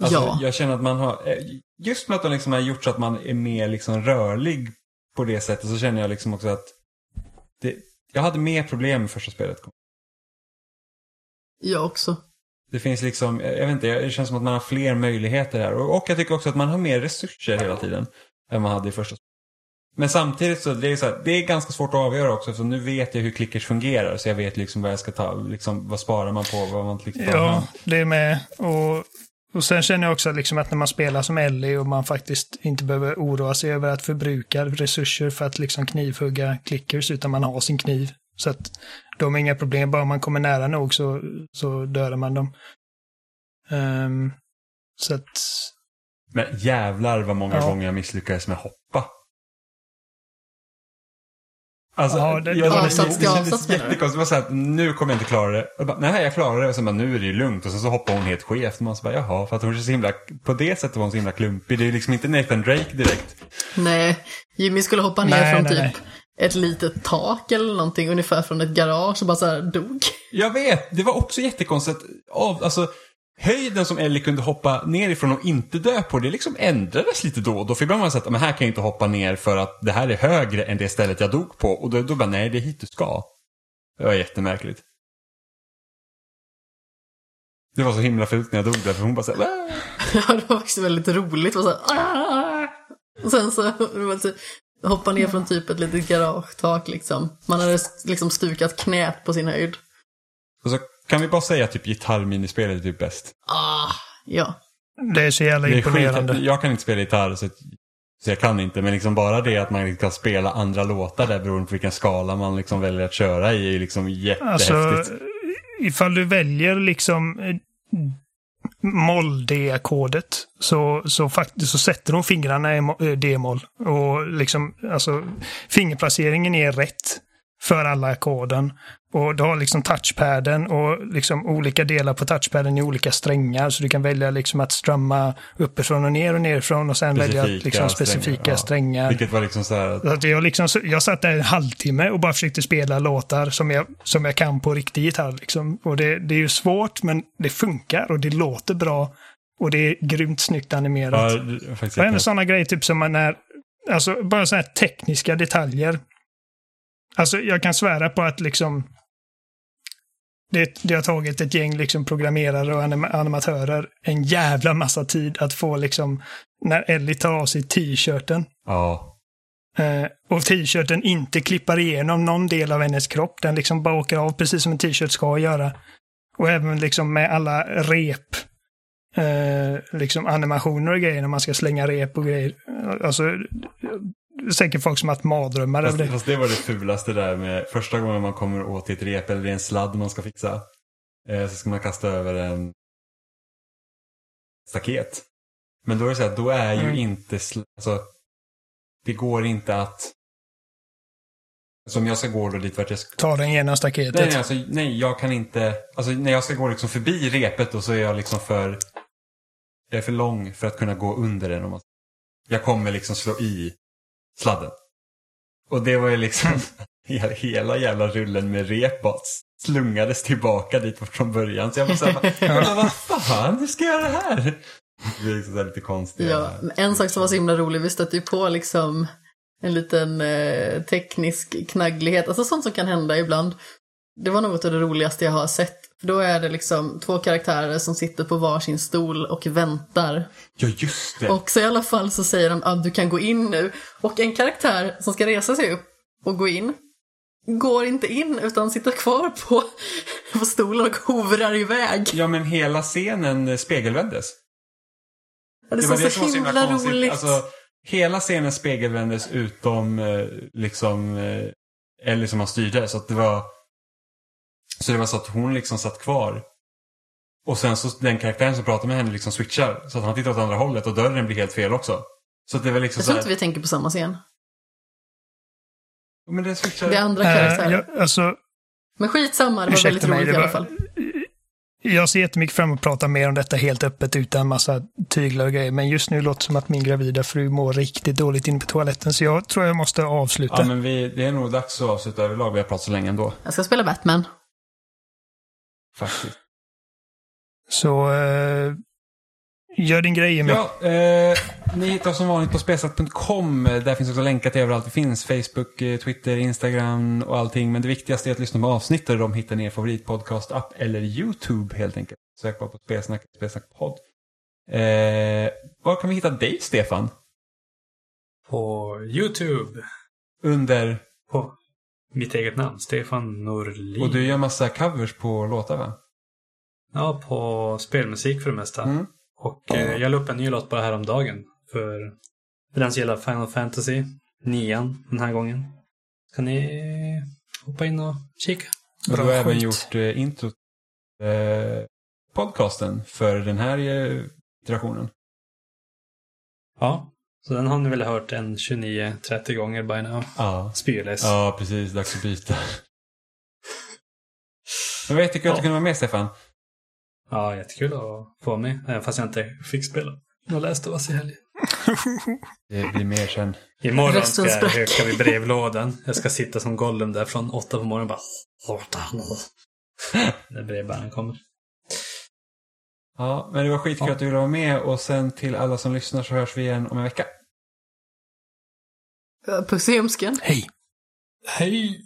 Alltså, Ja. Jag känner att man har, eh, just med att de liksom har gjort så att man är mer liksom rörlig på det sättet så känner jag liksom också att det, jag hade mer problem med första spelet. Jag också. Det finns liksom, jag vet inte, det känns som att man har fler möjligheter här. Och, och jag tycker också att man har mer resurser hela tiden än man hade i första. Men samtidigt så, det är så här, det är ganska svårt att avgöra också för nu vet jag hur klickers fungerar så jag vet liksom vad jag ska ta, liksom vad sparar man på, vad man liksom tar ja, det är med. Och, och sen känner jag också liksom att när man spelar som Ellie och man faktiskt inte behöver oroa sig över att förbruka resurser för att liksom knivhugga klickers, utan man har sin kniv. Så att de har inga problem, bara man kommer nära nog så, så dödar man dem. Ehm, så att, Men jävlar vad många Ja. gånger jag misslyckades med hoppa. Alltså, Ja, det- jag, det var det, det, Avsats avsats, kändes jättekonstigt. Det var så här, att nu kommer jag inte klara det. Jag bara, nej, jag klarar det. Och sen bara, nu är det ju lugnt. Och sen så hoppar hon helt skevt. Och man så bara, jaha, för att hon är så himla, på det sättet var hon så himla klumpig. Det är ju liksom inte Nathan Drake direkt. Nej, Jimmy skulle hoppa ner Nej, från nej, typ nej. Ett litet tak eller någonting, ungefär från ett garage och bara så här dog. Jag vet, det var också jättekonstigt. Av, alltså, höjden som Ellie kunde hoppa ner ifrån och inte dö på, det liksom ändrades lite då och då. För ibland var det så att, men här kan jag inte hoppa ner för att det här är högre än det stället jag dog på. Och då, då bara, nej, det är hit du ska. Det var jättemärkligt. Det var så himla fult när jag dog där, för hon bara så här, "Ah." Ja, det var också väldigt roligt. Och, så här, och sen så hoppa ner från typ ett litet garagetak liksom. Man hade liksom stukat knät på sin höjd. Och så kan vi bara säga att typ gitarrminispelet är typ bäst. Ah, ja. det är så jävla Det är imponerande. skit, jag kan inte spela gitarr så, så jag kan inte. Men liksom bara det att man kan spela andra låtar där beroende på vilken skala man liksom väljer att köra i är liksom Alltså, jättehäftigt. ifall du väljer liksom moll-D-ackordet så, så, faktiskt, så sätter de fingrarna i eh, D-moll. Och liksom, alltså, fingerplaceringen är rätt för alla ackorden. Och du har liksom touchpaden och liksom olika delar på touchpaden i olika strängar. Så du kan välja liksom att strömma uppifrån och ner och nerifrån och sen välja liksom specifika strängar. strängar. Vilket var liksom så här... Att jag, liksom, jag satt där en halvtimme och bara försökte spela låtar som jag, som jag kan på riktig gitarr. Liksom. Och det, det är ju svårt men det funkar och det låter bra. Och det är grymt snyggt animerat. Ja, och även sådana grejer typ som när, alltså bara sådana här tekniska detaljer. Alltså jag kan svära på att liksom det, det har tagit ett gäng liksom programmerare och anim animatörer en jävla massa tid att få liksom när Ellie tar av sig t-shirten. Ja. Eh, och t-shirten inte klippar igenom någon del av hennes kropp. Den liksom bara åker av precis som en t-shirt ska göra. Och även liksom med alla rep. Eh, liksom animationer och grejer när man ska slänga rep och grejer. Alltså, säkert folk som haft mardrömmar det. Fast det var det fulaste där med första gången man kommer åt ett rep eller det är en sladd man ska fixa. Eh, så ska man kasta över en staket. Men då är det så här, då är ju mm. inte, alltså, det går inte att som jag ska gå då dit vart jag ska... Ta den genom staketet? Nej, nej, alltså, nej, jag kan inte. Alltså när jag ska gå liksom förbi repet då så är jag liksom för... Jag är för lång för att kunna gå under den. Om man... Jag kommer liksom slå i sladden. Och det var ju liksom hela jävla rullen med rep bara slungades tillbaka dit från början. Så jag var såhär, vad fan, hur ska jag göra det här? Det är liksom lite konstigt. Ja, en sak som var så himla rolig, vi stötte ju på liksom en liten eh, teknisk knagglighet, alltså sånt som kan hända ibland. Det var något av det roligaste jag har sett. Då är det liksom två karaktärer som sitter på varsin stol och väntar. Ja, just det. Och så i alla fall så säger de att ah, du kan gå in nu. Och en karaktär som ska resa sig upp och gå in går inte in utan sitter kvar på, på stolen och hovrar iväg. Ja, men hela scenen spegelvändes. Ja, det, det var så, så himla roligt. Alltså, hela scenen spegelvändes utom eh, liksom eh, Ellie som han styrde. Så att det var så det var så att hon liksom satt kvar. Och sen så den karaktären som pratar med henne liksom switchar. Så att han tittar åt andra hållet och dörren blir helt fel också. Så det var liksom Jag tror inte vi tänker på samma scen. Men det switchar. Det är andra karaktärer. Uh, ja, alltså, Men skitsamma, det var väldigt roligt i alla fall. Jag ser jättemycket fram emot att prata mer om detta helt öppet utan massa tyglar och grejer. Men just nu låter det som att min gravida fru mår riktigt dåligt inne på toaletten. Så jag tror jag måste avsluta. Ja, men vi, det är nog dags att avsluta överlag. Vi har pratat så länge ändå. Jag ska spela Batman. Faktiskt. Så eh, gör din grej med. Ja, eh, ni hittar oss som vanligt på spesat.com. Där finns också länkar till överallt det finns. Facebook, eh, Twitter, Instagram och allting. Men det viktigaste är att lyssna på avsnittet. De hittar ni i er favoritpodcast-app eller YouTube helt enkelt. Sök bara på Spelsnack, Spelsnack-podd. Eh, var kan vi hitta dig, Stefan? På YouTube. Under? På mitt eget namn, Stefan Norlin. Och du gör massa covers på låtar va? Ja, på spelmusik för det mesta. Mm. Och eh, jag la upp en ny låt bara häromdagen. För, för den som gillar Final Fantasy, nian den här gången. Kan ni hoppa in och kika. Och du har även gjort eh, intro eh, podcasten för den här eh, iterationen. Ja, så den har ni väl hört en 29-30 gånger by now. Ja. Spyrless. Ja, precis. Dags att byta. Men vad jättekul ja. att du kunde vara med, Stefan. Ja, jättekul att få med. Även fast jag inte fick spela. Jag läste oss i helgen. Det blir mer sen. Imorgon ska jag höka vid brevlådan. Jag ska sitta som Gollum där från åtta på morgonen bara... När brevbäraren kommer. Ja, men det var skitkul ja. att du ville vara med och sen till alla som lyssnar så hörs vi igen om en vecka. Puss i ömsken. Hej. Hej.